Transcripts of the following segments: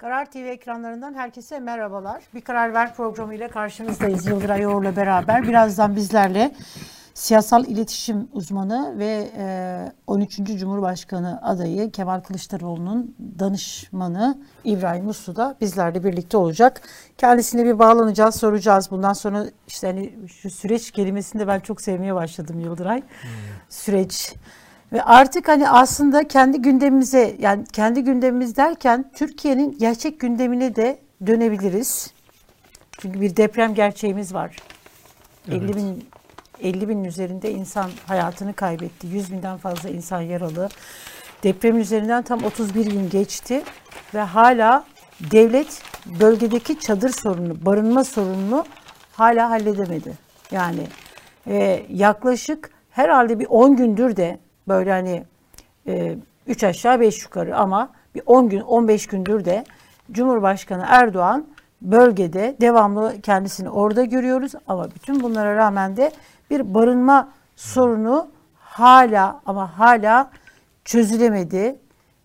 Karar TV ekranlarından herkese merhabalar. Bir Karar Ver programı ile karşınızdayız Yıldıray Oğur'la beraber. Birazdan bizlerle siyasal iletişim uzmanı ve 13. Cumhurbaşkanı adayı Kemal Kılıçdaroğlu'nun danışmanı İbrahim Uslu da bizlerle birlikte olacak. Kendisine bir bağlanacağız, soracağız. Bundan sonra işte hani şu süreç kelimesini de ben çok sevmeye başladım Yıldıray. Hmm. Süreç ve artık hani aslında kendi gündemimize yani kendi gündemimiz derken Türkiye'nin gerçek gündemine de dönebiliriz. Çünkü bir deprem gerçeğimiz var. Evet. 50 bin 50 bin üzerinde insan hayatını kaybetti. 100 binden fazla insan yaralı. Depremin üzerinden tam 31 gün geçti ve hala devlet bölgedeki çadır sorunu, barınma sorununu hala halledemedi. Yani e, yaklaşık herhalde bir 10 gündür de böyle hani e, üç aşağı beş yukarı ama bir 10 gün 15 gündür de Cumhurbaşkanı Erdoğan bölgede devamlı kendisini orada görüyoruz ama bütün bunlara rağmen de bir barınma sorunu hala ama hala çözülemedi.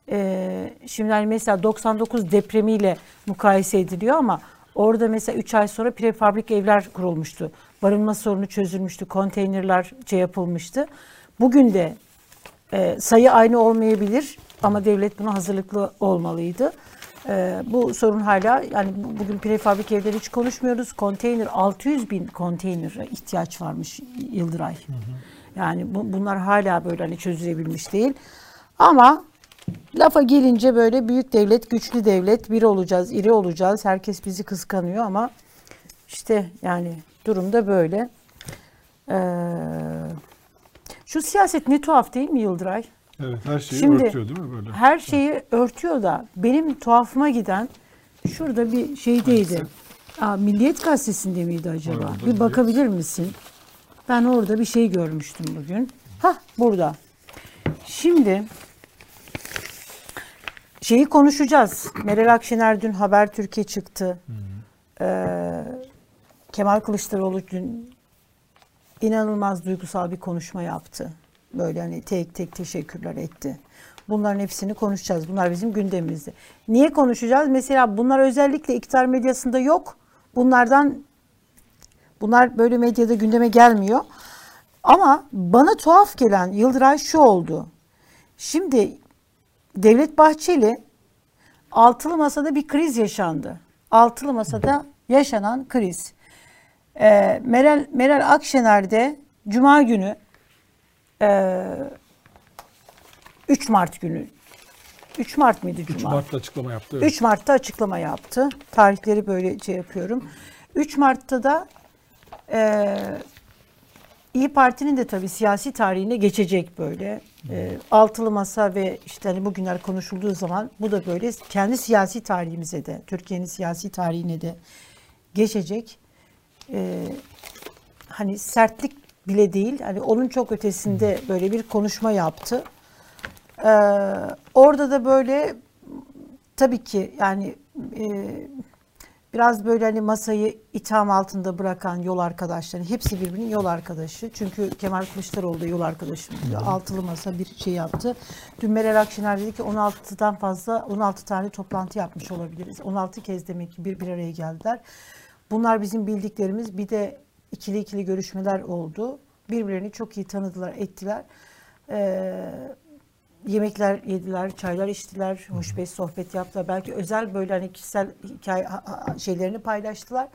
Ee, şimdi hani mesela 99 depremiyle mukayese ediliyor ama orada mesela 3 ay sonra prefabrik evler kurulmuştu. Barınma sorunu çözülmüştü, konteynerler şey yapılmıştı. Bugün de e, sayı aynı olmayabilir ama devlet buna hazırlıklı olmalıydı. E, bu sorun hala yani bugün prefabrik evleri hiç konuşmuyoruz. Konteyner 600 bin konteyner ihtiyaç varmış Yıldıray. Hı hı. Yani bu, bunlar hala böyle hani çözülebilmiş değil. Ama lafa gelince böyle büyük devlet, güçlü devlet, bir olacağız, iri olacağız. Herkes bizi kıskanıyor ama işte yani durumda böyle. Eee şu siyaset ne tuhaf değil mi Yıldıray? Evet her şeyi Şimdi, örtüyor değil mi böyle? Her şeyi örtüyor da benim tuhafıma giden şurada bir şeydeydi. Aa, Milliyet Gazetesi'nde miydi acaba? Orada bir bakabilir misin? Ben orada bir şey görmüştüm bugün. Ha burada. Şimdi şeyi konuşacağız. Meral Akşener dün Haber Türkiye çıktı. Ee, Kemal Kılıçdaroğlu dün inanılmaz duygusal bir konuşma yaptı. Böyle hani tek tek teşekkürler etti. Bunların hepsini konuşacağız. Bunlar bizim gündemimizde. Niye konuşacağız? Mesela bunlar özellikle iktidar medyasında yok. Bunlardan bunlar böyle medyada gündeme gelmiyor. Ama bana tuhaf gelen Yıldıray şu oldu. Şimdi Devlet Bahçeli altılı masada bir kriz yaşandı. Altılı masada yaşanan kriz. E, Meral, Meral Akşener de Cuma günü e, 3 Mart günü 3 Mart mıydı Cuma? 3 Mart'ta açıklama yaptı. Evet. 3 Mart'ta açıklama yaptı. Tarihleri böyle şey yapıyorum. 3 Mart'ta da e, İyi Parti'nin de tabii siyasi tarihine geçecek böyle. E, altılı masa ve işte hani bugünler konuşulduğu zaman bu da böyle kendi siyasi tarihimize de, Türkiye'nin siyasi tarihine de geçecek e, hani sertlik bile değil hani onun çok ötesinde böyle bir konuşma yaptı. Ee, orada da böyle tabii ki yani e, biraz böyle hani masayı itham altında bırakan yol arkadaşları hepsi birbirinin yol arkadaşı. Çünkü Kemal Kılıçdaroğlu da yol arkadaşım diyor. Altılı masa bir şey yaptı. Dün Meral Akşener dedi ki 16'dan fazla 16 tane toplantı yapmış olabiliriz. 16 kez demek ki bir bir araya geldiler. Bunlar bizim bildiklerimiz. Bir de ikili ikili görüşmeler oldu. Birbirlerini çok iyi tanıdılar, ettiler. Ee, yemekler yediler, çaylar içtiler, hoş beş sohbet yaptılar. Belki özel böyle hani kişisel hikaye şeylerini paylaştılar.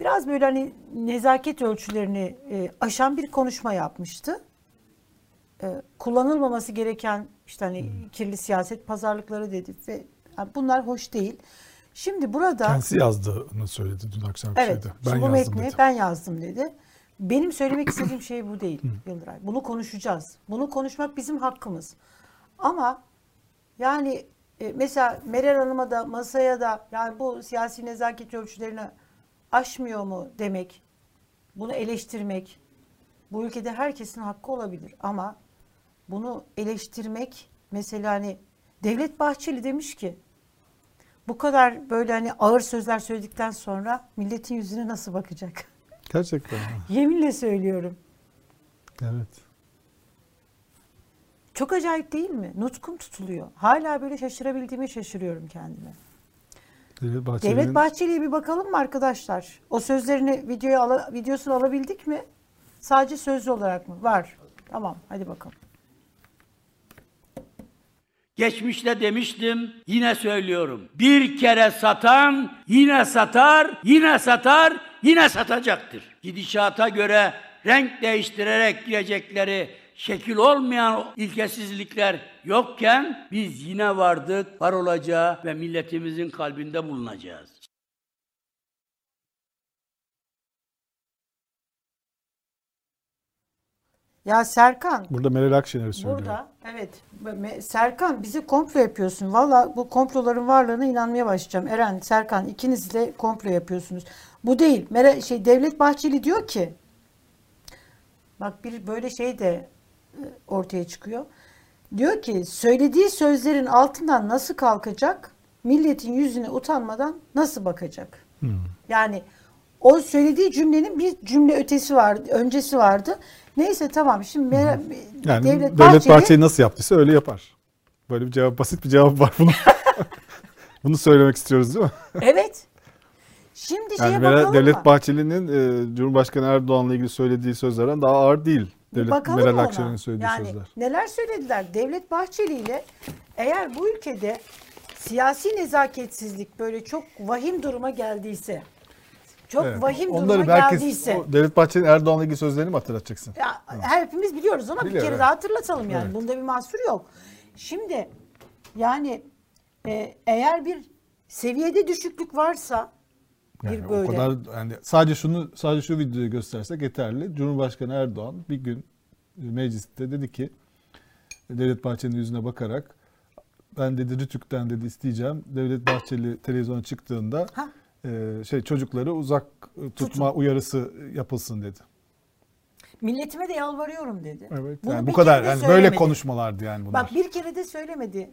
Biraz böyle hani nezaket ölçülerini e, aşan bir konuşma yapmıştı. E, kullanılmaması gereken işte hani kirli siyaset pazarlıkları dedi ve yani bunlar hoş değil. Şimdi burada... Kendisi yazdığını söyledi dün akşam evet, şeyde. Ben bu yazdım metni dedi. ben yazdım dedi. Benim söylemek istediğim şey bu değil Yıldıray. Bunu konuşacağız. Bunu konuşmak bizim hakkımız. Ama yani e, mesela Meral Hanım'a da masaya da yani bu siyasi nezaket ölçülerini aşmıyor mu demek, bunu eleştirmek bu ülkede herkesin hakkı olabilir ama bunu eleştirmek mesela hani Devlet Bahçeli demiş ki bu kadar böyle hani ağır sözler söyledikten sonra milletin yüzüne nasıl bakacak? Gerçekten. Yeminle söylüyorum. Evet. Çok acayip değil mi? Nutkum tutuluyor. Hala böyle şaşırabildiğime şaşırıyorum kendime. Devlet Bahçeli'nin Devlet Bahçeli'ye bir bakalım mı arkadaşlar? O sözlerini videoya ala- videosunu alabildik mi? Sadece sözlü olarak mı? Var. Tamam hadi bakalım. Geçmişte demiştim, yine söylüyorum. Bir kere satan yine satar, yine satar, yine satacaktır. Gidişata göre renk değiştirerek girecekleri şekil olmayan ilkesizlikler yokken biz yine vardık, var olacağız ve milletimizin kalbinde bulunacağız. Ya Serkan burada Meral Akşener söylüyor. Burada evet Serkan bizi komplo yapıyorsun. Valla bu komploların varlığına inanmaya başlayacağım. Eren, Serkan ikiniz de komplo yapıyorsunuz. Bu değil. Mere şey Devlet Bahçeli diyor ki bak bir böyle şey de e, ortaya çıkıyor. Diyor ki söylediği sözlerin altından nasıl kalkacak? Milletin yüzüne utanmadan nasıl bakacak? Yani o söylediği cümlenin bir cümle ötesi vardı, öncesi vardı. Neyse tamam şimdi Mere- Yani Devlet Devlet, Bahçeli, Bahçeli nasıl yaptıysa öyle yapar. Böyle bir cevap, basit bir cevap var bunun. Bunu söylemek istiyoruz değil mi? Evet. Şimdi şeye Yani Meral- bakalım Devlet mı? Bahçeli'nin e, Cumhurbaşkanı Erdoğan'la ilgili söylediği sözlerden daha ağır değil. Devlet, bakalım Meral. Akşener'in söylediği yani sözler. neler söylediler? Devlet Bahçeli ile eğer bu ülkede siyasi nezaketsizlik böyle çok vahim duruma geldiyse, çok Evet. vahim duruma Onları herkes, geldiyse, o Devlet Bahçeli'nin Erdoğan'la ilgili sözlerini mi hatırlatacaksın? ya, hepimiz biliyoruz ama bir Biliyorum, kere evet. daha hatırlatalım yani. Evet. Bunda bir mahsur yok. Şimdi yani e, eğer bir seviyede düşüklük varsa bir Yani böyle O kadar yani sadece şunu sadece şu videoyu göstersek yeterli. Cumhurbaşkanı Erdoğan bir gün e, mecliste dedi ki Devlet Bahçeli'nin yüzüne bakarak ben dedi Rütük'ten dedi isteyeceğim. Devlet Bahçeli televizyona çıktığında Ha. E, şey çocukları uzak tutma uyarısı yapılsın dedi. milletime de yalvarıyorum dedi. Evet. Bunu yani bu kadar yani böyle konuşmalardı yani bunlar. Bak bir kere de söylemedi.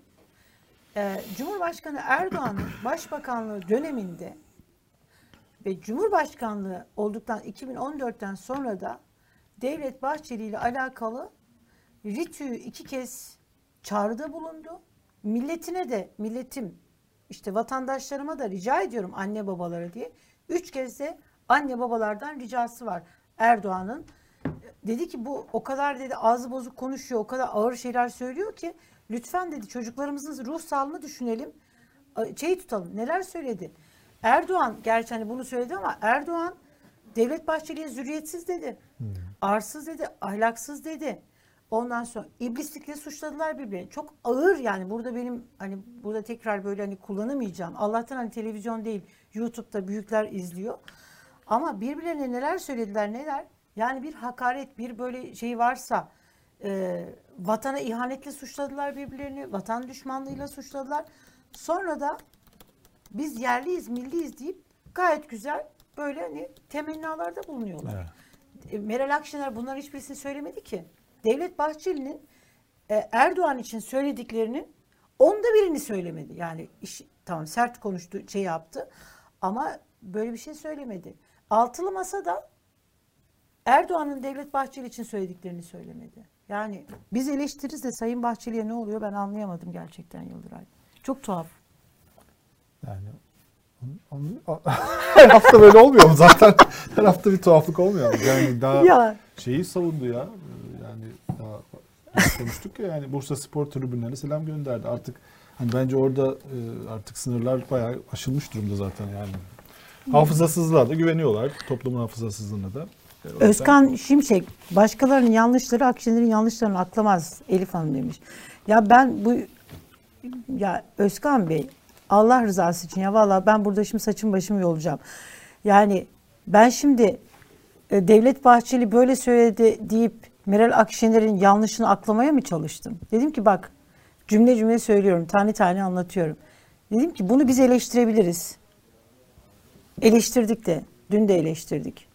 Ee, Cumhurbaşkanı Erdoğan'ın başbakanlığı döneminde ve Cumhurbaşkanlığı olduktan 2014'ten sonra da Devlet Bahçeli ile alakalı RİTÜ'yü iki kez çağrıda bulundu. Milletine de milletim işte vatandaşlarıma da rica ediyorum anne babalara diye. Üç kez de anne babalardan ricası var Erdoğan'ın. Dedi ki bu o kadar dedi ağzı bozuk konuşuyor, o kadar ağır şeyler söylüyor ki lütfen dedi çocuklarımızın ruh sağlığını düşünelim. Şey tutalım. Neler söyledi? Erdoğan gerçi hani bunu söyledi ama Erdoğan Devlet Bahçeli'ye zürriyetsiz dedi. Arsız dedi, ahlaksız dedi. Ondan sonra iblislikle suçladılar birbirini. Çok ağır yani burada benim hani burada tekrar böyle hani kullanamayacağım. Allah'tan hani televizyon değil YouTube'da büyükler izliyor. Ama birbirlerine neler söylediler neler. Yani bir hakaret bir böyle şey varsa e, vatana ihanetle suçladılar birbirlerini. Vatan düşmanlığıyla suçladılar. Sonra da biz yerliyiz milliyiz deyip gayet güzel böyle hani temennalarda bulunuyorlar. Evet. E, Meral Akşener bunların hiçbirisini söylemedi ki. Devlet Bahçeli'nin e, Erdoğan için söylediklerinin onda birini söylemedi. Yani iş, tamam sert konuştu, şey yaptı ama böyle bir şey söylemedi. Altılı Masa'da Erdoğan'ın Devlet Bahçeli için söylediklerini söylemedi. Yani biz eleştiririz de Sayın Bahçeli'ye ne oluyor ben anlayamadım gerçekten Yıldıray. Çok tuhaf. Yani on- on- her hafta böyle olmuyor mu zaten? Her hafta bir tuhaflık olmuyor mu? Yani daha Ya. şeyi savundu ya. Konuştuk ya yani Bursa Spor tribünlerine selam gönderdi. Artık hani bence orada e, artık sınırlar bayağı aşılmış durumda zaten yani. Hafızasızlığa da güveniyorlar. Toplumun hafızasızlığına da. E, Özkan Şimşek, başkalarının yanlışları Akşener'in yanlışlarını aklamaz Elif Hanım demiş. Ya ben bu ya Özkan Bey Allah rızası için ya vallahi ben burada şimdi saçım başımı yolacağım. Yani ben şimdi e, Devlet Bahçeli böyle söyledi deyip Meral Akşener'in yanlışını aklamaya mı çalıştım? Dedim ki bak cümle cümle söylüyorum tane tane anlatıyorum. Dedim ki bunu biz eleştirebiliriz. Eleştirdik de dün de eleştirdik.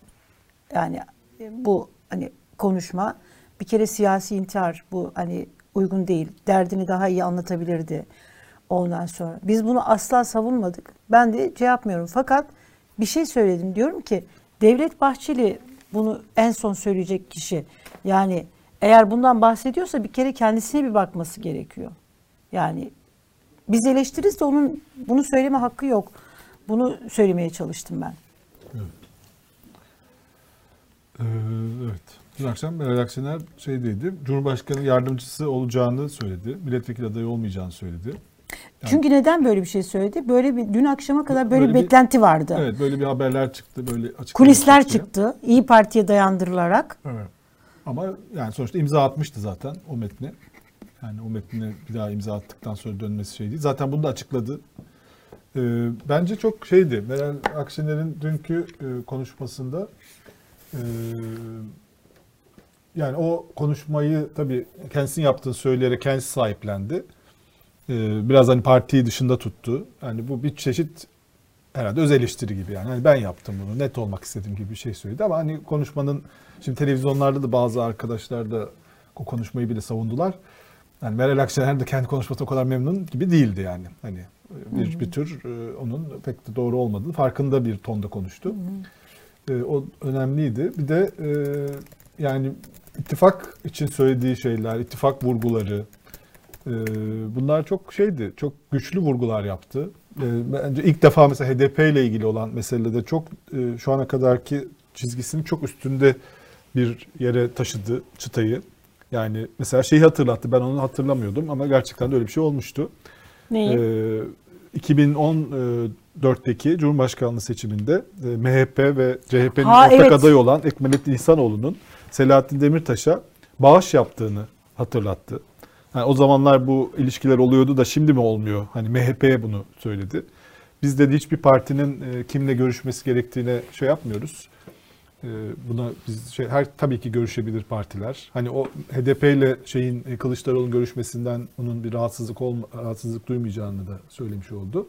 Yani e, bu hani konuşma bir kere siyasi intihar bu hani uygun değil. Derdini daha iyi anlatabilirdi. Ondan sonra biz bunu asla savunmadık. Ben de şey yapmıyorum. Fakat bir şey söyledim. Diyorum ki Devlet Bahçeli bunu en son söyleyecek kişi. Yani eğer bundan bahsediyorsa bir kere kendisine bir bakması gerekiyor. Yani biz eleştiririz de onun bunu söyleme hakkı yok. Bunu söylemeye çalıştım ben. Ee, evet. Dün akşam Meral Akşener şeydeydi. Cumhurbaşkanı yardımcısı olacağını söyledi. Milletvekili adayı olmayacağını söyledi. Çünkü neden böyle bir şey söyledi? Böyle bir dün akşama kadar böyle, Böyle bir beklenti vardı. Evet böyle bir haberler çıktı. Böyle açık Kulisler çıktı. İyi Parti'ye dayandırılarak. Evet. Ama yani sonuçta imza atmıştı zaten o metne. Yani o metne bir daha imza attıktan sonra dönmesi şey değil. Zaten bunu da açıkladı. Ee, bence çok şeydi. Meral Akşener'in dünkü e, konuşmasında e, yani o konuşmayı tabii kendisinin yaptığını söyleyerek kendisi sahiplendi. Ee, biraz hani partiyi dışında tuttu. Yani bu bir çeşit herhalde öz eleştiri gibi yani. Hani ben yaptım bunu net olmak istediğim gibi bir şey söyledi ama hani konuşmanın şimdi televizyonlarda da bazı arkadaşlar da o konuşmayı bile savundular. Yani Meral Akşener de kendi konuşması o kadar memnun gibi değildi yani. Hani bir, bir tür e, onun pek de doğru olmadığını farkında bir tonda konuştu. E, o önemliydi. Bir de e, yani ittifak için söylediği şeyler, ittifak vurguları e, bunlar çok şeydi. Çok güçlü vurgular yaptı. E, bence ilk defa mesela HDP ile ilgili olan meselede çok e, şu ana kadarki çizgisinin çok üstünde bir yere taşıdı çıtayı. Yani mesela şeyi hatırlattı. Ben onu hatırlamıyordum ama gerçekten de öyle bir şey olmuştu. Neyi? Ee, 2014'teki Cumhurbaşkanlığı seçiminde e, MHP ve CHP'nin ortak evet. adayı olan Ekmelettin İhsanoğlu'nun Selahattin Demirtaş'a bağış yaptığını hatırlattı. Yani o zamanlar bu ilişkiler oluyordu da şimdi mi olmuyor? Hani MHP bunu söyledi. Biz de hiçbir partinin e, kimle görüşmesi gerektiğine şey yapmıyoruz. E, Buna biz şey, her tabii ki görüşebilir partiler. Hani o HDP ile şeyin e, Kılıçdaroğlu'nun görüşmesinden onun bir rahatsızlık olma, rahatsızlık duymayacağını da söylemiş oldu.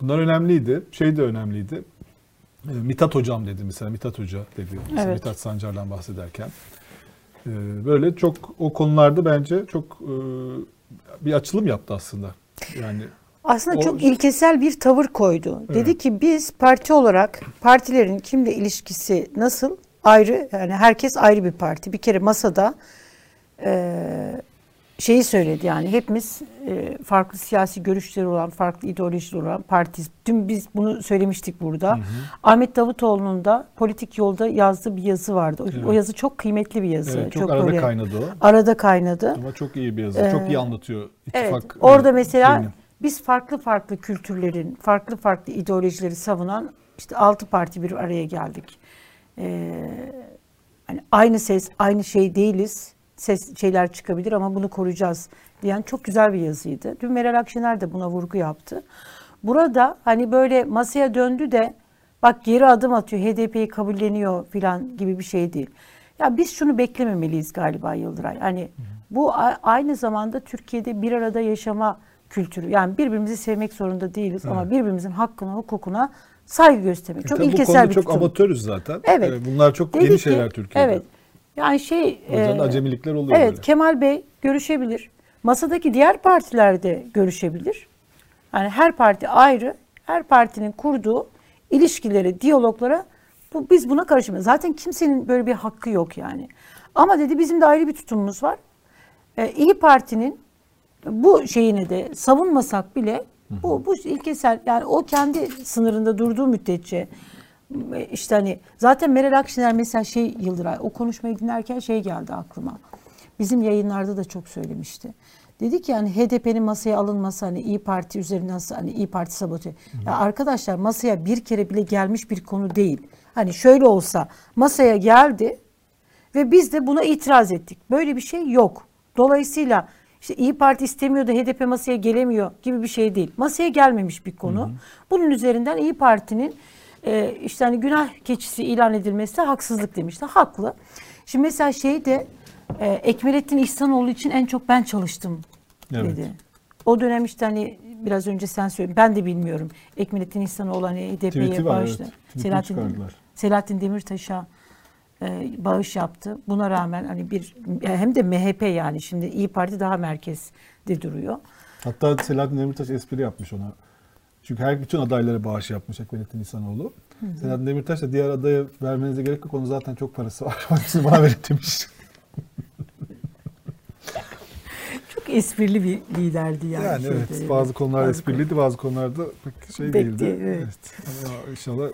Bunlar önemliydi. Şey de önemliydi. E, Mithat hocam dedi mesela Mithat Hoca dedi. Mesela Evet. Mithat Sancar'dan bahsederken. E, Böyle çok o konularda bence çok e, bir açılım yaptı aslında. Yani Aslında O- çok ilkesel bir tavır koydu. Evet. Dedi ki biz parti olarak partilerin kimle ilişkisi nasıl ayrı yani herkes ayrı bir parti. Bir kere masada eee, şeyi söyledi yani hepimiz eee, farklı siyasi görüşleri olan, farklı ideolojileri olan partiyiz. Dün biz bunu söylemiştik burada. Ahmet Davutoğlu'nun da politik yolda yazdığı bir yazı vardı. O, Evet. o yazı çok kıymetli bir yazı. evet, çok, arada böyle kaynadı o. arada kaynadı. Ama çok iyi bir yazı. çok iyi anlatıyor Evet. ittifak. Orada e, mesela şeyini. biz farklı farklı kültürlerin, farklı farklı ideolojileri savunan işte altı parti bir araya geldik. Ee, hani aynı ses, aynı şey değiliz. Ses şeyler çıkabilir ama bunu koruyacağız diyen çok güzel bir yazıydı. Dün Meral Akşener de buna vurgu yaptı. Burada hani böyle masaya döndü de bak geri adım atıyor, HDP'yi kabulleniyor filan gibi bir şey değil. Ya biz şunu beklememeliyiz galiba Yıldıray. Hani bu aynı zamanda Türkiye'de bir arada yaşama kültürü. Yani birbirimizi sevmek zorunda değiliz ama birbirimizin hakkına, hukukuna saygı göstermek. Çok Tabii bu ilkesel konuda bir çok tutum. amatörüz zaten. Evet. Bunlar çok Dedi yeni ki- şeyler Türkiye'de. Evet. Yani şey O yüzden e, acemilikler oluyor Evet, böyle. Kemal Bey görüşebilir. Masadaki diğer partiler de görüşebilir. Yani her parti ayrı, her partinin kurduğu ilişkileri, diyaloglara bu, biz buna karışmıyoruz. Zaten kimsenin böyle bir hakkı yok yani. Ama dedi bizim de ayrı bir tutumumuz var. Ee, İyi Parti'nin bu şeyini de savunmasak bile bu, bu ilkesel yani o kendi sınırında durduğu müddetçe işte hani zaten Meral Akşener mesela şey Yıldıray o konuşmayı dinlerken şey geldi aklıma. Bizim yayınlarda da çok söylemişti. Dedi ki yani HDP'nin masaya alınması hani İyi Parti üzerinden hani İyi Parti sabote. Ya arkadaşlar masaya bir kere bile gelmiş bir konu değil. Hani şöyle olsa masaya geldi ve biz de buna itiraz ettik. Böyle bir şey yok. Dolayısıyla işte İyi Parti istemiyor da HDP masaya gelemiyor gibi bir şey değil. Masaya gelmemiş bir konu. Bunun üzerinden İyi Parti'nin e, işte hani günah keçisi ilan edilmesi haksızlık demişti. Haklı. Şimdi mesela şey de e, Ekmelettin İhsanoğlu için en çok ben çalıştım Evet. dedi. O dönem işte hani biraz önce sen söyledin. Ben de bilmiyorum. Ekmelettin İhsanoğlu hani HDP'ye bağıştı. evet. Selahattin, çıkardılar. Selahattin Demirtaş'a e, bağış yaptı. Buna rağmen hani bir hem de MHP yani şimdi İyi Parti daha merkezde duruyor. Hatta Selahattin Demirtaş espri yapmış ona. Çünkü her bütün adaylara bağış yapmış Ekmelettin İhsanoğlu. Selahattin Demirtaş da diğer adaya vermenize gerek yok. Onun zaten çok parası var. Hepsini bana verin demiş. Çok esprili bir liderdi yani. Yani, şeyde, evet bazı konular Bazı espriliydi bazı konularda pek şey Pek değildi. değil, evet. Ama inşallah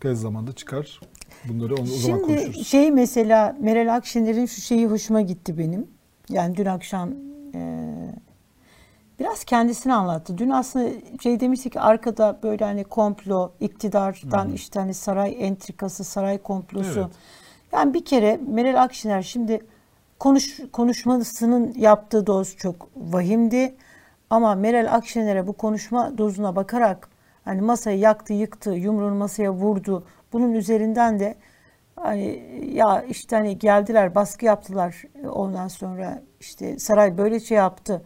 tez zamanda çıkar. Bunları o, zaman Şimdi konuşuruz. şey mesela Meral Akşener'in şu şeyi hoşuma gitti benim. Yani dün akşam e, biraz kendisini anlattı. Dün aslında şey demişti ki arkada böyle hani komplo, iktidardan işte hani saray entrikası, saray komplosu. Evet. Yani bir kere Meral Akşener şimdi konuş, konuşmasının yaptığı doz çok vahimdi. Ama Meral Akşener'e bu konuşma dozuna bakarak hani masayı yaktı, yıktı, yumruğunu masaya vurdu. Bunun üzerinden de hani ya işte hani geldiler, baskı yaptılar. Ondan sonra işte saray böyle şey yaptı.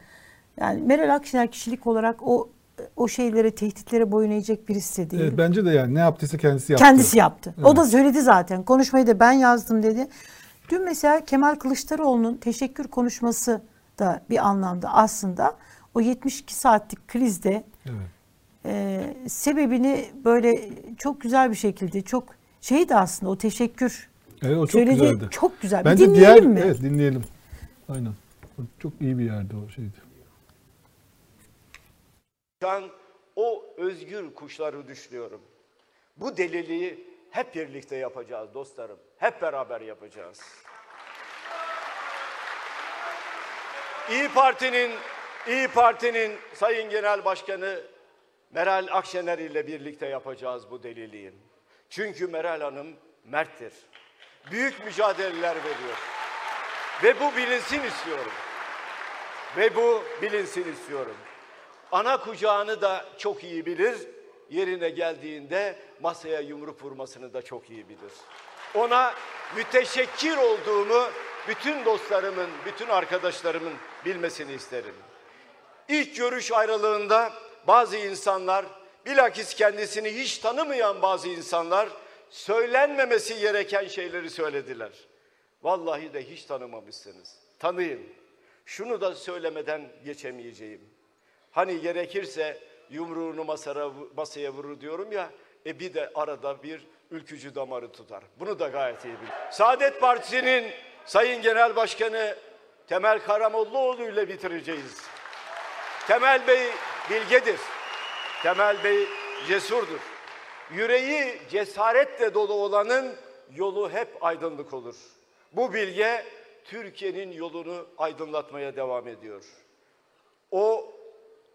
Yani Meral Akşener kişilik olarak o o şeylere, tehditlere boyun eğecek birisi de değil. Evet, bence de yani ne yaptıysa kendisi yaptı. Kendisi yaptı. O Evet. da söyledi zaten. Konuşmayı da ben yazdım dedi. Dün mesela Kemal Kılıçdaroğlu'nun teşekkür konuşması da bir anlamda aslında o 72 saatlik krizde Evet. e, sebebini böyle çok güzel bir şekilde çok şeydi aslında o teşekkür Evet, o çok söyledi. güzeldi. Çok güzel. Bence bir dinleyelim diğer, mi? Evet dinleyelim. Aynen. O Çok iyi bir yerde o şeydi. Şu an o özgür kuşları düşünüyorum. Bu deliliği hep birlikte yapacağız dostlarım. Hep beraber yapacağız. İyi Parti'nin İyi Parti'nin Sayın Genel Başkanı Meral Akşener ile birlikte yapacağız bu deliliği. Çünkü Meral Hanım merttir. Büyük mücadeleler veriyor. Ve bu bilinsin istiyorum. Ve bu bilinsin istiyorum. Ana kucağını da çok iyi bilir. Yerine geldiğinde masaya yumruk vurmasını da çok iyi bilir. Ona müteşekkir olduğumu bütün dostlarımın, bütün arkadaşlarımın bilmesini isterim. İlk görüş ayrılığında bazı insanlar, bilakis kendisini hiç tanımayan bazı insanlar söylenmemesi gereken şeyleri söylediler. Vallahi de hiç tanımamışsınız. Tanıyın. Şunu da söylemeden geçemeyeceğim. Hani gerekirse yumruğunu masara, masaya vurur diyorum ya, e bir de arada bir ülkücü damarı tutar. Bunu da gayet iyi bilir. Saadet Partisi'nin Sayın Genel Başkanı Temel Karamollaoğlu ile bitireceğiz. Temel Bey bilgedir. Temel Bey cesurdur. Yüreği cesaretle dolu olanın yolu hep aydınlık olur. Bu bilge Türkiye'nin yolunu aydınlatmaya devam ediyor. O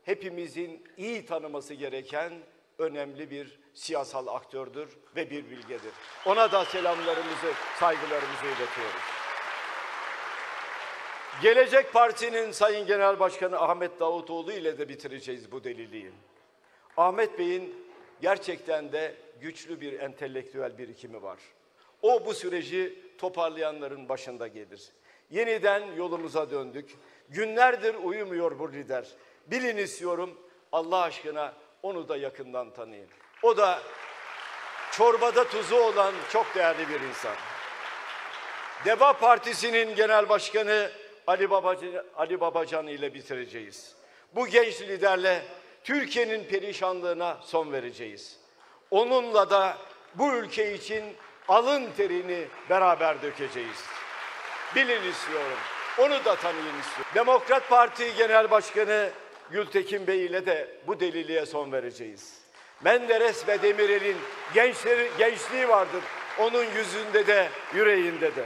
hepimizin iyi tanıması gereken önemli bir siyasal aktördür ve bir bilgedir. Ona da selamlarımızı, saygılarımızı iletiyoruz. Gelecek Parti'nin Sayın Genel Başkanı Ahmet Davutoğlu ile de bitireceğiz bu deliliği. Ahmet Bey'in gerçekten de güçlü bir entelektüel birikimi var. O bu süreci toparlayanların başında gelir. Yeniden yolumuza döndük. Günlerdir uyumuyor bu lider. Bilin istiyorum Allah aşkına onu da yakından tanıyın. O da çorbada tuzu olan çok değerli bir insan. Deva Partisi'nin genel başkanı Ali Babacan, Ali Babacan ile bitireceğiz. Bu genç liderle Türkiye'nin perişanlığına son vereceğiz. Onunla da bu ülke için alın terini beraber dökeceğiz. Bilin istiyorum. Onu da tanıyın istiyorum. Demokrat Parti Genel Başkanı Gültekin Bey ile de bu deliliğe son vereceğiz. Menderes ve Demirel'in gençleri, gençliği vardır. Onun yüzünde de yüreğinde de.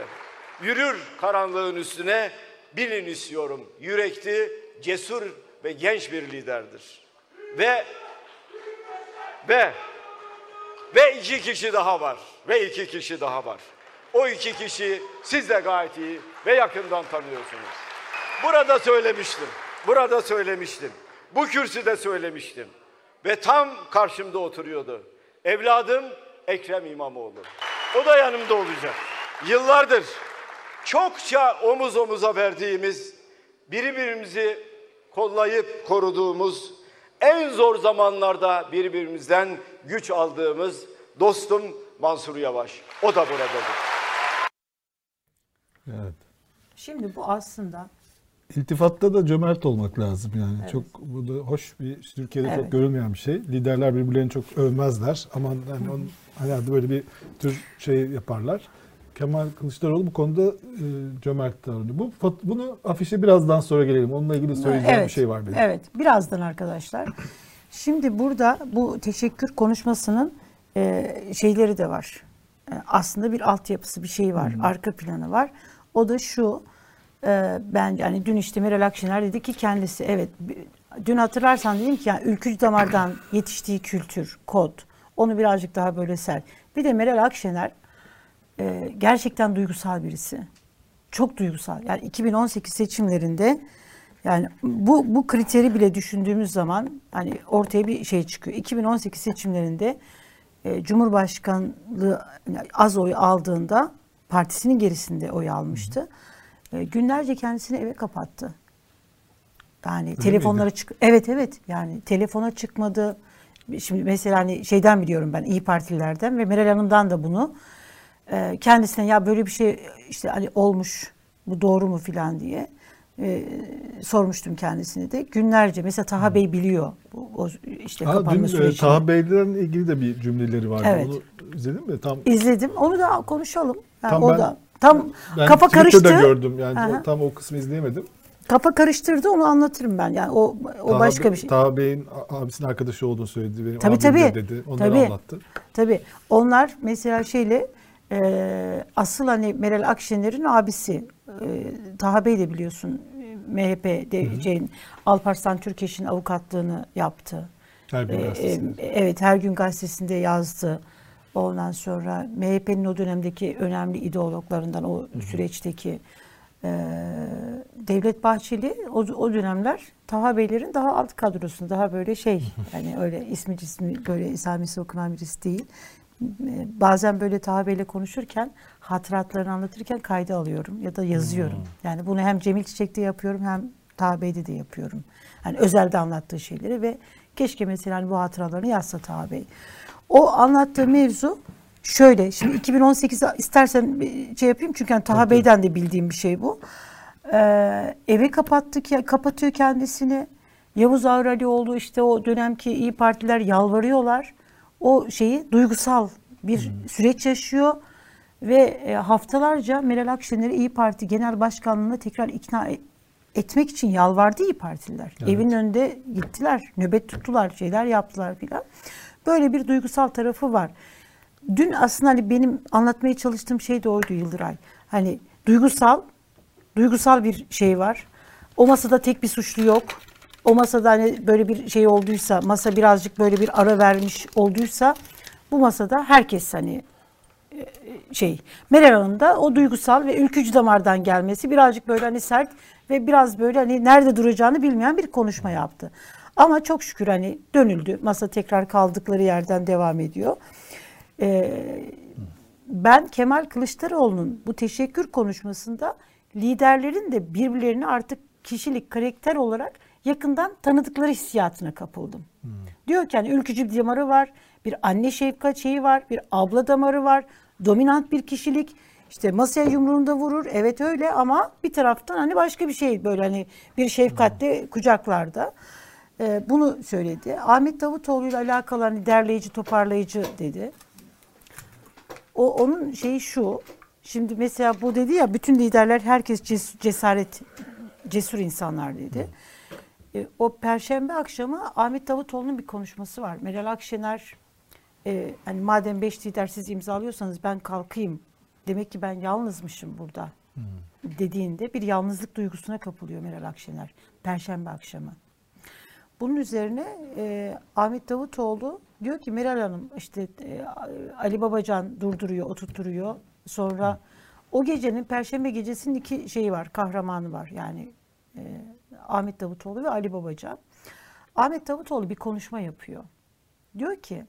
Yürür karanlığın üstüne bilin istiyorum. Yürekli, cesur ve genç bir liderdir. Ve ve ve iki kişi daha var. Ve iki kişi daha var. O iki kişi siz de gayet iyi ve yakından tanıyorsunuz. Burada söylemiştim. Burada söylemiştim. Bu kürsüde söylemiştim. Ve tam karşımda oturuyordu. Evladım Ekrem İmamoğlu. O da yanımda olacak. Yıllardır çokça omuz omuza verdiğimiz, birbirimizi kollayıp koruduğumuz, en zor zamanlarda birbirimizden güç aldığımız dostum Mansur Yavaş. O da buradadır. Evet. Şimdi bu aslında İltifatta da cömert olmak lazım yani. Çok bu da hoş bir Türkiye'de Evet. çok görülmeyen bir şey. Liderler birbirlerini çok övmezler. Aman hani onun herhalde böyle bir tür şey yaparlar. Kemal Kılıçdaroğlu bu konuda e, cömert davranıyor. Bu bunu afişe birazdan sonra gelelim. Onunla ilgili söyleyeceğim bir şey var benim. Evet, birazdan arkadaşlar. Şimdi burada bu teşekkür konuşmasının e, şeyleri de var. E, aslında bir altyapısı, bir şey var, arka planı var. O da şu, e, ben yani dün işte Meral Akşener dedi ki kendisi, evet, dün hatırlarsan dedim ki yani ülkücü damardan yetiştiği kültür, kod, onu birazcık daha böyle sert. Bir de Meral Akşener e, gerçekten duygusal birisi. Çok duygusal. Yani 2018 seçimlerinde yani bu bu kriteri bile düşündüğümüz zaman hani ortaya bir şey çıkıyor. 2018 seçimlerinde e, Cumhurbaşkanlığı az oy aldığında partisinin gerisinde oy almıştı. E, günlerce kendisini eve kapattı. Yani telefonlara çık Evet evet yani telefona çıkmadı. Şimdi mesela hani şeyden biliyorum ben İyi Partililerden ve Meral Hanım'dan da bunu e, kendisine ya böyle bir şey işte hani olmuş bu doğru mu filan diye e, sormuştum kendisine de. Günlerce mesela Taha Bey biliyor bu o işte Ha, kapanma dün e, sürecini. Taha Beyler'le ilgili de bir cümleleri vardı. Evet. Onu izledin mi? Tam İzledim. Onu da konuşalım. Yani Tam o ben- da tam ben kafa Twitter'da karıştı. gördüm. Yani Aha. tam o kısmı izleyemedim. Kafa karıştırdı onu anlatırım ben. Yani o o Taha başka bir şey. Taha Bey'in abisinin arkadaşı olduğunu söyledi. Benim Tabii, tabii. dedi. Onları Tabii. anlattı. Tabii. Onlar mesela şeyle e, asıl hani Meral Akşener'in abisi e, Taha Bey de biliyorsun e, MHP'de şeyin Alparslan Türkeş'in avukatlığını yaptı. Her gün E, gazetesinde. e, evet her gün gazetesinde yazdı. Ondan sonra MHP'nin o dönemdeki önemli ideologlarından o süreçteki e, Devlet Bahçeli o, o dönemler Taha Beylerin daha alt kadrosunda daha böyle şey yani öyle ismi cismi böyle isamesi okunan birisi değil. E, Bazen böyle Taha Bey'le konuşurken hatıratlarını anlatırken kayda alıyorum ya da yazıyorum. Yani bunu hem Cemil Çiçek'te yapıyorum hem Taha Bey'de de yapıyorum. Hani özelde anlattığı şeyleri ve keşke mesela hani bu hatıralarını yazsa Taha Bey. O anlattığı mevzu şöyle. Şimdi 2018'de istersen şey yapayım çünkü hani Taha Bey'den de bildiğim bir şey bu. Ee, eve kapattı ki kapatıyor kendisini. Yavuz Ağralioğlu işte o dönemki iyi partiler yalvarıyorlar. O şeyi duygusal bir süreç yaşıyor ve e, haftalarca Meral Akşener'i İyi Parti Genel Başkanlığı'na tekrar ikna e- etmek için yalvardı İyi Partililer. Evin önünde gittiler, nöbet tuttular, şeyler yaptılar filan. Böyle bir duygusal tarafı var. Dün aslında hani benim anlatmaya çalıştığım şey de oydu Yıldıray. Hani duygusal, duygusal bir şey var. O masada tek bir suçlu yok. O masada hani böyle bir şey olduysa, masa birazcık böyle bir ara vermiş olduysa bu masada herkes hani e, şey Meral Hanım da o duygusal ve ülkücü damardan gelmesi birazcık böyle hani sert ve biraz böyle hani nerede duracağını bilmeyen bir konuşma yaptı. Ama çok şükür hani dönüldü. Masa tekrar kaldıkları yerden devam ediyor. Ee, ben Kemal Kılıçdaroğlu'nun bu teşekkür konuşmasında liderlerin de birbirlerini artık kişilik, karakter olarak yakından tanıdıkları hissiyatına kapıldım. Diyor ki hani ülkücü bir damarı var, bir anne şefkat şeyi var, bir abla damarı var, dominant bir kişilik. İşte masaya yumruğunda vurur, evet öyle ama bir taraftan hani başka bir şey böyle hani bir şefkatle kucaklarda. Ee, bunu söyledi. Ahmet Davutoğlu ile alakalı hani derleyici, toparlayıcı dedi. O onun şeyi şu. Şimdi mesela bu dedi ya bütün liderler herkes ces- cesaret cesur insanlar dedi. E, o perşembe akşamı Ahmet Davutoğlu'nun bir konuşması var. Meral Akşener e, hani madem beş lider siz imzalıyorsanız ben kalkayım. Demek ki ben yalnızmışım burada. Dediğinde bir yalnızlık duygusuna kapılıyor Meral Akşener. Perşembe akşamı. Bunun üzerine e, Ahmet Davutoğlu diyor ki Meral Hanım işte e, Ali Babacan durduruyor, oturtturuyor. Sonra o gecenin Perşembe gecesinin iki şeyi var, kahramanı var. Yani e, Ahmet Davutoğlu ve Ali Babacan. Ahmet Davutoğlu bir konuşma yapıyor. Diyor ki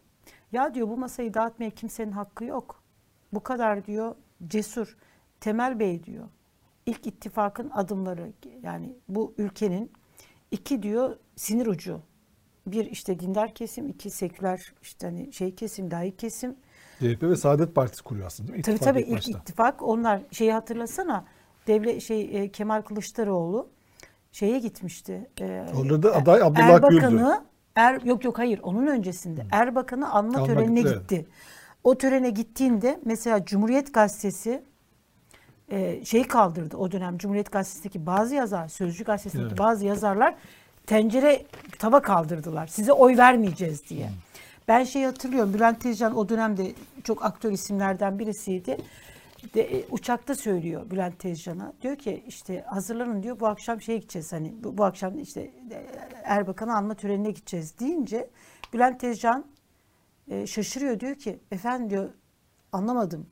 ya diyor bu masayı dağıtmaya kimsenin hakkı yok. Bu kadar diyor cesur. Temel Bey diyor. İlk ittifakın adımları yani bu ülkenin iki diyor sinir ucu. Bir işte dindar kesim, iki seküler işte hani şey kesim, dahi kesim. CHP ve Saadet Partisi kuruyor aslında değil mi? Tabii İttifak tabii ilk ilk başta. ittifak onlar şeyi hatırlasana. Devlet şey e, Kemal Kılıçdaroğlu şeye gitmişti. E, Orada da aday Abdullah Gül'dü. Erbakan'ı Er yok yok hayır onun öncesinde Erbakan'ı anma Anma törenine gitti, evet. gitti. O törene gittiğinde mesela Cumhuriyet Gazetesi e, şeyi kaldırdı o dönem Cumhuriyet Gazetesi'ndeki bazı yazar, Sözcü Gazetesi'ndeki Evet. bazı yazarlar tencere tava kaldırdılar. Size oy vermeyeceğiz diye. Ben şey hatırlıyorum Bülent Tezcan o dönemde çok aktör isimlerden birisiydi. De, e, uçakta söylüyor Bülent Tezcan'a. Diyor ki işte hazırlanın diyor bu akşam şeye gideceğiz hani bu, bu akşam işte e, Erbakan'ı anma törenine gideceğiz deyince Bülent Tezcan e, şaşırıyor diyor ki efendim diyor anlamadım.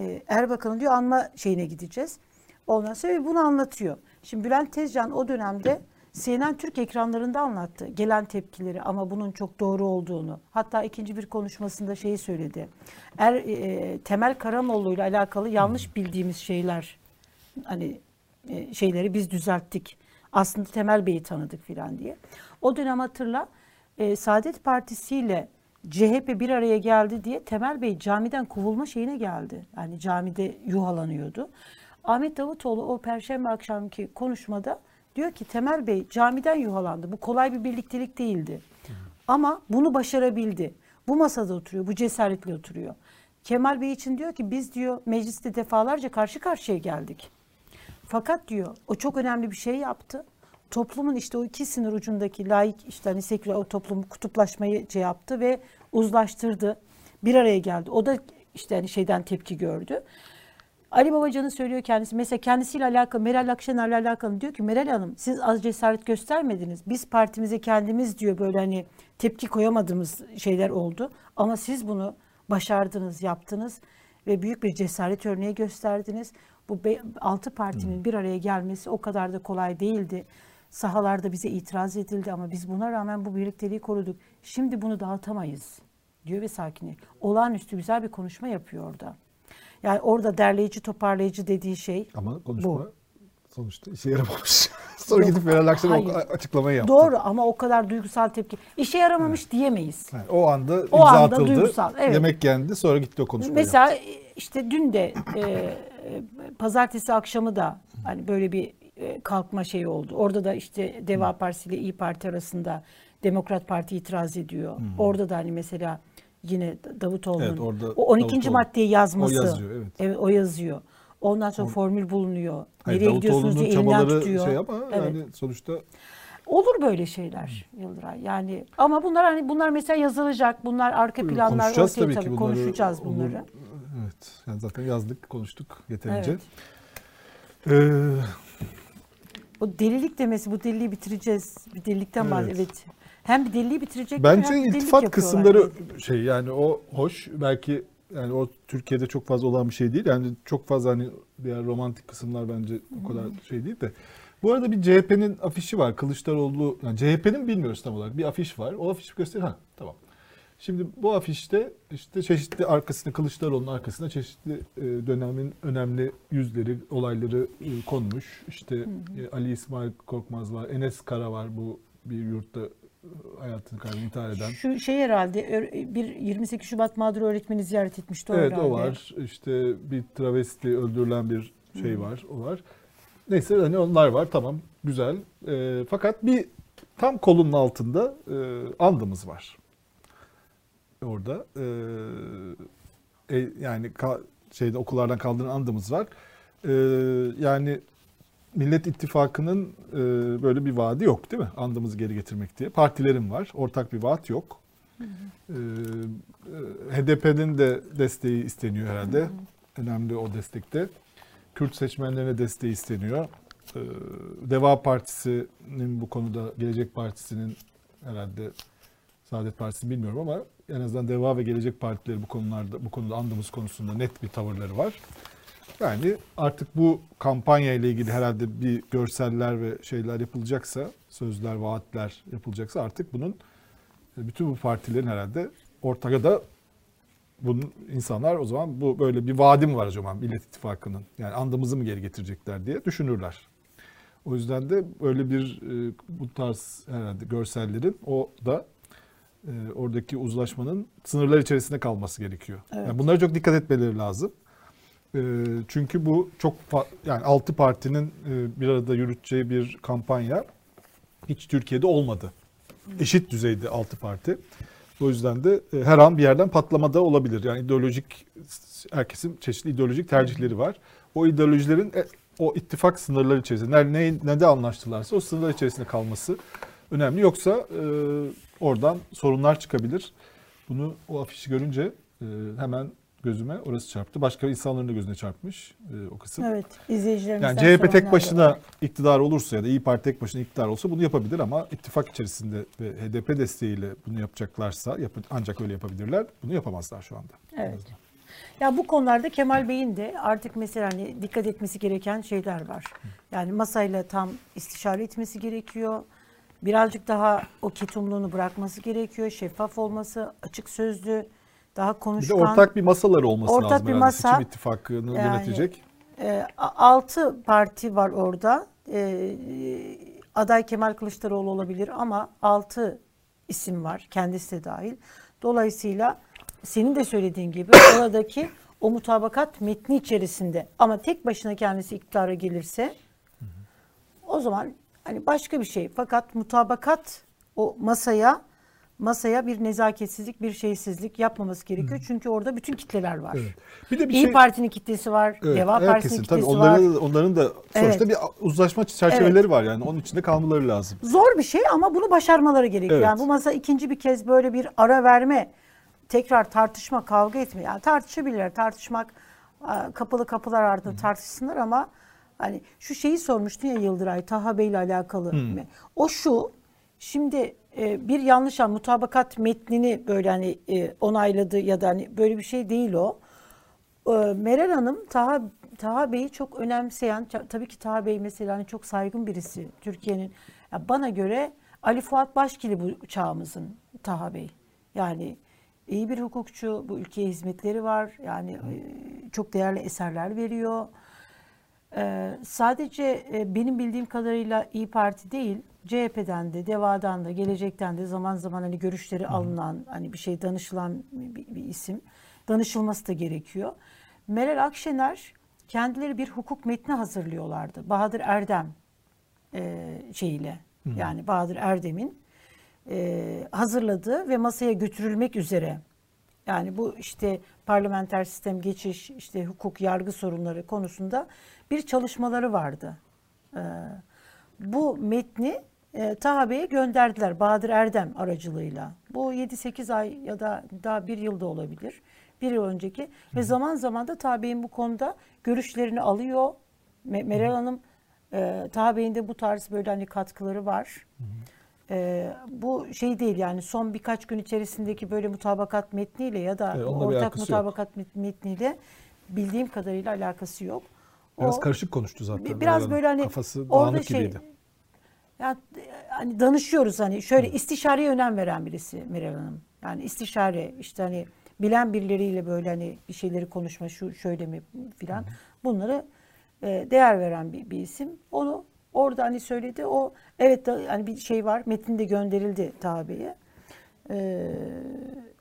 E, Erbakan'ın diyor anma şeyine gideceğiz. Ondan sonra bunu anlatıyor. Şimdi Bülent Tezcan o dönemde CNN Türk ekranlarında anlattı gelen tepkileri ama bunun çok doğru olduğunu. Hatta ikinci bir konuşmasında şeyi söyledi. Er, e, Temel Karamoğlu ile alakalı yanlış bildiğimiz şeyler hani e, şeyleri biz düzelttik. Aslında Temel Bey'i tanıdık filan diye. O dönem hatırla e, Saadet Partisi ile CHP bir araya geldi diye Temel Bey camiden kovulma şeyine geldi. Yani camide yuhalanıyordu. Ahmet Davutoğlu o perşembe akşamki konuşmada diyor ki Temel Bey camiden yuhalandı. Bu kolay bir birliktelik değildi. Ama bunu başarabildi. Bu masada oturuyor, bu cesaretle oturuyor. Kemal Bey için diyor ki biz diyor mecliste defalarca karşı karşıya geldik. Fakat diyor o çok önemli bir şey yaptı. Toplumun işte o iki sınır ucundaki laik işte hani seküler o toplumu kutuplaşmayı şey yaptı ve uzlaştırdı. Bir araya geldi. O da işte hani şeyden tepki gördü. Ali Babacan'ın söylüyor kendisi. Mesela kendisiyle alakalı Meral Akşener'le alakalı diyor ki Meral Hanım siz az cesaret göstermediniz. Biz partimize kendimiz diyor böyle hani tepki koyamadığımız şeyler oldu. Ama siz bunu başardınız, yaptınız ve büyük bir cesaret örneği gösterdiniz. Bu be- altı partinin bir araya gelmesi o kadar da kolay değildi. Sahalarda bize itiraz edildi ama biz buna rağmen bu birlikteliği koruduk. Şimdi bunu dağıtamayız diyor ve sakinliği. Olağanüstü güzel bir konuşma yapıyor orada. Yani orada derleyici toparlayıcı dediği şey Ama konuşma Bu. sonuçta işe yaramamış. Sonra Yok, gidip Meral hayır. açıklamayı yaptı. doğru ama o kadar duygusal tepki. İşe yaramamış diyemeyiz. Yani o anda imza O anda atıldı. duygusal, evet. Yemek yendi sonra gitti o konuşmayı Mesela işte dün de e, e, pazartesi akşamı da hani böyle bir kalkma şeyi oldu. Orada da işte Deva Partisi ile İyi Parti arasında Demokrat Parti itiraz ediyor. Orada da hani mesela yine Davutoğlu'nun Evet, orada o 12. Davutoğlu. maddeyi yazması. O yazıyor, evet. o yazıyor. Ondan sonra formül bulunuyor. Hayır, Nereye gidiyorsunuz diye elinden tutuyor. şey ama Evet. yani sonuçta Olur böyle şeyler Yıldıray. Yani ama bunlar hani bunlar mesela yazılacak. Bunlar arka planlar konuşacağız ortaya tabii tabii, bunları. konuşacağız Olur. bunları. Evet. Yani zaten yazdık, konuştuk yeterince. Evet. Ee, O delilik demesi bu deliliği bitireceğiz. Bir delilikten Evet. bahsediyor. Evet. Hem bir deliliği bitirecek Bence hem iltifat kısımları şey yani o hoş belki yani o Türkiye'de çok fazla olan bir şey değil. Yani çok fazla hani diğer romantik kısımlar bence o kadar şey değil de. Bu arada bir CHP'nin afişi var. Kılıçdaroğlu yani CHP'nin bilmiyoruz tam olarak bir afiş var. O afişi göster ha tamam. Şimdi bu afişte işte çeşitli arkasına Kılıçdaroğlu'nun arkasına çeşitli e, dönemin önemli yüzleri, olayları e, konmuş. İşte e, Ali İsmail Korkmaz var, Enes Kara var bu bir yurtta e, hayatını kaybeden intihar eden. Şu şey herhalde bir 28 Şubat mağdur öğretmeni ziyaret etmişti o Evet herhalde. o var. İşte bir travesti öldürülen bir şey var. O var. Neyse hani onlar var tamam güzel. Ee, fakat bir tam kolunun altında e, andımız var. Orada e, e, yani ka- şeyde okullardan kaldırılan andımız var. E, yani Millet İttifakı'nın e, böyle bir vaadi yok değil mi? Andımızı geri getirmek diye. Partilerin var. Ortak bir vaat yok. Ee, e, HDP'nin de desteği isteniyor herhalde. Önemli o destekte. Kürt seçmenlerine desteği isteniyor. Ee, Deva Partisi'nin bu konuda Gelecek Partisi'nin herhalde Saadet Partisi'ni bilmiyorum ama en azından Deva ve Gelecek Partileri bu konularda bu konuda andığımız konusunda net bir tavırları var. Yani artık bu kampanya ile ilgili herhalde bir görseller ve şeyler yapılacaksa, sözler, vaatler yapılacaksa artık bunun e, bütün bu partilerin herhalde ortaya da bunun insanlar o zaman bu böyle bir vaadim var zaman Millet İttifakı'nın. Yani andımızı mı geri getirecekler diye düşünürler. O yüzden de böyle bir e, bu tarz herhalde görsellerin o da e, oradaki uzlaşmanın sınırlar içerisinde kalması gerekiyor. Evet. Yani bunlara çok dikkat etmeleri lazım. E, çünkü bu çok yani altı partinin e, bir arada yürüteceği bir kampanya hiç Türkiye'de olmadı. Eşit düzeyde altı parti. O yüzden de e, her an bir yerden patlama da olabilir. Yani ideolojik herkesin çeşitli ideolojik tercihleri var. o ideolojilerin e, o ittifak sınırları içerisinde ne, ne de anlaştılarsa o sınırlar içerisinde kalması önemli. Yoksa e, oradan sorunlar çıkabilir. Bunu o afişi görünce e, hemen gözüme orası çarptı. Başka insanların da gözüne çarpmış e, o kısım. Evet, izleyicilerimizden Yani CHP tek başına var. iktidar olursa ya da İyi Parti tek başına iktidar olsa bunu yapabilir ama ittifak içerisinde ve HDP desteğiyle bunu yapacaklarsa yap ancak öyle yapabilirler. Bunu yapamazlar şu anda. Evet. Ya bu konularda Kemal Bey'in de artık mesela hani dikkat etmesi gereken şeyler var. Yani masayla tam istişare etmesi gerekiyor. Birazcık daha o ketumluğunu bırakması gerekiyor. Şeffaf olması, açık sözlü, daha Bir de konuşkan. ortak bir masaları olması Ortak lazım bir herhalde. masa. Seçim ittifakını Yani- yönetecek. E, altı parti var orada. E, aday Kemal Kılıçdaroğlu olabilir ama altı isim var. Kendisi de dahil. Dolayısıyla senin de söylediğin gibi oradaki o mutabakat metni içerisinde ama tek başına kendisi iktidara gelirse o zaman hani başka bir şey. Fakat mutabakat o masaya masaya bir nezaketsizlik, bir şeysizlik yapmaması gerekiyor. Çünkü orada bütün kitleler var. Evet. Bir de bir İyi şey Parti'nin kitlesi var, Evet, Deva Partisi'nin kitlesi tabii var. onların, da- onların da sonuçta Evet. bir uzlaşma çerçeveleri var yani onun içinde kalmaları lazım. Zor bir şey ama bunu başarmaları gerekiyor. Evet. Yani bu masa ikinci bir kez böyle bir ara verme, tekrar tartışma, kavga etme. Yani tartışabilirler. Tartışmak a, kapalı kapılar ardında tartışsınlar ama hani şu şeyi sormuştun ya Yıldıray Taha Bey ile alakalı. O şu şimdi e, bir yanlış an mutabakat metnini böyle hani e, onayladı ya da hani böyle bir şey değil o. Ee, Meral Hanım Taha Taha Bey'i çok önemseyen, ta- tabii ki Taha Bey mesela hani çok saygın birisi Türkiye'nin. Ya bana göre Ali Fuat Başkili bu çağımızın Taha Bey. Yani iyi bir hukukçu, bu ülkeye hizmetleri var. Yani e, çok değerli eserler veriyor. Ee, sadece e, benim bildiğim kadarıyla İyi Parti değil, CHP'den de, DEVA'dan da, Gelecek'ten de zaman zaman hani görüşleri alınan, hani bir şey danışılan bir, bir isim. Danışılması da gerekiyor. Meral Akşener kendileri bir hukuk metni hazırlıyorlardı. Bahadır Erdem e, şeyiyle, yani Bahadır Erdem'in e, hazırladığı ve masaya götürülmek üzere yani bu işte parlamenter sistem geçiş, işte hukuk, yargı sorunları konusunda bir çalışmaları vardı. Ee, bu metni e, Taha Bey'e gönderdiler Bahadır Erdem aracılığıyla. Bu 7-8 ay ya da daha bir yılda olabilir. Bir yıl önceki. Ve zaman zaman da Taha Bey'in bu konuda görüşlerini alıyor. Me- Meral Hanım, e, Taha Bey'in de bu tarz böyle hani katkıları var. Ee, bu şey değil yani son birkaç gün içerisindeki böyle mutabakat metniyle ya da Evet, ortak yok. mutabakat met- metniyle bildiğim kadarıyla alakası yok. Biraz O- karışık konuştu zaten. biraz böyle hani Kafası orada şey gibiydi. ya, hani danışıyoruz hani şöyle istişareye önem veren birisi Meral Hanım. Yani istişare işte hani bilen birileriyle böyle hani bir şeyleri konuşma şu şöyle mi filan bunları e, değer veren bir, bir isim. Onu orada hani söyledi o evet da, hani bir şey var metinde gönderildi tabiye. Ee,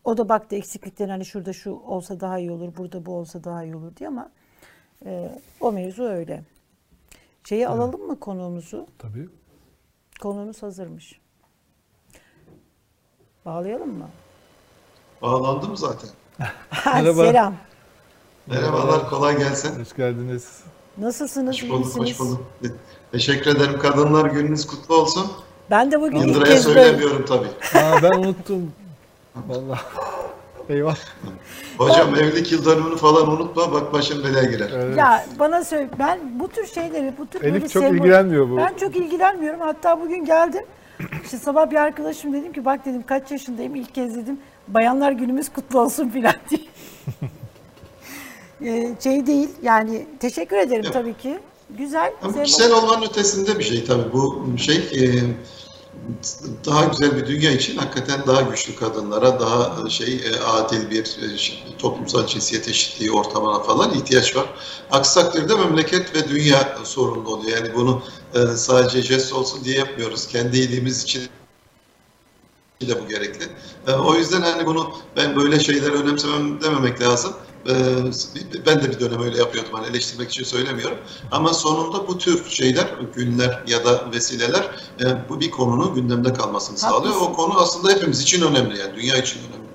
o da baktı eksikliklerin hani şurada şu olsa daha iyi olur, burada bu olsa daha iyi olur diye ama e, o mevzu öyle. Şeyi alalım mı konuğumuzu? Tabii. Konuğumuz hazırmış. Bağlayalım mı? Bağlandım zaten. Merhaba. Selam. Merhabalar, kolay gelsin. Hoş geldiniz. Nasılsınız? Hoş bulduk, misiniz? hoş bulduk. Teşekkür ederim. Kadınlar gününüz kutlu olsun. Ben de bugün ilk Yıldıray'a kez böyle... söylemiyorum tabii. Aa, ben unuttum. Vallahi. Eyvah. Hocam evlilik yıl dönümünü falan unutma, bak başın belaya girer. Evet. Ya bana söyle ben bu tür şeyleri bu tür Elif böyle çok sembol- ilgilenmiyor bu. Ben çok ilgilenmiyorum. Hatta bugün geldim. İşte sabah bir arkadaşım dedim ki bak dedim kaç yaşındayım ilk kez dedim bayanlar günümüz kutlu olsun filan diye. Ee, şey değil yani teşekkür ederim Yok. tabii ki. Güzel. Ama kişisel olmanın ötesinde bir şey tabii. Bu şey e, daha güzel bir dünya için hakikaten daha güçlü kadınlara, daha e, şey e, adil bir e, toplumsal cinsiyet eşitliği ortamına falan ihtiyaç var. Aksi takdirde memleket ve dünya sorunlu oluyor. Yani bunu sadece jest olsun diye yapmıyoruz. Kendi iyiliğimiz için de bu gerekli. O yüzden hani bunu ben böyle şeyler önemsemem dememek lazım. E, Ben de bir dönem öyle yapıyordum hani eleştirmek için söylemiyorum. Ama sonunda bu tür şeyler, günler ya da vesileler e, bu bir konunun gündemde kalmasını sağlıyor. Haklısın. O konu aslında hepimiz için önemli yani dünya için önemli.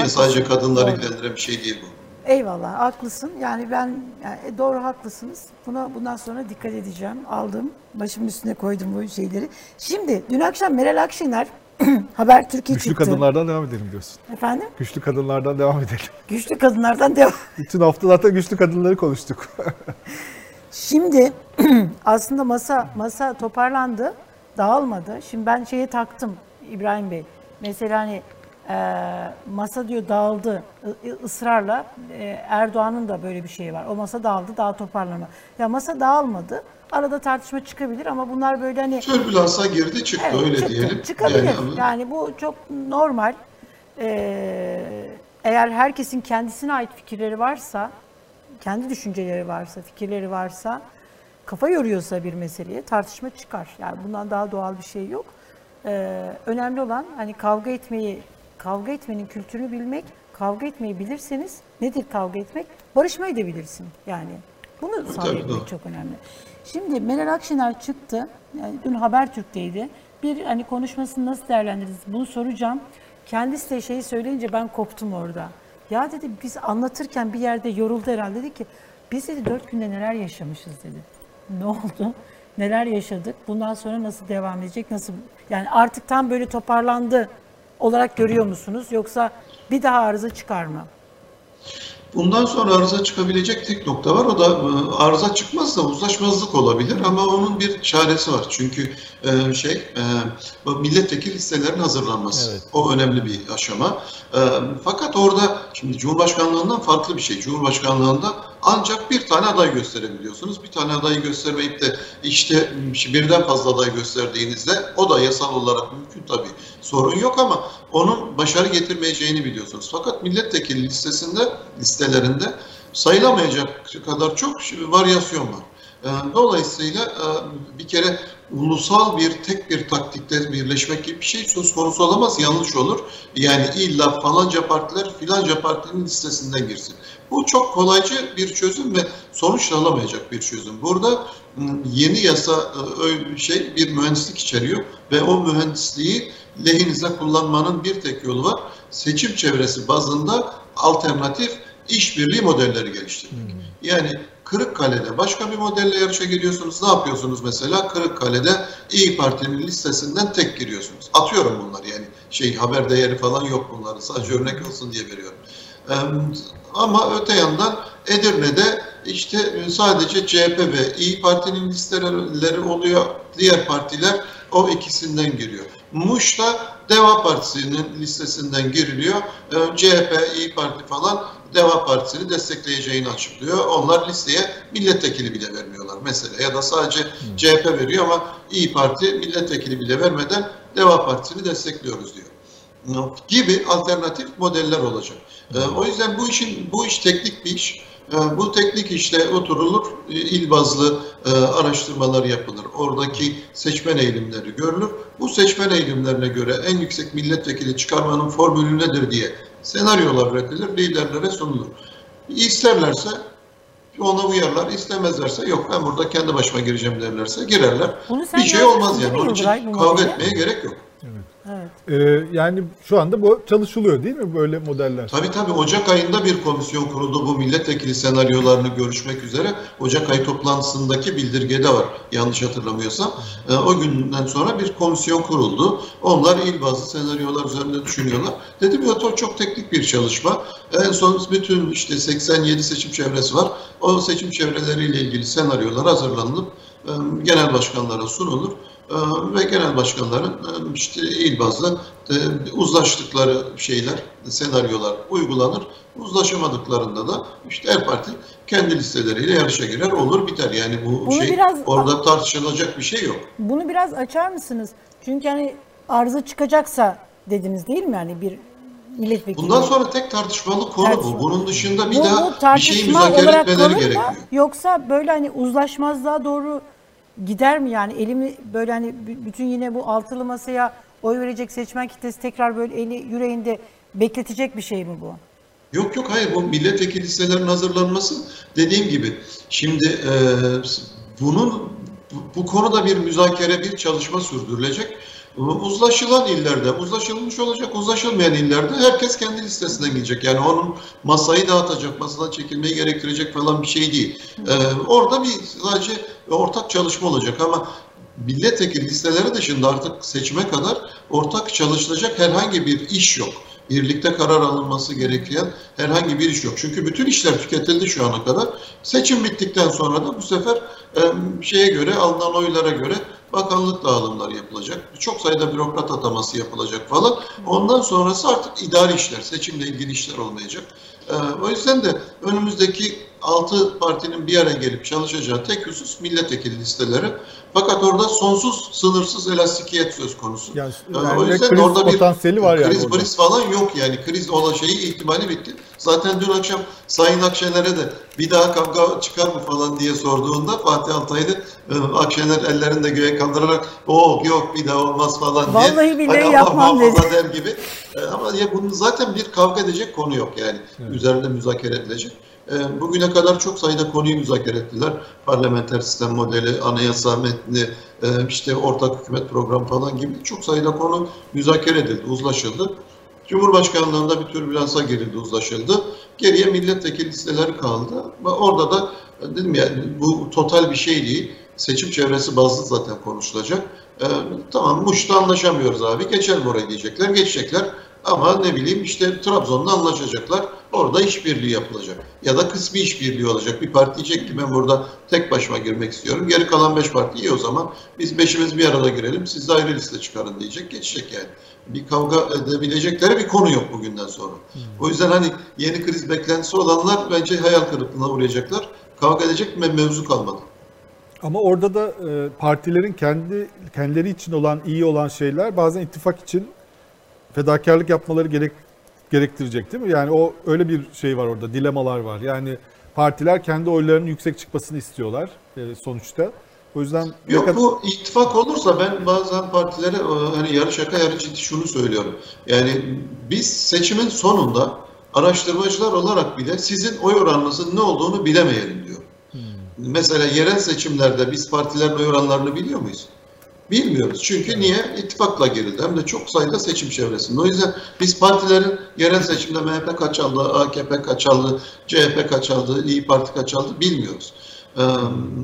Çok Sadece kadınları ilgilendiren bir şey değil bu. Eyvallah haklısın. Yani ben yani e, doğru haklısınız. Buna bundan sonra dikkat edeceğim. Aldım. Başımın üstüne koydum bu şeyleri. Şimdi dün akşam Meral Akşener Haber Türkiye Güçlü çıktı. kadınlardan devam edelim diyorsun. Efendim? Güçlü kadınlardan devam edelim. Güçlü kadınlardan devam. Bütün hafta zaten güçlü kadınları konuştuk. Şimdi aslında masa masa toparlandı, dağılmadı. Şimdi ben şeye taktım İbrahim Bey. Mesela hani masa diyor dağıldı ısrarla e, Erdoğan'ın da böyle bir şeyi var. O masa dağıldı, daha toparlanma. Ya masa dağılmadı. Arada tartışma çıkabilir ama bunlar böyle hani Türbülansa girdi çıktı Evet, öyle çıktı. diyelim. Çıkabilir. Yani Yani, bu çok normal. Ee, eğer herkesin kendisine ait fikirleri varsa, kendi düşünceleri varsa, fikirleri varsa, kafa yoruyorsa bir meseleye tartışma çıkar. Yani bundan daha doğal bir şey yok. Ee, önemli olan hani kavga etmeyi, kavga etmenin kültürünü bilmek, kavga etmeyi bilirseniz nedir kavga etmek? Barışmayı da bilirsin yani. Bunu sağlayabilmek çok önemli. Şimdi Meral Akşener çıktı. Yani dün Habertürk'teydi. Bir hani konuşmasını nasıl değerlendirdiniz? Bunu soracağım. Kendisi de şeyi söyleyince ben koptum orada. Ya dedi biz anlatırken bir yerde yoruldu herhalde. Dedi ki biz dedi dört günde neler yaşamışız dedi. Ne oldu? Neler yaşadık? Bundan sonra nasıl devam edecek? Nasıl? Yani artık tam böyle toparlandı olarak görüyor musunuz? Yoksa bir daha arıza çıkar mı? Bundan sonra arıza çıkabilecek tek nokta var. O da e, arıza çıkmazsa uzlaşmazlık olabilir ama onun bir çaresi var. Çünkü e, şey e, milletvekili listelerin hazırlanması. Evet. O önemli bir aşama. Fakat orada şimdi Cumhurbaşkanlığından farklı bir şey. Cumhurbaşkanlığında ancak bir tane aday gösterebiliyorsunuz. Bir tane adayı göstermeyip de işte birden fazla aday gösterdiğinizde o da yasal olarak mümkün tabii. Sorun yok ama onun başarı getirmeyeceğini biliyorsunuz. Fakat milletvekili listesinde listelerinde sayılamayacak kadar çok varyasyon var. Ee, Dolayısıyla e, bir kere ulusal bir tek bir taktikte birleşmek gibi bir şey söz konusu olamaz, yanlış olur. Yani illa falanca partiler filanca partinin listesinden girsin. Bu çok kolaycı bir çözüm ve sonuç alamayacak bir çözüm. Burada m, yeni yasa bir şey bir mühendislik içeriyor ve o mühendisliği lehinize kullanmanın bir tek yolu var. Seçim çevresi bazında alternatif işbirliği modelleri geliştirmek. Yani Kırıkkale'de başka bir modelle yarışa giriyorsunuz. Ne yapıyorsunuz mesela? Kırıkkale'de İyi Parti'nin listesinden tek giriyorsunuz. Atıyorum bunları yani. Şey haber değeri falan yok bunların. Sadece örnek olsun diye veriyorum. Ee, ama öte yandan Edirne'de işte sadece CHP ve İyi Parti'nin listeleri oluyor. Diğer partiler o ikisinden giriyor. Muş'ta Deva Partisi'nin listesinden giriliyor. Ee, CHP, İyi Parti falan Deva Partisi'ni destekleyeceğini açıklıyor. Onlar listeye milletvekili bile vermiyorlar mesela. Ya da sadece CHP veriyor ama İyi Parti milletvekili bile vermeden Deva Partisi'ni destekliyoruz diyor gibi alternatif modeller olacak. Ee, o yüzden bu işin bu iş teknik bir iş. Ee, bu teknik işte oturulur, e, il bazlı e, araştırmalar yapılır. Oradaki seçmen eğilimleri görülür. Bu seçmen eğilimlerine göre en yüksek milletvekili çıkarmanın formülü nedir diye senaryolar üretilir, liderlere sunulur. İsterlerse ona uyarlar, istemezlerse yok ben burada kendi başıma gireceğim derlerse girerler. Bir şey olmaz yani. Onun için kavga etmeye gerek yok. Evet. Ee, yani şu anda bu çalışılıyor değil mi böyle modeller? Tabii tabii Ocak ayında bir komisyon kuruldu bu milletvekili senaryolarını görüşmek üzere. Ocak ayı toplantısındaki bildirgede var yanlış hatırlamıyorsam. Ee, o günden sonra bir komisyon kuruldu. Onlar il bazlı senaryolar üzerinde düşünüyorlar. Dedim ya çok teknik bir çalışma. En son bütün işte 87 seçim çevresi var. O seçim çevreleriyle ilgili senaryolar hazırlanıp e, genel başkanlara sunulur. Ee, ve genel başkanların e, işte il bazlı e, uzlaştıkları şeyler, senaryolar uygulanır. Uzlaşamadıklarında da işte her parti kendi listeleriyle yarışa girer, olur biter. Yani bu Bunu şey biraz- orada tartışılacak bir şey yok. Bunu biraz açar mısınız? Çünkü hani arıza çıkacaksa dediniz değil mi? Yani bir milletvekili. Bundan sonra tek tartışmalı konu Tartışma. bu. Bunun dışında bir Bu- bu daha bir tartışma müzakere etmeleri gerekiyor. Yoksa böyle hani uzlaşmazlığa doğru gider mi yani elimi böyle hani bütün yine bu altılı masaya oy verecek seçmen kitlesi tekrar böyle eli yüreğinde bekletecek bir şey mi bu? Yok yok hayır bu milletvekili listelerinin hazırlanması dediğim gibi şimdi e, bunun bu, bu konuda bir müzakere bir çalışma sürdürülecek. Uzlaşılan illerde uzlaşılmış olacak, uzlaşılmayan illerde herkes kendi listesinden gidecek. Yani onun masayı dağıtacak, masadan çekilmeyi gerektirecek falan bir şey değil. Ee, orada bir sadece ortak çalışma olacak ama milletvekili listeleri dışında artık seçime kadar ortak çalışılacak herhangi bir iş yok. Birlikte karar alınması gereken herhangi bir iş yok. Çünkü bütün işler tüketildi şu ana kadar. Seçim bittikten sonra da bu sefer şeye göre, alınan oylara göre bakanlık dağılımları yapılacak. Çok sayıda bürokrat ataması yapılacak falan. Ondan sonrası artık idari işler, seçimle ilgili işler olmayacak. Ee, o yüzden de önümüzdeki altı partinin bir araya gelip çalışacağı tek husus milletvekili listeleri. Fakat orada sonsuz, sınırsız elastikiyet söz konusu. Yani, Ee, yani o yüzden kriz orada bir potansiyeli var yani kriz kriz falan yok yani. Kriz olan şeyi ihtimali bitti. Zaten dün akşam Sayın Akşener'e de bir daha kavga çıkar mı falan diye sorduğunda Fatih Altaylı e, Akşener ellerini de göğe kaldırarak o yok bir daha olmaz falan diye. Vallahi billahi Hani Allah yapmam dedi. der gibi. E, ama ya bunun zaten bir kavga edecek konu yok yani. Üzerinde müzakere edilecek. E, Bugüne kadar çok sayıda konuyu müzakere ettiler. Parlamenter sistem modeli, anayasa metni, işte ortak hükümet programı falan gibi çok sayıda konu müzakere edildi, uzlaşıldı. Cumhurbaşkanlığında bir türbülansa girildi, uzlaşıldı. Geriye milletvekili listeleri kaldı. Orada da dedim ya bu total bir şey değil. Seçim çevresi bazlı zaten konuşulacak. Ee, tamam Muş'ta anlaşamıyoruz abi. Geçelim oraya diyecekler. Geçecekler. Ama ne bileyim işte Trabzon'da anlaşacaklar. Orada işbirliği yapılacak. Ya da kısmi işbirliği olacak. Bir parti diyecek ki ben burada tek başıma girmek istiyorum. Geri kalan beş parti iyi o zaman. Biz beşimiz bir arada girelim. Siz de ayrı liste çıkarın diyecek. Geçecek yani. Bir kavga edebilecekleri bir konu yok bugünden sonra. O yüzden hani yeni kriz beklentisi olanlar bence hayal kırıklığına uğrayacaklar. Kavga edecek bir mevzu kalmadı. Ama orada da e, partilerin kendi kendileri için olan iyi olan şeyler bazen ittifak için fedakarlık yapmaları gerek gerektirecek değil mi? Yani o öyle bir şey var orada, dilemalar var. Yani partiler kendi oylarının yüksek çıkmasını istiyorlar e, sonuçta. O yüzden Yok kadar- bu ittifak olursa ben bazen partilere e, hani yarı şaka yarı ciddi şunu söylüyorum. Yani biz seçimin sonunda araştırmacılar olarak bile sizin oy oranınızın ne olduğunu bilemeyelim diyor. Mesela yerel seçimlerde biz partilerin oy oranlarını biliyor muyuz? Bilmiyoruz. Çünkü niye? İttifakla girildi. Hem de çok sayıda seçim çevresinde. O yüzden biz partilerin yerel seçimde MHP kaç aldı, AKP kaç aldı, CHP kaç aldı, İyi Parti kaç aldı bilmiyoruz. Ee,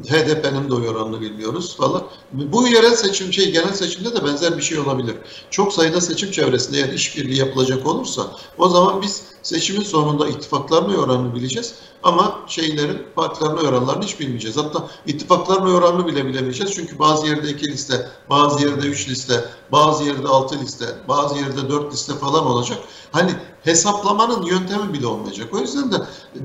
HDP'nin de oy oranını bilmiyoruz falan. Bu yerel seçim şey genel seçimde de benzer bir şey olabilir. Çok sayıda seçim çevresinde eğer işbirliği yapılacak olursa o zaman biz seçimin sonunda ittifakların oy oranını bileceğiz ama şeylerin partilerin oy oranlarını hiç bilmeyeceğiz. Hatta ittifakların oranını bile bilemeyeceğiz. Çünkü bazı yerde iki liste, bazı yerde üç liste, bazı yerde altı liste, bazı yerde dört liste falan olacak. Hani hesaplamanın yöntemi bile olmayacak. O yüzden de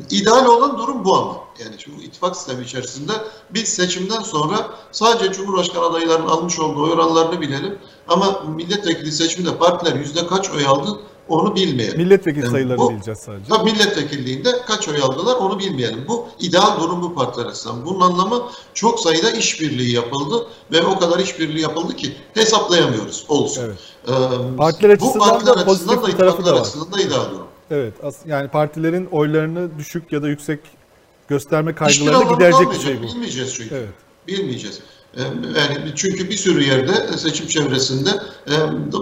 ideal olan durum bu ama. Yani şu ittifak sistemi içerisinde biz seçimden sonra sadece Cumhurbaşkanı adaylarının almış olduğu oy oranlarını bilelim. Ama milletvekili seçiminde partiler yüzde kaç oy aldı onu bilmeyelim. milletvekili Yani sayılarını bu- bileceğiz sadece. Tabii milletvekilliğinde kaç oy aldılar onu bilmeyelim. Bu ideal durum bu partiler açısından. Bunun anlamı çok sayıda işbirliği yapıldı ve o kadar işbirliği yapıldı ki hesaplayamıyoruz. Olsun. Evet. Ee, Partiler bu partiler da açısından da bir tarafı da var. açısından da ideal durum. Evet. as- Yani partilerin oylarını düşük ya da yüksek gösterme kaygılarını anlamı giderecek bir şey bu. Bilmeyeceğiz çünkü. Evet. Bilmeyeceğiz. Ee, Yani çünkü bir sürü yerde seçim çevresinde e,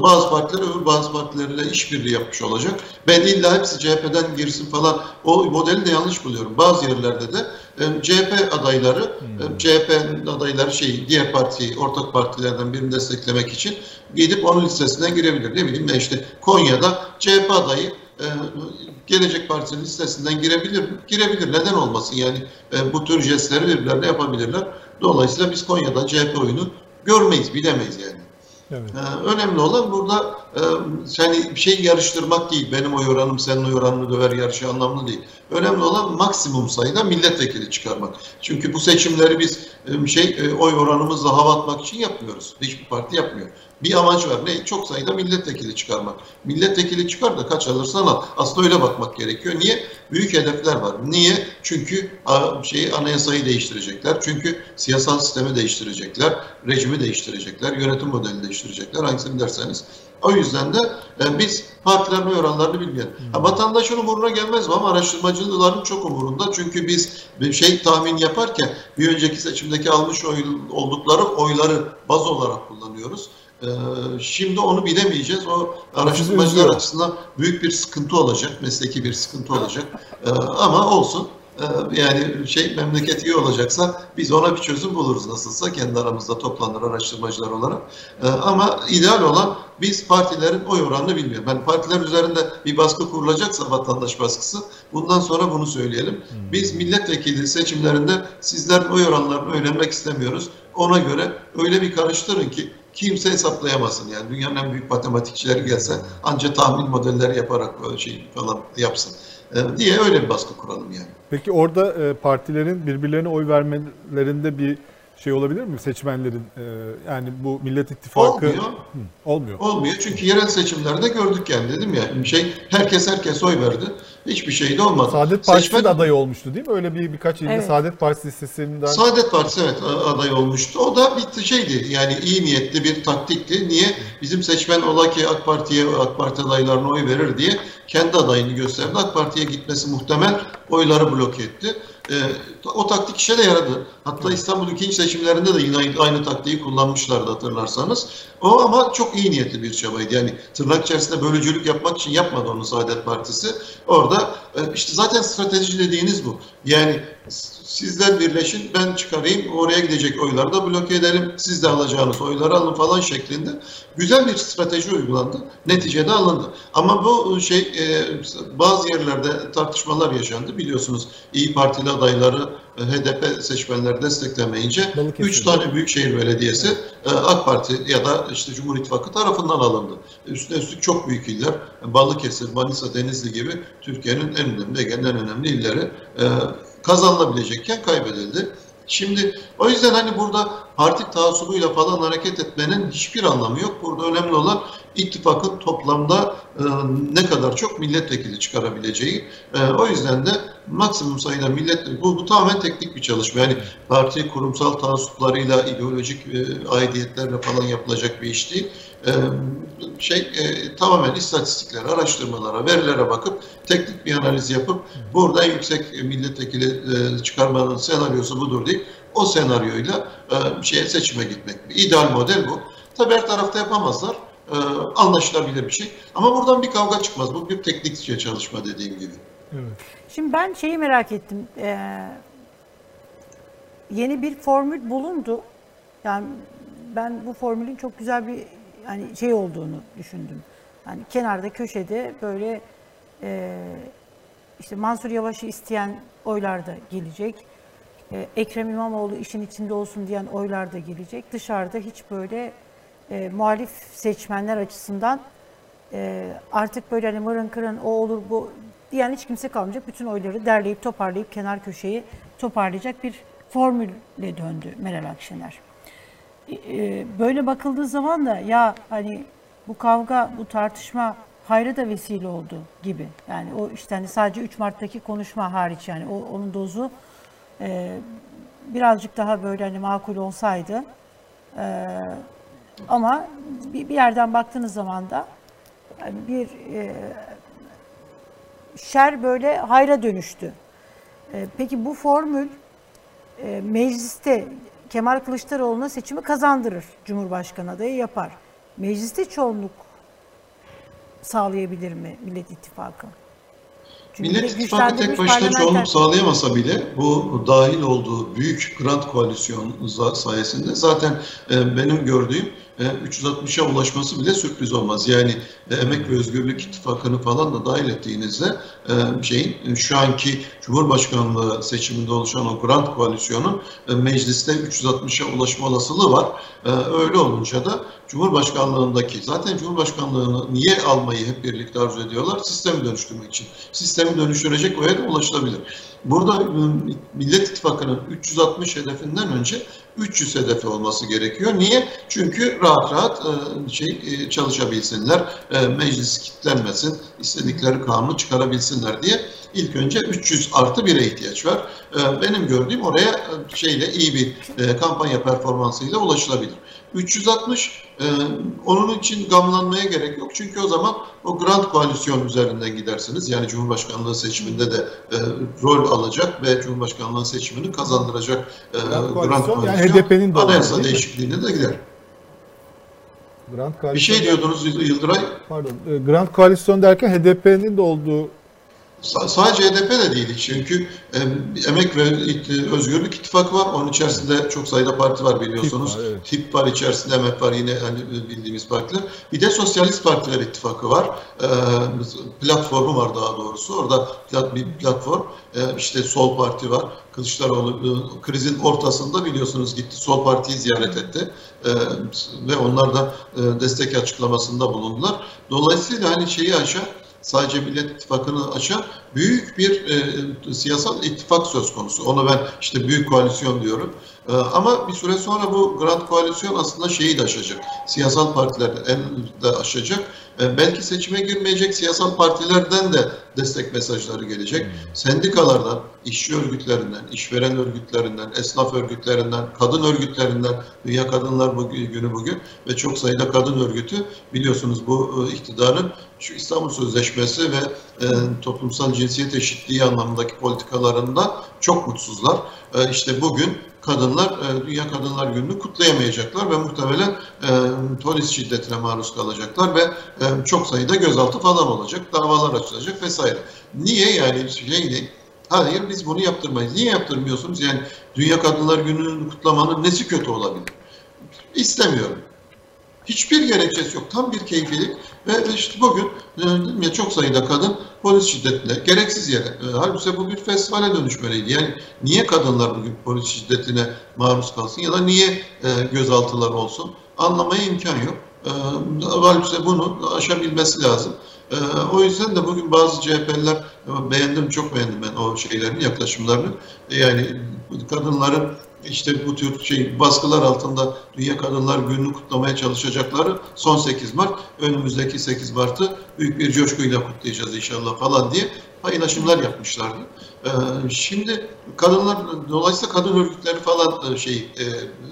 bazı partiler öbür bazı partilerle işbirliği yapmış olacak. Ben illa hepsi CHP'den girsin falan o modeli de yanlış buluyorum. Bazı yerlerde de e, CHP adayları, e, CHP'nin adayları şey diğer parti, ortak partilerden birini desteklemek için gidip onun listesine girebilir. Ne bileyim ben işte Konya'da CHP adayı e, Gelecek Partisi'nin listesinden girebilir mi? Girebilir. Neden olmasın? Yani e, bu tür jestleri birbirlerine yapabilirler. Dolayısıyla biz Konya'da CHP oyunu görmeyiz, bilemeyiz yani. Evet. Ee, önemli olan burada e, yani bir şey yarıştırmak değil. Benim oy oranım senin oy oranını döver yarışı anlamlı değil. Önemli olan maksimum sayıda milletvekili çıkarmak. Çünkü bu seçimleri biz e, şey e, oy oranımızla hava atmak için yapmıyoruz. Hiçbir parti yapmıyor. Bir amaç var. Ne? Çok sayıda milletvekili çıkarmak. Milletvekili çıkar da kaç alırsan al. Aslında öyle bakmak gerekiyor. Niye? Büyük hedefler var. Niye? Çünkü a, şeyi anayasayı değiştirecekler. Çünkü siyasal sistemi değiştirecekler. Rejimi değiştirecekler. Yönetim modelini değiştirecekler. Hangisini derseniz. O yüzden de e, biz partilerin oy oranlarını bilmeyelim. Ha, vatandaşın umuruna gelmez mi? Ama araştırmacıların çok umurunda. Çünkü biz bir şey tahmin yaparken bir önceki seçimdeki almış oy, oldukları oyları baz olarak kullanıyoruz. Ee, şimdi onu bilemeyeceğiz. O araştırmacılar açısından büyük bir sıkıntı olacak, mesleki bir sıkıntı olacak. Ee, ama olsun. Ee, yani şey memleket iyi olacaksa biz ona bir çözüm buluruz nasılsa kendi aramızda toplanır araştırmacılar olarak. Ee, ama ideal olan biz partilerin oy oranını bilmiyorum. Yani partiler üzerinde bir baskı kurulacaksa vatandaş baskısı bundan sonra bunu söyleyelim. Biz milletvekili seçimlerinde sizlerin oy oranlarını öğrenmek istemiyoruz. Ona göre öyle bir karıştırın ki kimse hesaplayamasın. Yani dünyanın en büyük matematikçileri gelse ancak tahmin modelleri yaparak böyle şey falan yapsın. Ee, diye öyle bir baskı kuralım yani. Peki orada e, partilerin birbirlerine oy vermelerinde bir şey olabilir mi seçmenlerin? E, yani bu Millet İttifakı Olmuyor. Hı, olmuyor. Olmuyor çünkü yerel seçimlerde gördük yani dedim ya şey herkes herkes oy verdi. Hiçbir şey de olmadı. Saadet Partisi Seçmen- de adayı olmuştu değil mi? Öyle bir birkaç ilde Evet. Saadet Partisi listesinden Saadet Partisi evet aday olmuştu. O da bir şeydi yani iyi niyetli bir taktikti. Niye? Bizim seçmen ola ki AK Parti'ye AK Parti adaylarına oy verir diye kendi adayını gösterdi. AK Parti'ye gitmesi muhtemel oyları bloke etti. Ee, o taktik işe de yaradı. Hatta İstanbul ikinci seçimlerinde de yine aynı, taktiği kullanmışlardı hatırlarsanız. O ama çok iyi niyetli bir çabaydı. Yani tırnak içerisinde bölücülük yapmak için yapmadı onu Saadet Partisi. Orada e, işte zaten strateji dediğiniz bu. Yani sizler birleşin ben çıkarayım oraya gidecek oyları da bloke edelim. Siz de alacağınız oyları alın falan şeklinde güzel bir strateji uygulandı. Neticede alındı. Ama bu şey e, bazı yerlerde tartışmalar yaşandı. Biliyorsunuz İyi Partili adayları e, HDP seçmenleri desteklemeyince Balıkesir. 3 tane büyükşehir belediyesi e, AK Parti ya da işte Cumhur İttifakı tarafından alındı. Üstüne üstlük çok büyük iller Balıkesir, Manisa, Denizli gibi Türkiye'nin en önemli, en önemli illeri e, kazanılabilecekken kaybedildi. Şimdi o yüzden hani burada parti taassubuyla falan hareket etmenin hiçbir anlamı yok. Burada önemli olan ittifakın toplamda e, ne kadar çok milletvekili çıkarabileceği. E, o yüzden de maksimum sayıda milletvekili, bu, bu tamamen teknik bir çalışma. Yani parti kurumsal taassuplarıyla, ideolojik e, aidiyetlerle falan yapılacak bir iş değil. E, şey e, tamamen istatistiklere, araştırmalara, verilere bakıp teknik bir analiz yapıp burada en yüksek milletvekili e, çıkarmanın senaryosu budur deyip o senaryoyla e, şeye seçime gitmek. İdeal model bu. Tabii her tarafta yapamazlar. E, anlaşılabilir bir şey. Ama buradan bir kavga çıkmaz. Bu bir teknik çalışma dediğim gibi. Evet. Şimdi ben şeyi merak ettim. Ee, yeni bir formül bulundu. Yani ben bu formülün çok güzel bir hani şey olduğunu düşündüm. Yani kenarda köşede böyle e, işte Mansur Yavaş'ı isteyen oylar da gelecek. E, Ekrem İmamoğlu işin içinde olsun diyen oylar da gelecek. Dışarıda hiç böyle e, muhalif seçmenler açısından e, artık böyle hani mırın kırın o olur bu diyen hiç kimse kalmayacak. Bütün oyları derleyip toparlayıp kenar köşeyi toparlayacak bir formülle döndü Meral Akşener. E, böyle bakıldığı zaman da ya hani bu kavga, bu tartışma hayra da vesile oldu gibi. Yani o işte hani sadece 3 Mart'taki konuşma hariç yani o, onun dozu e, birazcık daha böyle hani makul olsaydı e, ama bir, bir yerden baktığınız zaman da yani bir e, şer böyle hayra dönüştü. E, peki bu formül e, mecliste Kemal Kılıçdaroğlu'na seçimi kazandırır. Cumhurbaşkanı adayı yapar. Mecliste çoğunluk sağlayabilir mi Millet İttifakı? Çünkü Millet İttifakı tek başına çoğunluk sağlayamasa bile bu dahil olduğu büyük Grand Koalisyon sayesinde zaten e, benim gördüğüm e, 360'a ulaşması bile sürpriz olmaz. Yani e, Emek ve Özgürlük İttifakı'nı falan da dahil ettiğinizde e, şeyin e, şu anki Cumhurbaşkanlığı seçiminde oluşan o Grand Koalisyon'un mecliste 360'a ulaşma olasılığı var. Öyle olunca da Cumhurbaşkanlığındaki zaten Cumhurbaşkanlığını niye almayı hep birlikte arzu ediyorlar? Sistemi dönüştürmek için. Sistemi dönüştürecek oya da ulaşılabilir. Burada Millet İttifakı'nın 360 hedefinden önce 300 hedefi olması gerekiyor. Niye? Çünkü rahat rahat e, şey e, çalışabilsinler, e, meclis kilitlenmesin, istedikleri kanunu çıkarabilsinler diye ilk önce 300 artı 1'e ihtiyaç var. Benim gördüğüm oraya şeyle iyi bir kampanya performansıyla ulaşılabilir. 360 e, onun için gamlanmaya gerek yok. Çünkü o zaman o Grand Koalisyon üzerinden gidersiniz. Yani Cumhurbaşkanlığı seçiminde de e, rol alacak ve Cumhurbaşkanlığı seçimini kazandıracak e, Grand Grand Koalisyon, Koalisyon yani HDP'nin de anayasa değil değişikliğine de gider. Grand Bir Koalisyon, şey diyordunuz Yıldıray. pardon, e, Grand Koalisyon derken HDP'nin de olduğu Sadece HDP de değil çünkü e, Emek ve Özgürlük İttifakı var. Onun içerisinde çok sayıda parti var biliyorsunuz. HİP var, evet. HİP var içerisinde, Emek var yine hani bildiğimiz partiler. Bir de Sosyalist Partiler İttifakı var. E, platformu var daha doğrusu. Orada bir platform. E, işte Sol Parti var. Kılıçdaroğlu e, krizin ortasında biliyorsunuz gitti Sol Parti'yi ziyaret etti. E, ve onlar da e, destek açıklamasında bulundular. Dolayısıyla hani şeyi aşağı sadece Millet İttifakı'nı aşan büyük bir e, siyasal ittifak söz konusu. Onu ben işte büyük koalisyon diyorum. E, ama bir süre sonra bu Grand Koalisyon aslında şeyi de aşacak. Siyasal partiler en de aşacak. E, belki seçime girmeyecek siyasal partilerden de destek mesajları gelecek. Sendikalardan, işçi örgütlerinden, işveren örgütlerinden, esnaf örgütlerinden, kadın örgütlerinden, Dünya Kadınlar Günü bugün ve çok sayıda kadın örgütü biliyorsunuz bu e, iktidarın şu İstanbul Sözleşmesi ve e, toplumsal cinsiyet eşitliği anlamındaki politikalarında çok mutsuzlar. E, işte bugün kadınlar e, Dünya Kadınlar Günü'nü kutlayamayacaklar ve muhtemelen e, polis şiddetine maruz kalacaklar ve e, çok sayıda gözaltı falan olacak, davalar açılacak vesaire. Niye yani şey ne? Hayır biz bunu yaptırmayız. Niye yaptırmıyorsunuz? Yani Dünya Kadınlar Günü'nü kutlamanın nesi kötü olabilir? İstemiyorum. Hiçbir gerekçesi yok. Tam bir keyfilik ve işte bugün e, ya çok sayıda kadın polis şiddetine gereksiz yere. E, halbuki bu bir festivale dönüşmeliydi. Yani niye kadınlar bugün polis şiddetine maruz kalsın ya da niye e, gözaltılar olsun? Anlamaya imkan yok. Halbuki bunu aşabilmesi lazım. O yüzden de bugün bazı CHP'liler beğendim, çok beğendim ben o şeylerin, yaklaşımlarını. Yani kadınların işte bu tür şey baskılar altında Dünya Kadınlar Günü'nü kutlamaya çalışacakları son 8 Mart, önümüzdeki 8 Mart'ı büyük bir coşkuyla kutlayacağız inşallah falan diye paylaşımlar yapmışlardı. Ee, şimdi kadınlar, dolayısıyla kadın örgütleri falan e, şey e,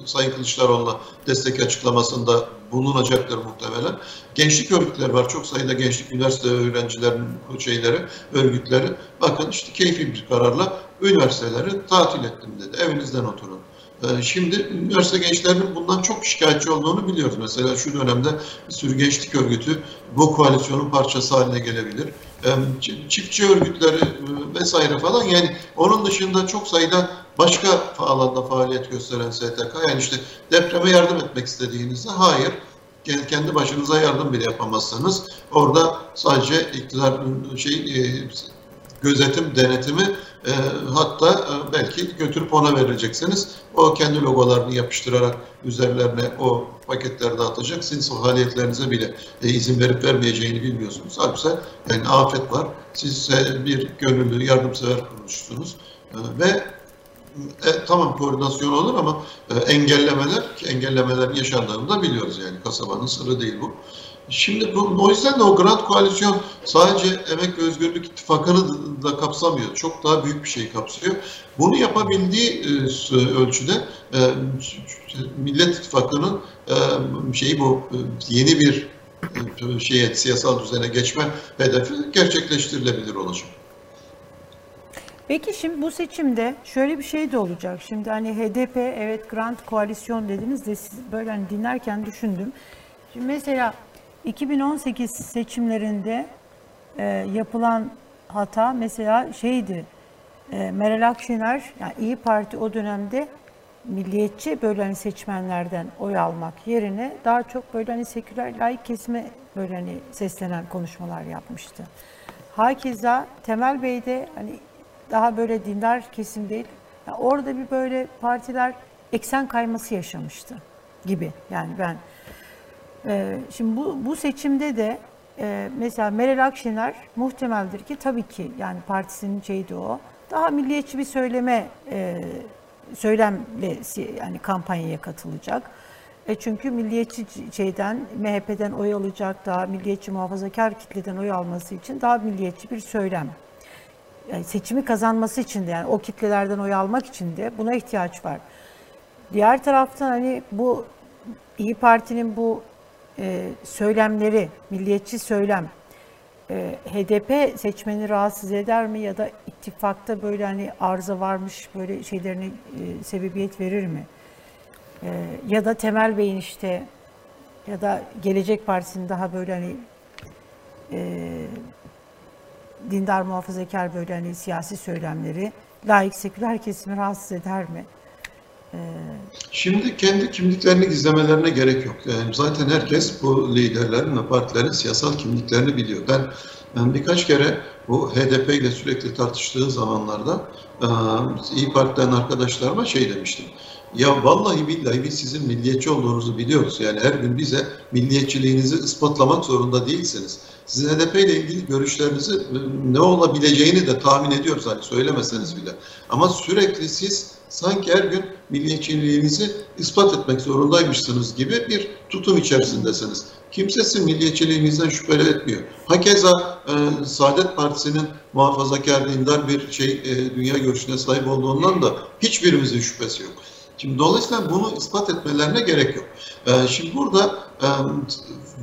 Sayın Kılıçdaroğlu'na destek açıklamasında bulunacaktır muhtemelen. Gençlik örgütleri var. Çok sayıda gençlik üniversite öğrencilerinin şeyleri, örgütleri. Bakın işte keyfi bir kararla üniversiteleri tatil ettim dedi. Evinizden oturun. Ee, Şimdi üniversite gençlerinin bundan çok şikayetçi olduğunu biliyoruz. Mesela şu dönemde bir sürü gençlik örgütü bu koalisyonun parçası haline gelebilir. Çi- Çiftçi örgütleri e, vesaire falan. Yani onun dışında çok sayıda başka alanda faaliyet gösteren STK yani işte depreme yardım etmek istediğinizde hayır ke- kendi başınıza yardım bile yapamazsanız orada sadece iktidarın şey e, gözetim, denetimi e, hatta e, belki götürüp ona vereceksiniz. O kendi logolarını yapıştırarak üzerlerine o paketleri dağıtacak. Sizin faaliyetlerinize bile e, izin verip vermeyeceğini bilmiyorsunuz. Halbuki yani afet var. Siz e, bir gönüllü, yardımsever kuruluşsunuz. E, ve e, tamam koordinasyon olur ama e, engellemeler, engellemelerin yaşandığını da biliyoruz yani kasabanın sırrı değil bu. Şimdi bu, o yüzden de o Grand Koalisyon sadece Emek ve Özgürlük İttifakı'nı da kapsamıyor. Çok daha büyük bir şey kapsıyor. Bunu yapabildiği e, ölçüde e, Millet İttifakı'nın e, şeyi bu yeni bir şeye siyasal düzene geçme hedefi gerçekleştirilebilir olacak. Peki şimdi bu seçimde şöyle bir şey de olacak. Şimdi hani HDP evet Grand Koalisyon dediniz de siz böyle hani dinlerken düşündüm. Şimdi mesela 2018 seçimlerinde e, yapılan hata mesela şeydi. E, Meral Akşener yani İyi Parti o dönemde milliyetçi böyle hani seçmenlerden oy almak yerine daha çok böyle hani seküler laik kesime böyle hani seslenen konuşmalar yapmıştı. Hakeza Temel Bey de hani daha böyle dindar kesim değil. Ya orada bir böyle partiler eksen kayması yaşamıştı gibi. Yani ben ee, şimdi bu, bu seçimde de e, mesela Meral Akşener muhtemeldir ki tabii ki yani partisinin şeydi o. Daha milliyetçi bir söyleme e, söylemle yani kampanyaya katılacak. E çünkü milliyetçi şeyden MHP'den oy alacak daha milliyetçi muhafazakar kitleden oy alması için daha milliyetçi bir söylem. Yani seçimi kazanması için de yani o kitlelerden oy almak için de buna ihtiyaç var. Diğer taraftan hani bu İyi Parti'nin bu e, söylemleri, milliyetçi söylem e, HDP seçmeni rahatsız eder mi ya da ittifakta böyle hani arıza varmış böyle şeylerine e, sebebiyet verir mi? E, ya da Temel Bey'in işte ya da Gelecek Partisi'nin daha böyle hani e, dindar muhafazakar böyle hani siyasi söylemleri laik seküler kesimi rahatsız eder mi? Şimdi kendi kimliklerini gizlemelerine gerek yok. Yani zaten herkes bu liderlerin ve partilerin siyasal kimliklerini biliyor. Ben, ben birkaç kere bu HDP ile sürekli tartıştığı zamanlarda e, İyi Parti'den arkadaşlarıma şey demiştim. Ya vallahi billahi biz sizin milliyetçi olduğunuzu biliyoruz. Yani her gün bize milliyetçiliğinizi ispatlamak zorunda değilsiniz. Sizin HDP ile ilgili görüşlerinizi e, ne olabileceğini de tahmin ediyoruz hani söylemeseniz bile. Ama sürekli siz sanki her gün milliyetçiliğinizi ispat etmek zorundaymışsınız gibi bir tutum içerisindesiniz. Kimse sizin milliyetçiliğinizden şüpheli etmiyor. Hakeza e, Saadet Partisi'nin muhafazakar dindar bir şey e, dünya görüşüne sahip olduğundan da hiçbirimizin şüphesi yok. Şimdi dolayısıyla bunu ispat etmelerine gerek yok. Ee, şimdi burada e,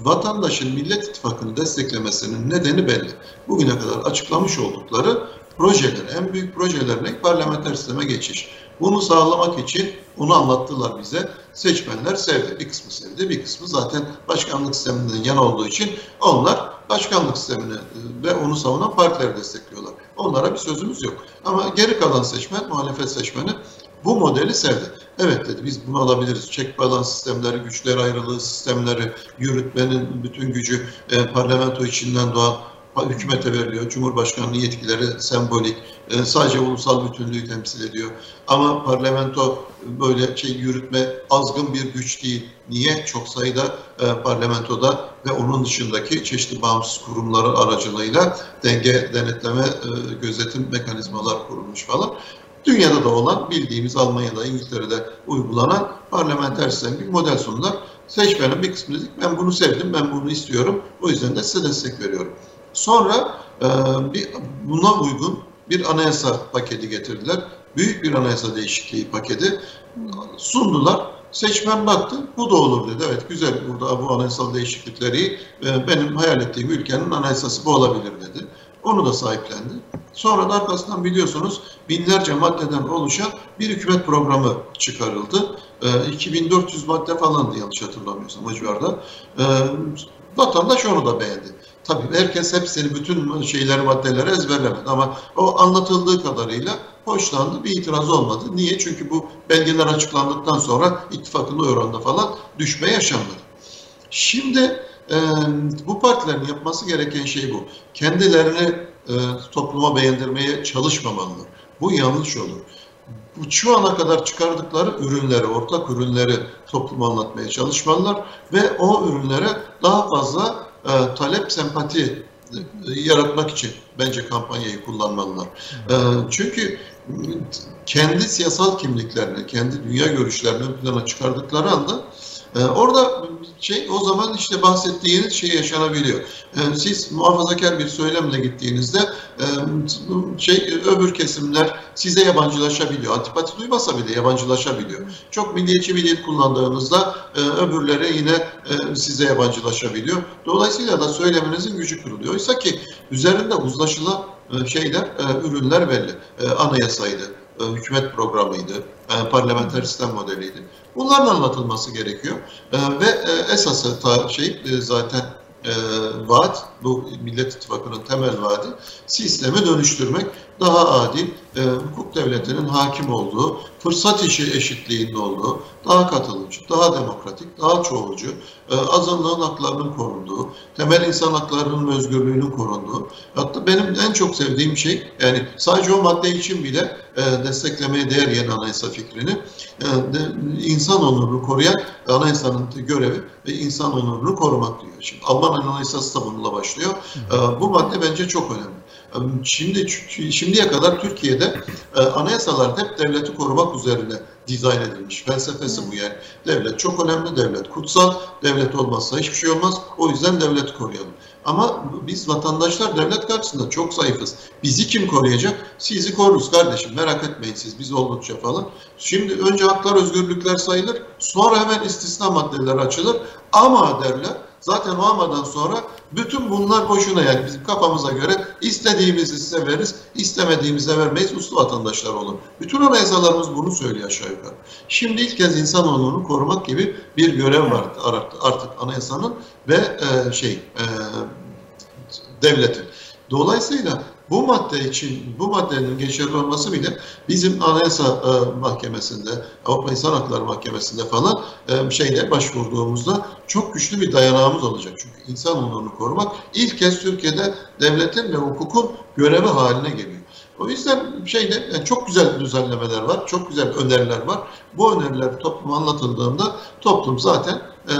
vatandaşın Millet İttifakı'nı desteklemesinin nedeni belli. Bugüne kadar açıklamış oldukları projeler, en büyük projelerine parlamenter sisteme geçiş. Bunu sağlamak için onu anlattılar bize. Seçmenler sevdi. Bir kısmı sevdi, bir kısmı zaten başkanlık sisteminden yana olduğu için onlar başkanlık sistemini e, ve onu savunan partileri destekliyorlar. Onlara bir sözümüz yok. Ama geri kalan seçmen, muhalefet seçmeni bu modeli sevdi. Evet dedi biz bunu alabiliriz. Çek balans sistemleri, güçler ayrılığı sistemleri, yürütmenin bütün gücü e, parlamento içinden doğan hükümete veriliyor. Cumhurbaşkanlığı yetkileri sembolik. E, sadece ulusal bütünlüğü temsil ediyor. Ama parlamento böyle şey yürütme azgın bir güç değil. Niye? Çok sayıda e, parlamentoda ve onun dışındaki çeşitli bağımsız kurumların aracılığıyla denge, denetleme, e, gözetim mekanizmalar kurulmuş falan. Dünyada da olan bildiğimiz Almanya'da, İngiltere'de uygulanan parlamenter sistem bir model sundular. Seçmenin bir kısmı dedik ben bunu sevdim, ben bunu istiyorum. O yüzden de size destek veriyorum. Sonra e, bir, buna uygun bir anayasa paketi getirdiler. Büyük bir anayasa değişikliği paketi sundular. Seçmen baktı, bu da olur dedi. Evet güzel burada bu anayasal değişiklikleri e, benim hayal ettiğim ülkenin anayasası bu olabilir dedi. Onu da sahiplendi. Sonra da arkasından biliyorsunuz binlerce maddeden oluşan bir hükümet programı çıkarıldı. E, 2400 madde falandı yanlış hatırlamıyorsam o civarda. E, vatandaş onu da beğendi. Tabii herkes hepsini bütün şeyleri maddeleri ezberlemedi ama o anlatıldığı kadarıyla hoşlandı bir itiraz olmadı. Niye? Çünkü bu belgeler açıklandıktan sonra ittifakın oranda falan düşme yaşanmadı. Şimdi e, bu partilerin yapması gereken şey bu. Kendilerini e, topluma beğendirmeye çalışmamalılar. Bu yanlış olur. Bu şu ana kadar çıkardıkları ürünleri, ortak ürünleri topluma anlatmaya çalışmalılar ve o ürünlere daha fazla e, talep, sempati e, yaratmak için bence kampanyayı kullanmalılar. E, çünkü kendi siyasal kimliklerini, kendi dünya görüşlerini plana çıkardıkları anda ee, orada şey o zaman işte bahsettiğiniz şey yaşanabiliyor. Ee, siz muhafazakar bir söylemle gittiğinizde e, şey öbür kesimler size yabancılaşabiliyor. Antipati duymasa bile yabancılaşabiliyor. Çok milliyetçi bir dil kullandığınızda e, öbürlere yine e, size yabancılaşabiliyor. Dolayısıyla da söylemenizin gücü kırılıyor. Oysa ki üzerinde uzlaşılan şeyler, ürünler belli. Anayasaydı, hükümet programıydı, parlamenter sistem modeliydi. Bunların anlatılması gerekiyor. E, ve e, esası şey e, zaten e, vaat, bu Millet İttifakı'nın temel vaadi sistemi dönüştürmek, daha adil, e, hukuk devletinin hakim olduğu, fırsat işi eşitliğinin olduğu, daha katılımcı, daha demokratik, daha çoğulcu, e, azınlığın haklarının korunduğu, temel insan haklarının özgürlüğünün korunduğu. Hatta benim en çok sevdiğim şey, yani sadece o madde için bile e, desteklemeye değer yeni anayasa fikrini, e, de, insan onurunu koruyan anayasanın görevi ve insan onurunu korumak diyor. Şimdi Alman anayasası da bununla başlıyor. E, bu madde bence çok önemli. Şimdi şimdiye kadar Türkiye'de e, anayasalar hep devleti korumak üzerine dizayn edilmiş. Felsefesi bu yani. Devlet çok önemli, devlet kutsal. Devlet olmazsa hiçbir şey olmaz. O yüzden devleti koruyalım. Ama biz vatandaşlar devlet karşısında çok zayıfız. Bizi kim koruyacak? Sizi koruruz kardeşim merak etmeyin siz biz oldukça falan. Şimdi önce haklar özgürlükler sayılır. Sonra hemen istisna maddeleri açılır. Ama derler Zaten o amadan sonra bütün bunlar boşuna yani bizim kafamıza göre istediğimizi size veririz, istemediğimize vermeyiz, uslu vatandaşlar olun. Bütün anayasalarımız bunu söylüyor aşağı yukarı. Şimdi ilk kez insan onurunu korumak gibi bir görev var artık anayasanın ve e, şey e, devletin. Dolayısıyla bu madde için, bu maddenin geçerli olması bile bizim Anayasa e, Mahkemesi'nde, Avrupa İnsan Hakları Mahkemesi'nde falan e, şeyle başvurduğumuzda çok güçlü bir dayanağımız olacak. Çünkü insan onurunu korumak ilk kez Türkiye'de devletin ve hukukun görevi haline geliyor. O yüzden şeyde yani çok güzel düzenlemeler var, çok güzel öneriler var. Bu öneriler topluma anlatıldığında toplum zaten e,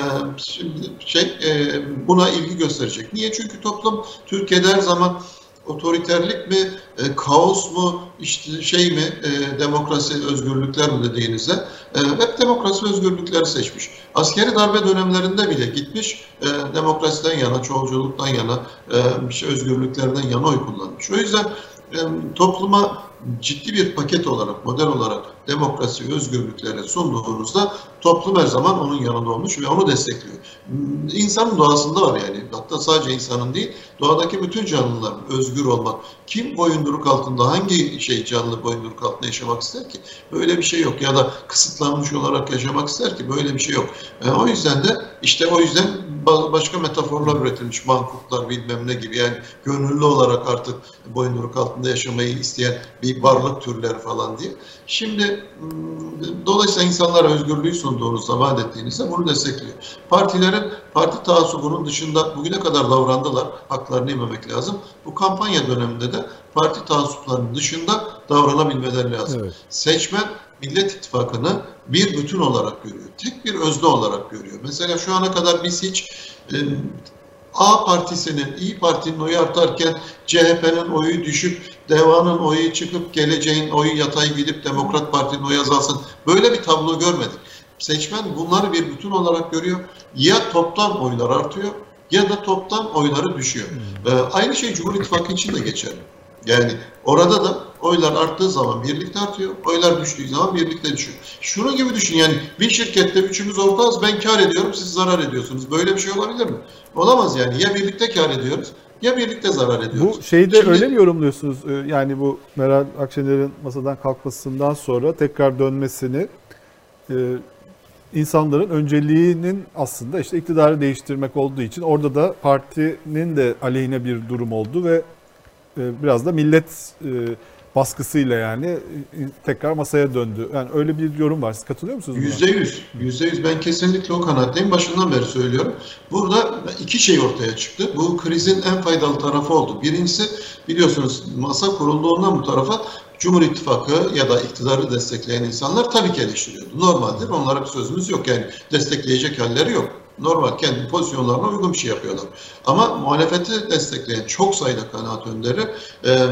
şey e, buna ilgi gösterecek. Niye? Çünkü toplum Türkiye'de her zaman otoriterlik mi, e, kaos mu, işte şey mi, e, demokrasi, özgürlükler mi dediğinizde e, hep demokrasi, özgürlükleri seçmiş. Askeri darbe dönemlerinde bile gitmiş e, demokrasiden yana, çoğulculuktan yana, e, şey, özgürlüklerden yana oy kullanmış. O yüzden e, topluma ciddi bir paket olarak, model olarak demokrasi ve özgürlükleri sunduğunuzda toplum her zaman onun yanında olmuş ve onu destekliyor. İnsanın doğasında var yani. Hatta sadece insanın değil, doğadaki bütün canlıların özgür olmak. Kim boyunduruk altında, hangi şey canlı boyunduruk altında yaşamak ister ki? Böyle bir şey yok. Ya da kısıtlanmış olarak yaşamak ister ki? Böyle bir şey yok. E, o yüzden de işte o yüzden başka metaforlar üretilmiş. Mankutlar bilmem ne gibi. Yani gönüllü olarak artık boyunduruk altında yaşamayı isteyen bir varlık türleri falan diye. Şimdi dolayısıyla insanlara özgürlüğü sunduğunuzda, vaat ettiğinizde bunu destekliyor. Partilerin parti taassubunun dışında bugüne kadar davrandılar. Haklarını yememek lazım. Bu kampanya döneminde de parti taassuplarının dışında davranabilmeleri lazım. Evet. Seçmen Millet İttifakı'nı bir bütün olarak görüyor. Tek bir özne olarak görüyor. Mesela şu ana kadar biz hiç e, A partisinin, İyi Parti'nin oyu artarken CHP'nin oyu düşüp Deva'nın oyu çıkıp geleceğin oyu yatay gidip Demokrat Parti'nin oyu azalsın. Böyle bir tablo görmedik. Seçmen bunları bir bütün olarak görüyor. Ya toptan oylar artıyor ya da toptan oyları düşüyor. Hmm. Ee, aynı şey Cumhur İttifakı için de geçerli. Yani orada da oylar arttığı zaman birlikte artıyor, oylar düştüğü zaman birlikte düşüyor. Şunu gibi düşün yani bir şirkette üçümüz ortağız ben kar ediyorum siz zarar ediyorsunuz. Böyle bir şey olabilir mi? Olamaz yani ya birlikte kar ediyoruz ya birlikte zarar ediyoruz. Bu şeyde Şimdi, öyle mi yorumluyorsunuz? Ee, yani bu Meral Akşener'in masadan kalkmasından sonra tekrar dönmesini e, insanların önceliğinin aslında işte iktidarı değiştirmek olduğu için orada da partinin de aleyhine bir durum oldu ve e, biraz da millet e, baskısıyla yani e, tekrar masaya döndü. Yani öyle bir yorum var. Siz katılıyor musunuz? Yüzde yüz. Yüzde yüz. Ben kesinlikle o kanaatteyim. Başından beri söylüyorum. Burada iki şey ortaya çıktı. Bu krizin en faydalı tarafı oldu. Birincisi biliyorsunuz masa kurulduğundan bu tarafa Cumhur İttifakı ya da iktidarı destekleyen insanlar tabii ki eleştiriyordu. Normaldir. Onlara bir sözümüz yok. Yani destekleyecek halleri yok. Normal kendi pozisyonlarına uygun bir şey yapıyorlar. Ama muhalefeti destekleyen çok sayıda kanaat önderi e,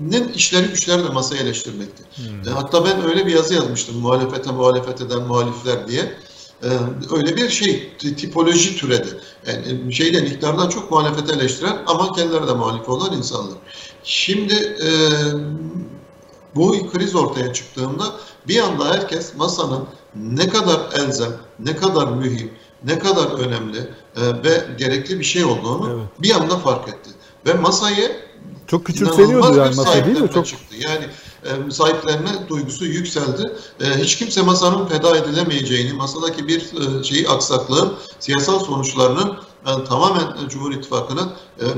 nin işleri güçleri de masaya eleştirmekti. Hmm. E, hatta ben öyle bir yazı yazmıştım. Muhalefete muhalefet eden muhalifler diye. E, öyle bir şey tipoloji türedi. Yani şeyden iktidardan çok muhalefete eleştiren ama kendileri de muhalif olan insanlar. Şimdi e, bu kriz ortaya çıktığında bir anda herkes masanın ne kadar elzem, ne kadar mühim, ne kadar önemli e, ve gerekli bir şey olduğunu evet. bir anda fark etti. Ve masayı çok küçümseniyordu yani masa değil mi? Çok çıktı. Yani e, sahiplenme duygusu yükseldi. E, hiç kimse masanın feda edilemeyeceğini, masadaki bir e, şeyi aksaklığın siyasal sonuçlarının yani tamamen Cumhur İttifakı'nın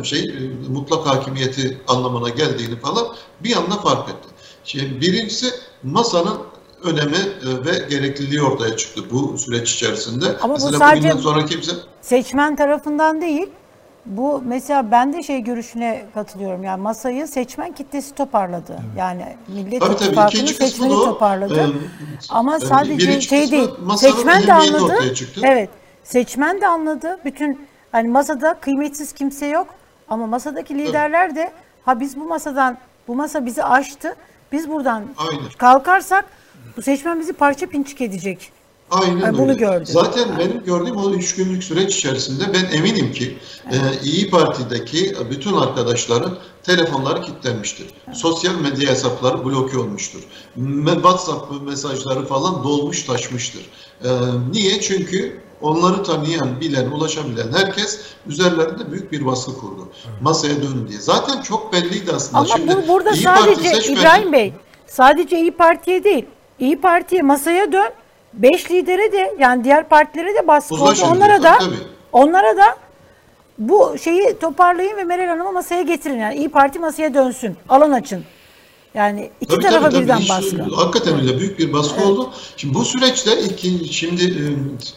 şey mutlak hakimiyeti anlamına geldiğini falan bir anda fark etti. Şimdi birincisi masanın önemi e, ve gerekliliği ortaya çıktı bu süreç içerisinde. Ama mesela bu sadece sonra kimse seçmen tarafından değil, bu mesela ben de şey görüşüne katılıyorum. Yani masayı seçmen kitlesi toparladı. Evet. Yani Millet tabii, İttifakı'nı seçmeni o, toparladı. E, Ama sadece şey değil. Seçmen de anladı. Evet. Seçmen de anladı. Bütün hani masada kıymetsiz kimse yok. Ama masadaki liderler de ha biz bu masadan bu masa bizi aştı. Biz buradan Aynen. kalkarsak bu seçmen bizi parça pinçik edecek. Aynen yani bunu öyle. gördüm. Zaten yani. benim gördüğüm o üç günlük süreç içerisinde ben eminim ki evet. e, İyi Parti'deki bütün arkadaşların telefonları kilitlenmiştir. Evet. Sosyal medya hesapları bloke olmuştur. WhatsApp mesajları falan dolmuş taşmıştır. E, niye? Çünkü onları tanıyan, bilen, ulaşabilen herkes üzerlerinde büyük bir baskı kurdu. Masaya dönün diye. Zaten çok belliydi aslında. Ama Şimdi bu, burada İYİ sadece İbrahim Bey sadece İyi Parti'ye değil İyi Parti'ye masaya dön. Beş lidere de yani diğer partilere de baskı oldu. Onlara da tabii. onlara da bu şeyi toparlayın ve Meral Hanım'ı masaya getirin. Yani İyi Parti masaya dönsün. Alan açın. Yani iki Tabii, tarafa tabii, tabii. birden Hiç- baskı. Hakikaten öyle büyük bir baskı oldu. Şimdi bu süreçte ilk, şimdi e,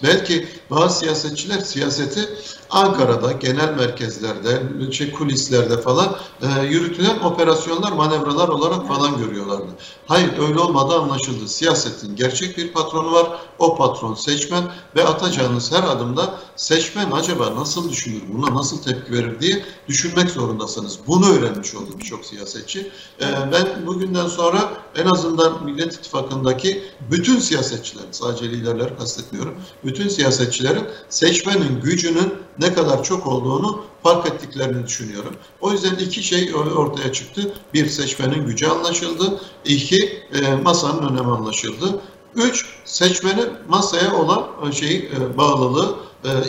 belki bazı siyasetçiler siyaseti Ankara'da, genel merkezlerde, şey, kulislerde falan e, yürütülen operasyonlar, manevralar olarak falan görüyorlardı. Hayır öyle olmadı anlaşıldı. Siyasetin gerçek bir patronu var. O patron seçmen ve atacağınız her adımda seçmen acaba nasıl düşünür, buna nasıl tepki verir diye düşünmek zorundasınız. Bunu öğrenmiş oldu birçok siyasetçi. E, ben bugünden sonra en azından Millet İttifakı'ndaki bütün siyasetçilerin, sadece liderleri kastetmiyorum, bütün siyasetçilerin seçmenin gücünün ne kadar çok olduğunu fark ettiklerini düşünüyorum. O yüzden iki şey ortaya çıktı. Bir, seçmenin gücü anlaşıldı. İki, e, masanın önemi anlaşıldı. Üç, seçmenin masaya olan şey bağlılığı,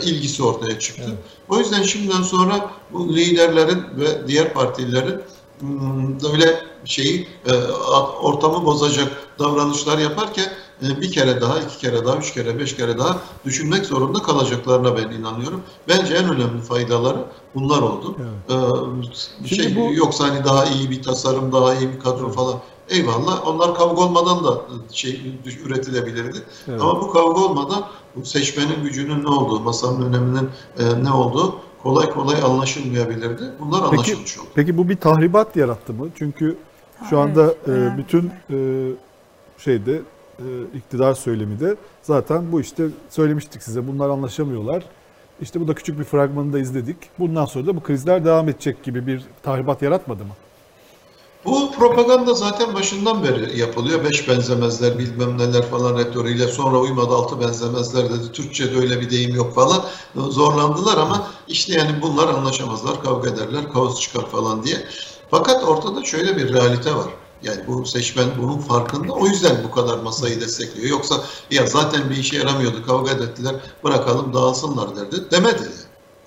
ilgisi ortaya çıktı. O yüzden şimdiden sonra bu liderlerin ve diğer partilerin hmm, böyle şeyi e, ortamı bozacak davranışlar yaparken e, bir kere daha, iki kere daha, üç kere, beş kere daha düşünmek zorunda kalacaklarına ben inanıyorum. Bence en önemli faydaları bunlar oldu. Ee, Şimdi şey bu- yoksa hani daha iyi bir tasarım, daha iyi bir kadro falan. Eyvallah. Onlar kavga olmadan da şey üretilebilirdi. Evet. Ama bu kavga olmadan bu seçmenin gücünün ne olduğu, masanın öneminin e, ne olduğu kolay kolay anlaşılmayabilirdi. Bunlar Peki, anlaşılmış oldu. peki bu bir tahribat yarattı mı? Çünkü şu anda evet, e, bütün e, şeyde e, iktidar söylemi de zaten bu işte söylemiştik size bunlar anlaşamıyorlar. İşte bu da küçük bir fragmanını da izledik. Bundan sonra da bu krizler devam edecek gibi bir tahribat yaratmadı mı? Bu propaganda zaten başından beri yapılıyor. Beş benzemezler bilmem neler falan retoriğiyle sonra uymadı altı benzemezler dedi. Türkçe'de öyle bir deyim yok falan. Zorlandılar ama işte yani bunlar anlaşamazlar, kavga ederler, kaos çıkar falan diye. Fakat ortada şöyle bir realite var. Yani bu seçmen bunun farkında. O yüzden bu kadar masayı destekliyor. Yoksa ya zaten bir işe yaramıyordu, kavga ettiler, bırakalım dağılsınlar derdi. Demedi.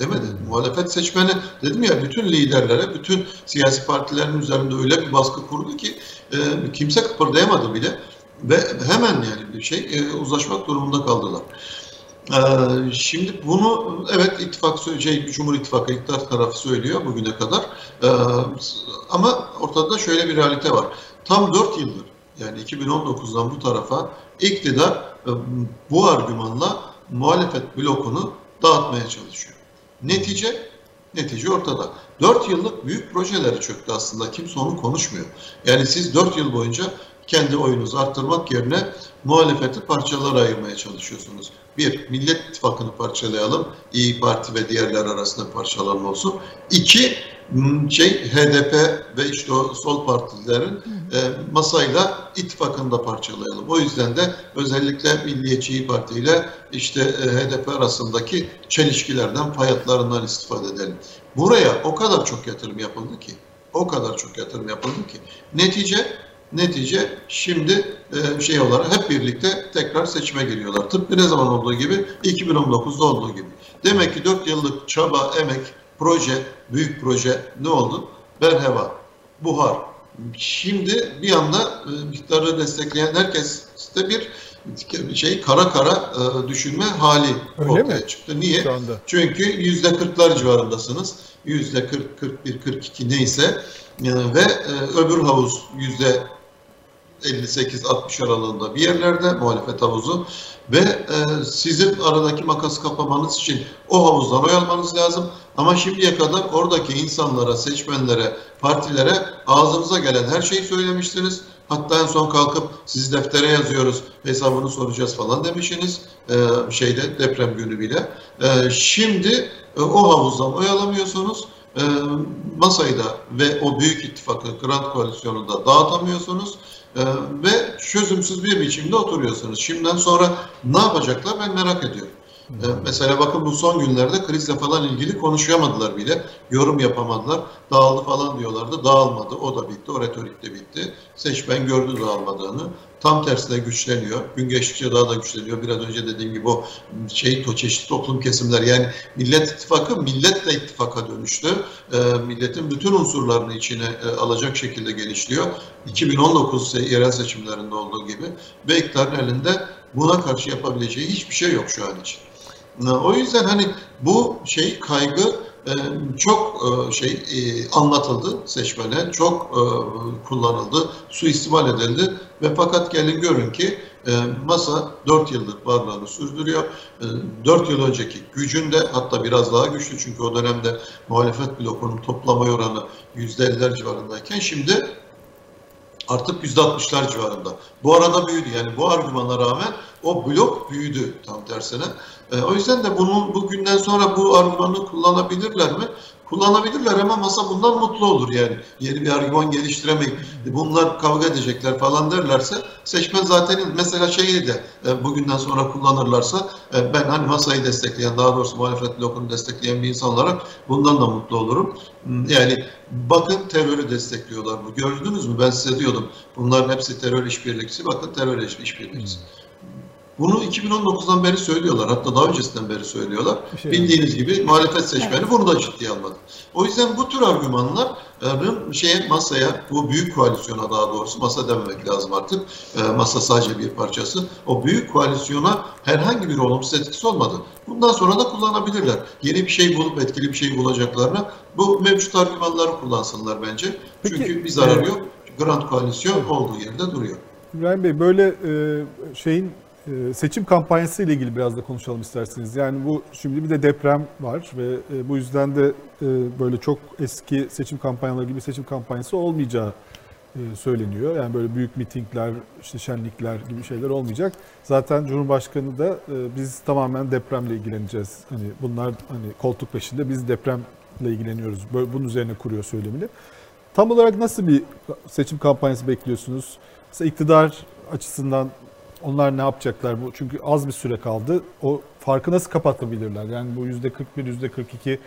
Demedi. Muhalefet seçmeni dedim ya bütün liderlere, bütün siyasi partilerin üzerinde öyle bir baskı kurdu ki e, kimse kıpırdayamadı bile ve hemen yani bir şey e, uzlaşmak durumunda kaldılar. E, şimdi bunu evet ittifak şey Cumhur İttifakı iktidar tarafı söylüyor bugüne kadar. E, ama ortada şöyle bir realite var. Tam 4 yıldır yani 2019'dan bu tarafa iktidar e, bu argümanla muhalefet blokunu dağıtmaya çalışıyor. Netice netice ortada. 4 yıllık büyük projeleri çöktü aslında. Kimse onu konuşmuyor. Yani siz 4 yıl boyunca kendi oyunuzu arttırmak yerine muhalefeti parçalara ayırmaya çalışıyorsunuz. Bir, Millet İttifakı'nı parçalayalım. İyi Parti ve diğerler arasında parçalanma olsun. İki, şey HDP ve işte o sol partilerin e, masayla ittifakını da parçalayalım. O yüzden de özellikle Milliyetçi İyi Parti ile işte e, HDP arasındaki çelişkilerden, fayatlarından istifade edelim. Buraya o kadar çok yatırım yapıldı ki, o kadar çok yatırım yapıldı ki netice Netice şimdi e, şey olarak hep birlikte tekrar seçime giriyorlar. Tıpkı ne zaman olduğu gibi 2019'da olduğu gibi. Demek ki 4 yıllık çaba, emek, proje, büyük proje ne oldu? Berheva, buhar. Şimdi bir anda e, iktidarı destekleyen herkes de bir şey kara kara e, düşünme hali Öyle ortaya mi? çıktı. Niye? Şu anda. Çünkü yüzde kırklar civarındasınız. Yüzde 40, 41, 42 neyse e, ve e, öbür havuz yüzde 58-60 aralığında bir yerlerde muhalefet havuzu ve e, sizin aradaki makası kapamanız için o havuzdan oy almanız lazım. Ama şimdiye kadar oradaki insanlara, seçmenlere, partilere ağzınıza gelen her şeyi söylemiştiniz. Hatta en son kalkıp siz deftere yazıyoruz, hesabını soracağız falan demişsiniz. E, şeyde deprem günü bile. E, şimdi e, o havuzdan oy alamıyorsunuz. E, masayı da ve o büyük ittifakı, Grand Koalisyonu da dağıtamıyorsunuz. Ee, ve çözümsüz bir biçimde oturuyorsunuz. Şimdiden sonra ne yapacaklar ben merak ediyorum. E, mesela bakın bu son günlerde krizle falan ilgili konuşamadılar bile. Yorum yapamadılar. Dağıldı falan diyorlardı. Dağılmadı. O da bitti. O retorik de bitti. Seçmen gördü dağılmadığını. Tam tersine güçleniyor. Gün geçtikçe daha da güçleniyor. Biraz önce dediğim gibi o şey to çeşitli toplum kesimler yani Millet İttifakı milletle ittifaka dönüştü. E, milletin bütün unsurlarını içine e, alacak şekilde genişliyor. 2019 se yerel seçimlerinde olduğu gibi ve iktidarın elinde buna karşı yapabileceği hiçbir şey yok şu an için. E, o yüzden hani bu şey kaygı e, çok e, şey anlatıldı seçmene, çok kullanıldı, suistimal edildi ve fakat gelin görün ki masa 4 yıllık varlığını sürdürüyor. 4 yıl önceki gücünde hatta biraz daha güçlü çünkü o dönemde muhalefet blokunun toplama oranı %50'ler civarındayken şimdi artık %60'lar civarında. Bu arada büyüdü yani bu argümana rağmen o blok büyüdü tam tersine. E, o yüzden de bunun bugünden sonra bu argümanı kullanabilirler mi? Kullanabilirler ama masa bundan mutlu olur yani. Yeni bir argüman geliştiremeyip bunlar kavga edecekler falan derlerse seçmen zaten mesela şeyi de e, bugünden sonra kullanırlarsa e, ben hani masayı destekleyen daha doğrusu muhalefet blokunu destekleyen bir insan olarak bundan da mutlu olurum. Hmm, yani bakın terörü destekliyorlar. Bu gördünüz mü? Ben size diyordum. Bunların hepsi terör işbirlikçisi. Bakın terör işbirlikçisi. Bunu 2019'dan beri söylüyorlar. Hatta daha öncesinden beri söylüyorlar. Şey Bildiğiniz gibi muhalefet seçmeni evet. bunu da ciddiye almadı. O yüzden bu tür argümanların şeye masaya, bu büyük koalisyona daha doğrusu masa dememek lazım artık. E, masa sadece bir parçası. O büyük koalisyona herhangi bir olumsuz etkisi olmadı. Bundan sonra da kullanabilirler. Yeni bir şey bulup etkili bir şey bulacaklarına bu mevcut argümanları kullansınlar bence. Peki, Çünkü bir zararı yok. Grand koalisyon olduğu yerde duruyor. İbrahim Bey böyle e, şeyin seçim kampanyası ile ilgili biraz da konuşalım isterseniz. Yani bu şimdi bir de deprem var ve e, bu yüzden de e, böyle çok eski seçim kampanyaları gibi seçim kampanyası olmayacağı e, söyleniyor. Yani böyle büyük mitingler, işte şenlikler gibi şeyler olmayacak. Zaten Cumhurbaşkanı da biz tamamen depremle ilgileneceğiz. Hani bunlar hani koltuk peşinde biz depremle ilgileniyoruz. Böyle bunun üzerine kuruyor söylemini. Tam olarak nasıl bir seçim kampanyası bekliyorsunuz? Mesela iktidar açısından onlar ne yapacaklar bu? Çünkü az bir süre kaldı. O farkı nasıl kapatabilirler? Yani bu yüzde 41, yüzde 42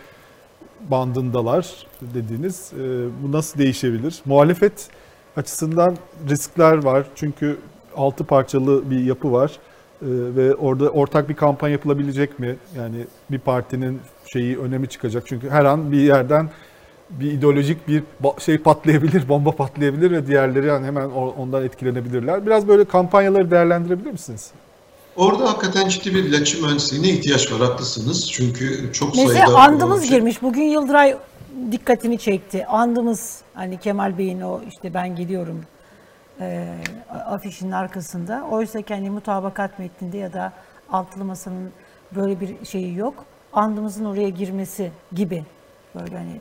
bandındalar dediğiniz. E, bu nasıl değişebilir? Muhalefet açısından riskler var. Çünkü altı parçalı bir yapı var. E, ve orada ortak bir kampanya yapılabilecek mi? Yani bir partinin şeyi önemi çıkacak. Çünkü her an bir yerden bir ideolojik bir şey patlayabilir, bomba patlayabilir ve diğerleri yani hemen ondan etkilenebilirler. Biraz böyle kampanyaları değerlendirebilir misiniz? Orada hakikaten ciddi bir iletişim mühendisliğine ihtiyaç var, haklısınız. Çünkü çok Mesela sayıda... Mesela andımız şey... girmiş. Bugün Yıldıray dikkatini çekti. Andımız hani Kemal Bey'in o işte ben gidiyorum e, afişinin arkasında. Oysa kendi mutabakat metninde ya da altılı masanın böyle bir şeyi yok. Andımızın oraya girmesi gibi. Böyle hani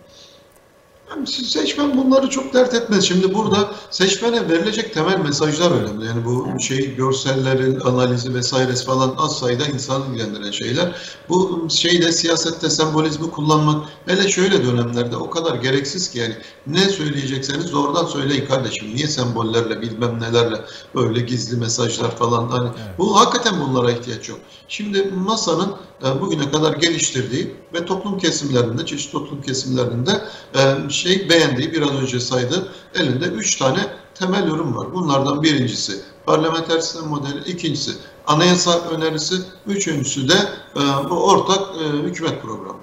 Seçmen bunları çok dert etmez. Şimdi burada seçmene verilecek temel mesajlar önemli. Yani bu evet. şey görsellerin analizi vesairesi falan az sayıda insanı ilgilendiren şeyler. Bu şeyde siyasette sembolizmi kullanmak hele şöyle dönemlerde o kadar gereksiz ki yani ne söyleyecekseniz oradan söyleyin kardeşim. Niye sembollerle bilmem nelerle böyle gizli mesajlar falan hani evet. bu hakikaten bunlara ihtiyaç yok. Şimdi masanın e, bugüne kadar geliştirdiği ve toplum kesimlerinde, çeşitli toplum kesimlerinde e, şey beğendiği biraz önce saydı elinde üç tane temel ürün var. Bunlardan birincisi parlamenter sistem modeli, ikincisi anayasa önerisi, üçüncüsü de e, bu ortak hükümet programı.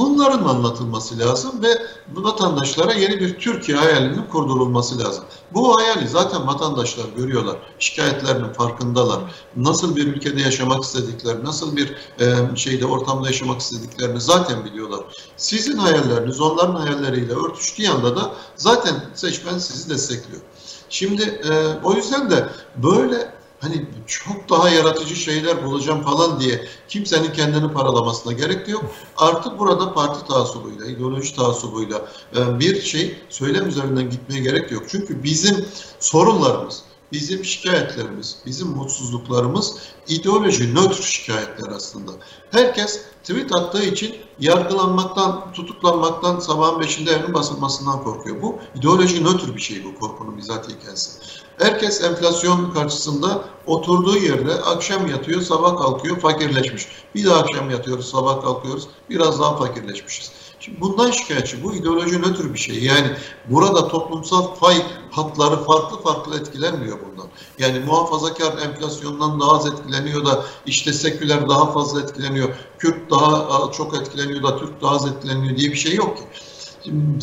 Bunların anlatılması lazım ve vatandaşlara yeni bir Türkiye hayalinin kurdurulması lazım. Bu hayali zaten vatandaşlar görüyorlar. Şikayetlerinin farkındalar. Nasıl bir ülkede yaşamak istediklerini, nasıl bir e, şeyde ortamda yaşamak istediklerini zaten biliyorlar. Sizin hayalleriniz onların hayalleriyle örtüştüğü anda da zaten seçmen sizi destekliyor. Şimdi e, o yüzden de böyle hani çok daha yaratıcı şeyler bulacağım falan diye kimsenin kendini paralamasına gerek yok. Artık burada parti taasubuyla, ideoloji taasubuyla e, bir şey söylem üzerinden gitmeye gerek yok. Çünkü bizim sorunlarımız bizim şikayetlerimiz, bizim mutsuzluklarımız ideoloji nötr şikayetler aslında. Herkes tweet attığı için yargılanmaktan, tutuklanmaktan, sabahın beşinde evinin basılmasından korkuyor. Bu ideoloji nötr bir şey bu korkunun bizatihi kendisi. Herkes enflasyon karşısında oturduğu yerde akşam yatıyor, sabah kalkıyor, fakirleşmiş. Bir daha akşam yatıyoruz, sabah kalkıyoruz, biraz daha fakirleşmişiz. Şimdi bundan şikayetçi. Bu ideoloji nötr bir şey. Yani burada toplumsal fay hatları farklı farklı etkilenmiyor bundan. Yani muhafazakar enflasyondan daha az etkileniyor da işte seküler daha fazla etkileniyor. Kürt daha çok etkileniyor da Türk daha az etkileniyor diye bir şey yok ki.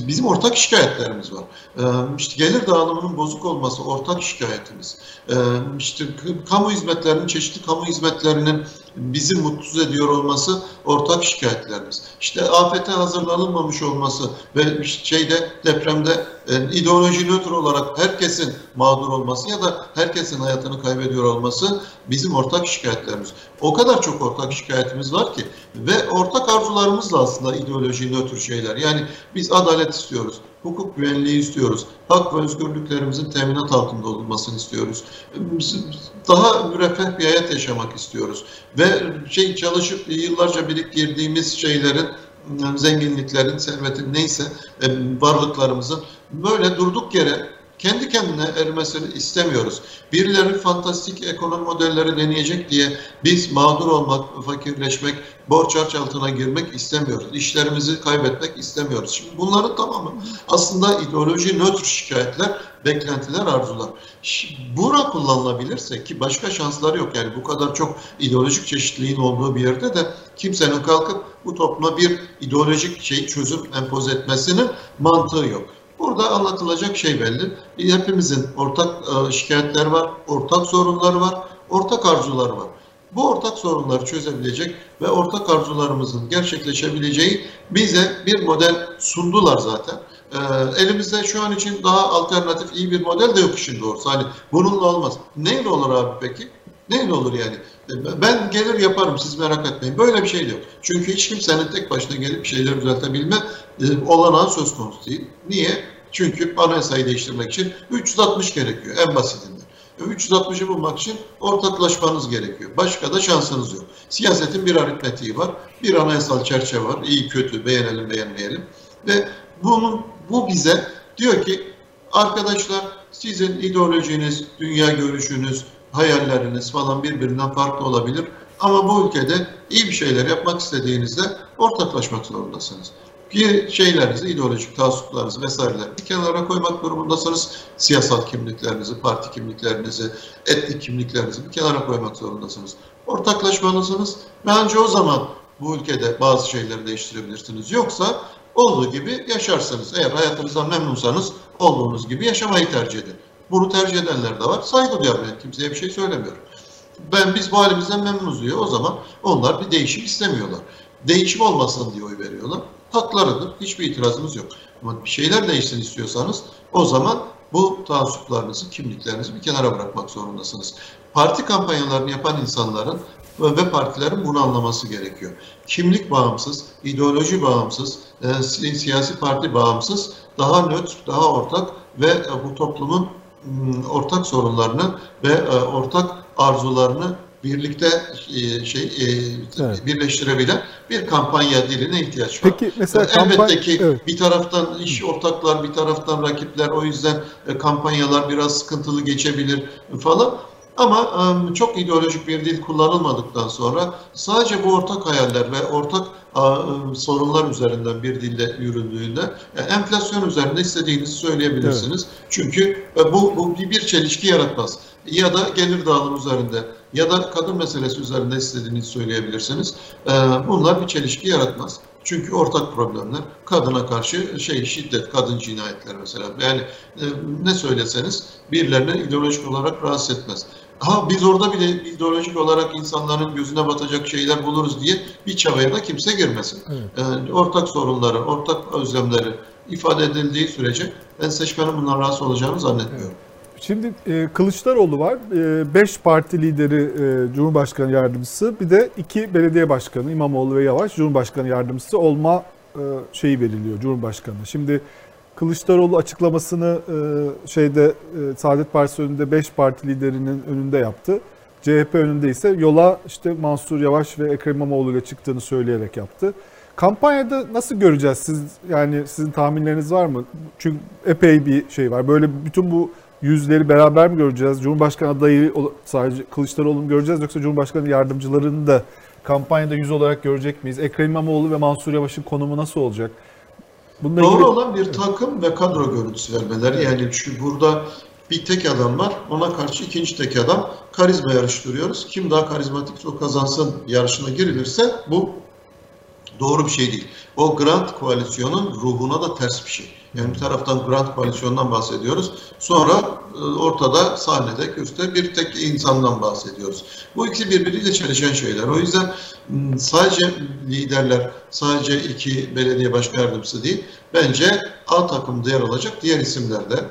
Bizim ortak şikayetlerimiz var. Ee, işte gelir dağılımının bozuk olması ortak şikayetimiz. Ee, işte kamu hizmetlerinin, çeşitli kamu hizmetlerinin bizi mutsuz ediyor olması ortak şikayetlerimiz. İşte afete hazırlanılmamış olması ve şeyde depremde ideoloji nötr olarak herkesin mağdur olması ya da herkesin hayatını kaybediyor olması bizim ortak şikayetlerimiz. O kadar çok ortak şikayetimiz var ki ve ortak arzularımız da aslında ideoloji nötr şeyler. Yani biz adalet istiyoruz hukuk güvenliği istiyoruz. Hak ve özgürlüklerimizin teminat altında olmasını istiyoruz. Daha müreffeh bir hayat yaşamak istiyoruz. Ve şey çalışıp yıllarca biriktirdiğimiz şeylerin zenginliklerin, servetin neyse e, varlıklarımızın böyle durduk yere kendi kendine erimesini istemiyoruz. Birileri fantastik ekonomi modelleri deneyecek diye biz mağdur olmak, fakirleşmek, borç harç altına girmek istemiyoruz. İşlerimizi kaybetmek istemiyoruz. Şimdi bunların tamamı aslında ideoloji nötr şikayetler, beklentiler, arzular. Buna kullanılabilirse ki başka şansları yok. Yani bu kadar çok ideolojik çeşitliliğin olduğu bir yerde de kimsenin kalkıp bu topluma bir ideolojik şey çözüm empoze etmesinin mantığı yok. Burada anlatılacak şey belli. Hepimizin ortak e, şikayetler var, ortak sorunlar var, ortak arzular var. Bu ortak sorunları çözebilecek ve ortak arzularımızın gerçekleşebileceği bize bir model sundular zaten. Ee, elimizde şu an için daha alternatif iyi bir model de yok işin doğrusu. Hani bununla olmaz. Neyle olur abi peki? Neyle olur yani? E, ben gelir yaparım siz merak etmeyin. Böyle bir şey yok. Çünkü hiç kimsenin tek başına gelip bir şeyleri düzeltebilme e, olanağı söz konusu değil. Niye? Çünkü anayasayı değiştirmek için 360 gerekiyor en basitinden. 360'ı e, bulmak için ortaklaşmanız gerekiyor. Başka da şansınız yok. Siyasetin bir aritmetiği var. Bir anayasal çerçeve var. İyi kötü beğenelim beğenmeyelim. Ve bunun bu bize diyor ki arkadaşlar sizin ideolojiniz, dünya görüşünüz, hayalleriniz falan birbirinden farklı olabilir. Ama bu ülkede iyi bir şeyler yapmak istediğinizde ortaklaşmak zorundasınız. Bir şeylerinizi, ideolojik taassuplarınızı vesaireler bir kenara koymak durumundasınız. Siyasal kimliklerinizi, parti kimliklerinizi, etnik kimliklerinizi bir kenara koymak zorundasınız. Ortaklaşmalısınız ve ancak o zaman bu ülkede bazı şeyleri değiştirebilirsiniz. Yoksa olduğu gibi yaşarsınız. Eğer hayatınızdan memnunsanız olduğunuz gibi yaşamayı tercih edin. Bunu tercih edenler de var. Saygı duyarım ben kimseye bir şey söylemiyorum. Ben biz bu halimizden memnunuz diyor. O zaman onlar bir değişim istemiyorlar. Değişim olmasın diye oy veriyorlar. Haklarıdır. Hiçbir itirazımız yok. Ama bir şeyler değişsin istiyorsanız o zaman bu taassuplarınızı, kimliklerinizi bir kenara bırakmak zorundasınız. Parti kampanyalarını yapan insanların ve partilerin bunu anlaması gerekiyor. Kimlik bağımsız, ideoloji bağımsız, e, siyasi parti bağımsız, daha nötr, daha ortak ve e, bu toplumun ortak sorunlarını ve e, ortak arzularını birlikte e, şey e, evet. birleştirebilen bir kampanya diline ihtiyaç var. Peki mesela elbette ki evet. bir taraftan iş ortaklar, bir taraftan rakipler o yüzden kampanyalar biraz sıkıntılı geçebilir falan. Ama çok ideolojik bir dil kullanılmadıktan sonra sadece bu ortak hayaller ve ortak sorunlar üzerinden bir dille yürüdüğünde enflasyon üzerinde istediğinizi söyleyebilirsiniz. Evet. Çünkü bu, bu bir çelişki yaratmaz. Ya da gelir dağılımı üzerinde ya da kadın meselesi üzerinde istediğinizi söyleyebilirsiniz. Bunlar bir çelişki yaratmaz. Çünkü ortak problemler kadına karşı şey şiddet, kadın cinayetleri mesela. Yani ne söyleseniz birilerine ideolojik olarak rahatsız etmez. Ha biz orada bile ideolojik olarak insanların gözüne batacak şeyler buluruz diye bir çabaya da kimse girmesin. Evet. Yani ortak sorunları, ortak özlemleri ifade edildiği sürece ben seçmenin bundan rahatsız olacağını zannetmiyorum. Evet. Şimdi e, Kılıçdaroğlu var. E, beş parti lideri e, Cumhurbaşkanı Yardımcısı. Bir de iki belediye başkanı İmamoğlu ve Yavaş Cumhurbaşkanı Yardımcısı olma e, şeyi veriliyor Cumhurbaşkanı. Şimdi Kılıçdaroğlu açıklamasını e, şeyde e, Saadet Partisi önünde 5 parti liderinin önünde yaptı. CHP önünde ise yola işte Mansur Yavaş ve Ekrem İmamoğlu ile çıktığını söyleyerek yaptı. Kampanyada nasıl göreceğiz siz yani sizin tahminleriniz var mı? Çünkü epey bir şey var. Böyle bütün bu yüzleri beraber mi göreceğiz? Cumhurbaşkanı adayı sadece Kılıçdaroğlu mu göreceğiz yoksa Cumhurbaşkanı yardımcılarını da kampanyada yüz olarak görecek miyiz? Ekrem İmamoğlu ve Mansur Yavaş'ın konumu nasıl olacak? Bununla Doğru ilgili... olan bir takım ve kadro görüntüsü vermeleri. Yani çünkü burada bir tek adam var. Ona karşı ikinci tek adam. Karizma yarıştırıyoruz. Kim daha karizmatik o kazansın yarışına girilirse bu doğru bir şey değil. O Grand Koalisyon'un ruhuna da ters bir şey. Yani bir taraftan Grand Koalisyon'dan bahsediyoruz. Sonra e, ortada sahnede köşte bir tek insandan bahsediyoruz. Bu ikisi birbiriyle çelişen şeyler. O yüzden sadece liderler, sadece iki belediye başkan yardımcısı değil, bence A takımda yer alacak diğer isimler de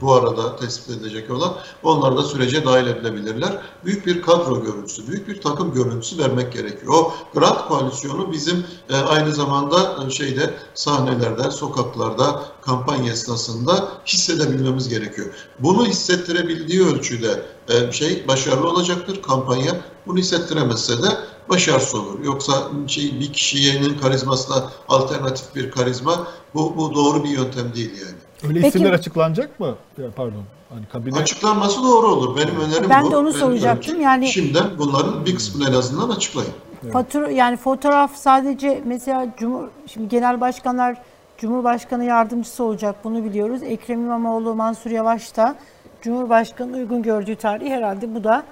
bu arada tespit edecek olan onlar da sürece dahil edilebilirler. Büyük bir kadro görüntüsü, büyük bir takım görüntüsü vermek gerekiyor. O Grand Koalisyonu bizim e, aynı zamanda e, şeyde sahnelerde, sokaklarda, kampanya esnasında hissedebilmemiz gerekiyor. Bunu hissettirebildiği ölçüde e, şey başarılı olacaktır kampanya. Bunu hissettiremezse de başarısız olur. Yoksa şey bir kişinin karizmasına alternatif bir karizma bu, bu doğru bir yöntem değil yani. Öyle Peki, isimler açıklanacak mı? Ya pardon. Hani kabine... Açıklanması doğru olur. Benim önerim ben bu. Ben de onu Benim soracaktım. Önerim. Yani şimdiden bunların bir kısmını en azından açıklayın. Evet. Fatura yani fotoğraf sadece mesela Cumhur şimdi genel başkanlar Cumhurbaşkanı yardımcısı olacak bunu biliyoruz. Ekrem İmamoğlu, Mansur Yavaş da Cumhurbaşkanı uygun gördüğü tarih herhalde bu da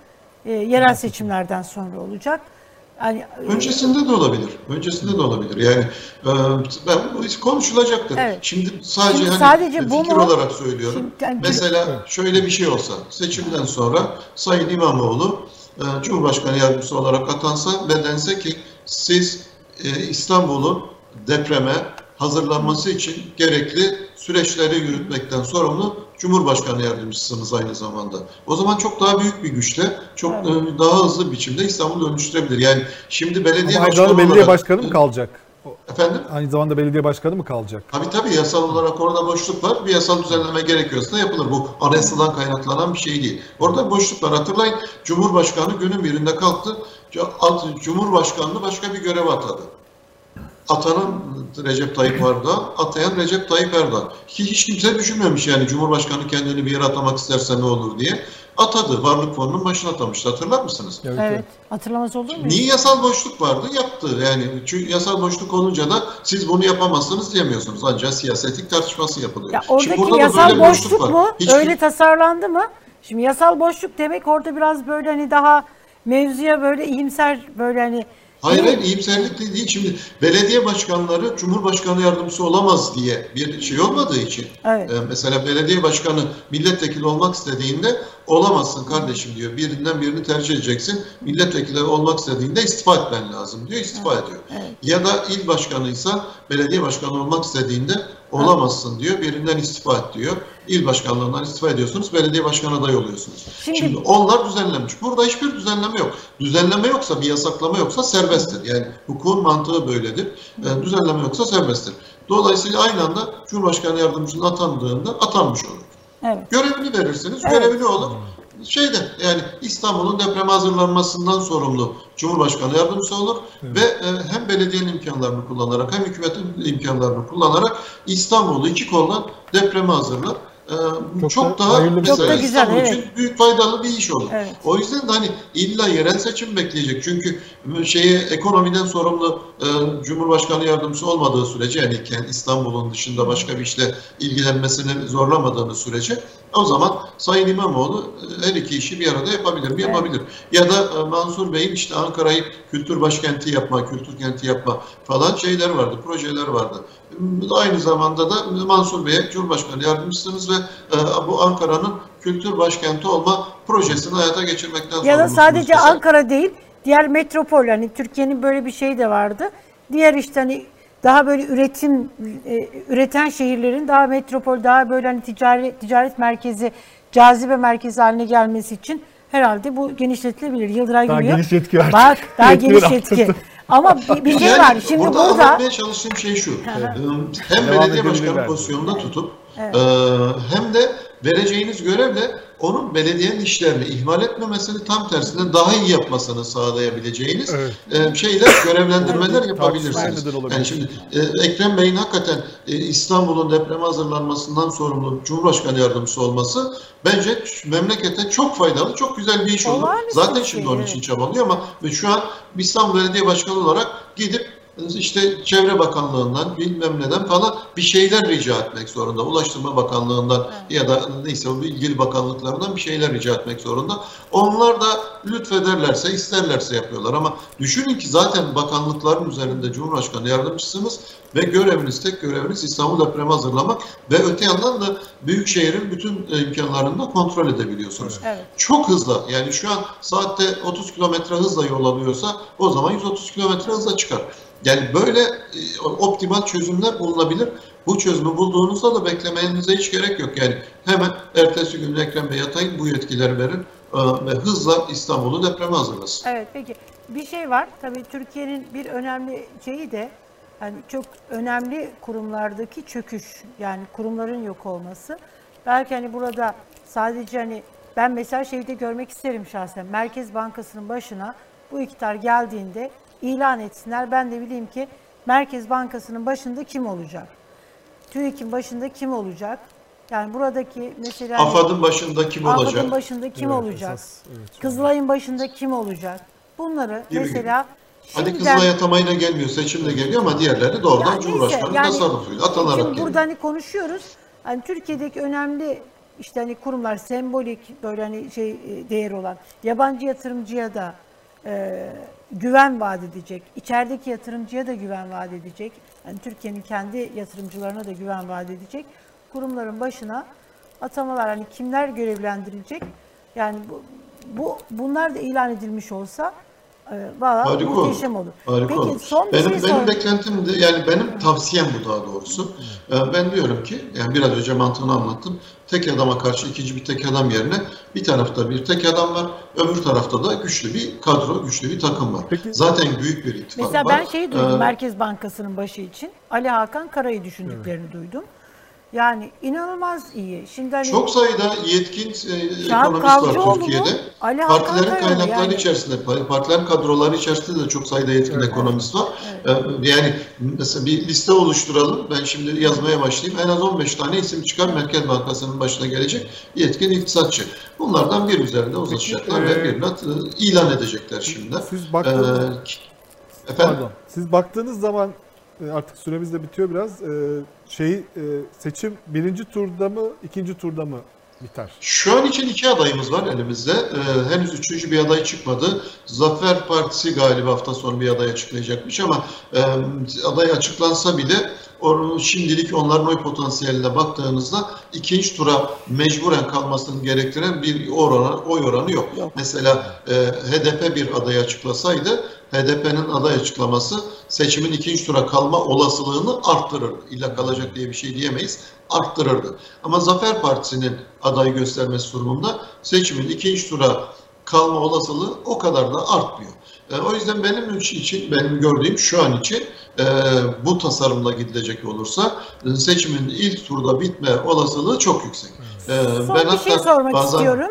e, yerel seçimlerden sonra olacak. Yani, e, Öncesinde de olabilir. Öncesinde de olabilir. Yani e, ben bu konuşulacaktır. Evet. Şimdi sadece Şimdi hani sadece bu fikir mu? olarak söylüyorum. Şimdi, yani, Mesela evet. şöyle bir şey olsa seçimden sonra Sayın İmamoğlu e, Cumhurbaşkanı yardımcısı olarak atansa ve dense ki siz İstanbul'un depreme hazırlanması için gerekli süreçleri yürütmekten sorumlu Cumhurbaşkanı yardımcısınız aynı zamanda. O zaman çok daha büyük bir güçle, çok evet. E, daha hızlı biçimde İstanbul'u dönüştürebilir. Yani şimdi belediye Ama başkanı belediye olarak, başkanı mı kalacak? Efendim? Aynı zamanda belediye başkanı mı kalacak? Tabii tabii yasal olarak orada boşluk var. Bir yasal düzenleme gerekiyorsa yapılır. Bu anayasadan kaynaklanan bir şey değil. Orada boşluk var. Hatırlayın Cumhurbaşkanı günün birinde kalktı. Cumhurbaşkanlığı başka bir görev atadı atanan Recep Tayyip Erdoğan, atayan Recep Tayyip Erdoğan. Ki hiç kimse düşünmemiş yani Cumhurbaşkanı kendini bir yere atamak isterse ne olur diye. Atadı. Varlık fonunun başına atamıştı. Hatırlar mısınız? Evet. evet. Hatırlamaz olur mu? Niye yasal boşluk vardı? Yaptı. Yani çünkü yasal boşluk olunca da siz bunu yapamazsınız diyemiyorsunuz. Ancak siyasetik tartışması yapılıyor. Ya oradaki yasal boşluk, boşluk mu? Hiç öyle tasarlandı mı? Şimdi yasal boşluk demek orada biraz böyle hani daha mevzuya böyle iyimser böyle hani Hayır hayır iyimserlik değil. Şimdi belediye başkanları Cumhurbaşkanı yardımcısı olamaz diye bir şey olmadığı için. Evet. E, mesela belediye başkanı milletvekili olmak istediğinde olamazsın kardeşim diyor. Birinden birini tercih edeceksin. Milletvekili olmak istediğinde istifa etmen lazım diyor. İstifa evet. ediyor. Evet. Ya da il başkanıysa belediye başkanı olmak istediğinde olamazsın diyor. Birinden istifa et diyor. İl başkanlığından istifa ediyorsunuz. Belediye başkanı adayı oluyorsunuz. Şimdi, Şimdi onlar düzenlenmiş. Burada hiçbir düzenleme yok. Düzenleme yoksa bir yasaklama yoksa serbesttir. Yani hukukun mantığı böyledir. Yani düzenleme yoksa serbesttir. Dolayısıyla aynı anda Cumhurbaşkanı yardımcısının atandığında atanmış olur. Evet. Görevini verirsiniz. Evet. Görevli olur. Şeyde yani İstanbul'un depreme hazırlanmasından sorumlu Cumhurbaşkanı yardımcısı olur evet. ve e, hem belediyenin imkanlarını kullanarak hem hükümetin imkanlarını kullanarak İstanbul'u iki koldan depreme hazırlar. Ee, çok, çok da, daha mesela çok da güzel, İstanbul evet. için büyük faydalı bir iş olur. Evet. O yüzden de hani illa yerel seçim bekleyecek. Çünkü şeye ekonomiden sorumlu e, Cumhurbaşkanı yardımcısı olmadığı sürece yani İstanbul'un dışında başka bir işle ilgilenmesini zorlamadığımız sürece o zaman Sayın İmamoğlu e, her iki işi bir arada yapabilir mi? Yapabilir. Ya da e, Mansur Bey'in işte Ankara'yı kültür başkenti yapma, kültür kenti yapma falan şeyler vardı, projeler vardı. Aynı zamanda da Mansur Bey'e Cumhurbaşkanı yardımcısınız ve e, bu Ankara'nın kültür başkenti olma projesini hayata geçirmekten Ya da sadece mesela. Ankara değil, diğer metropol hani Türkiye'nin böyle bir şey de vardı. Diğer işte hani daha böyle üretim e, üreten şehirlerin daha metropol, daha böyle hani ticaret ticaret merkezi, cazibe merkezi haline gelmesi için herhalde bu genişletilebilir. Yıldıray daha gülüyor. geniş yetki Bak daha geniş yetki. Ama bir, bir şey Yani var. Şimdi burada, burada anlatmaya çalıştığım şey şu. Hem belediye başkanı pozisyonunda tutup e, hem de vereceğiniz görevle onun belediyenin işlerini ihmal etmemesini tam tersine daha iyi yapmasını sağlayabileceğiniz Evet. e, şeyler, görevlendirmeler yapabilirsiniz. Yani şimdi e, Ekrem Bey'in hakikaten e, İstanbul'un depreme hazırlanmasından sorumlu Cumhurbaşkanı yardımcısı olması bence memlekete çok faydalı, çok güzel bir iş olur. Zaten şimdi şey, onun için çabalıyor ama ve şu an İstanbul Belediye Başkanı olarak gidip işte Çevre Bakanlığı'ndan bilmem neden falan bir şeyler rica etmek zorunda. Ulaştırma Bakanlığı'ndan ya da neyse o ilgili bakanlıklardan bir şeyler rica etmek zorunda. Onlar da lütfederlerse, isterlerse yapıyorlar ama düşünün ki zaten bakanlıkların üzerinde Cumhurbaşkanı yardımcısınız ve göreviniz, tek göreviniz İstanbul depremi hazırlamak ve öte yandan da Büyükşehir'in bütün e, imkanlarını da kontrol edebiliyorsunuz. Evet. Çok hızlı. Yani şu an saatte 30 kilometre hızla yol alıyorsa o zaman 130 kilometre hızla çıkar. Yani böyle e, optimal çözümler bulunabilir. Bu çözümü bulduğunuzda da beklemenize hiç gerek yok. Yani hemen ertesi gün Ekrem Bey yatayın bu yetkileri verin e, ve hızla İstanbul'u depreme hazırlasın. Evet peki bir şey var. Tabii Türkiye'nin bir önemli şeyi de yani çok önemli kurumlardaki çöküş. Yani kurumların yok olması. Belki hani burada sadece hani ben mesela şeyi de görmek isterim şahsen. Merkez Bankası'nın başına bu iktidar geldiğinde ilan etsinler. Ben de bileyim ki Merkez Bankası'nın başında kim olacak? TÜİK'in başında kim olacak? Yani buradaki mesela AFAD'ın başında kim olacak? AFAD'ın başında kim Evet, olacak? esas, evet. Kızılay'ın başında kim olacak? Bunları Gibi mesela Hadi şimdiden- Kızılay atamayla gelmiyor, seçimle geliyor ama diğerleri doğrudan Ya neyse, Cumhurbaşkanı yani tasarrufuyla atanarak Şimdi geliyor. burada hani konuşuyoruz. Hani Türkiye'deki önemli işte hani kurumlar sembolik böyle hani şey e, değer olan yabancı yatırımcıya da e, güven vaat edecek. içerideki yatırımcıya da güven vaat edecek. Yani Türkiye'nin kendi yatırımcılarına da güven vaat edecek. Kurumların başına atamalar hani kimler görevlendirilecek? Yani bu, bu bunlar da ilan edilmiş olsa e, valla Harika olur. muhteşem olur. Harika Peki olur. son benim, şey benim beklentim de yani benim tavsiyem bu daha doğrusu. Ee, Ben diyorum ki yani biraz önce mantığını anlattım. Tek adama karşı ikinci bir tek adam yerine bir tarafta bir tek adam var, öbür tarafta da güçlü bir kadro, güçlü bir takım var. Peki- Zaten büyük bir ittifak Mesela var. ben şeyi duydum Ee, Merkez Bankası'nın başı için. Ali Hakan Kara'yı düşündüklerini duydum. Yani inanılmaz iyi. Şimdi hani Çok sayıda yetkin e, ekonomist var Türkiye'de. Ali Hakan Partilerin Karalı kaynakları yani. içerisinde, pa- partilerin kadroları içerisinde de çok sayıda yetkin ekonomist var. Ee, Yani mesela bir liste oluşturalım. Ben şimdi yazmaya başlayayım. En az 15 tane isim çıkar Merkez Bankası'nın başına gelecek yetkin iktisatçı. Bunlardan bir üzerinde uzatacaklar e, ve birine e, ilan edecekler şimdi. Siz baktığınız, Ee, efendim? pardon, siz baktığınız zaman e, artık süremiz de bitiyor biraz. E, Şey e, seçim birinci turda mı, ikinci turda mı biter? Şu an için iki adayımız var elimizde. Ee, henüz üçüncü bir aday çıkmadı. Zafer Partisi galiba hafta sonu bir aday açıklayacakmış ama e, aday açıklansa bile or, şimdilik onların oy potansiyeline baktığınızda ikinci tura mecburen kalmasını gerektiren bir oranı, oy oranı yok. Mesela e, HDP bir aday açıklasaydı HDP'nin aday açıklaması seçimin ikinci tura kalma olasılığını arttırırdı. İlla kalacak diye bir şey diyemeyiz. Arttırırdı. Ama Zafer Partisi'nin aday göstermesi durumunda seçimin ikinci tura kalma olasılığı o kadar da artmıyor. E, o yüzden benim için, benim gördüğüm şu an için e, bu tasarımla gidilecek olursa e, seçimin ilk turda bitme olasılığı çok yüksek. E, son bir şey sormak istiyorum.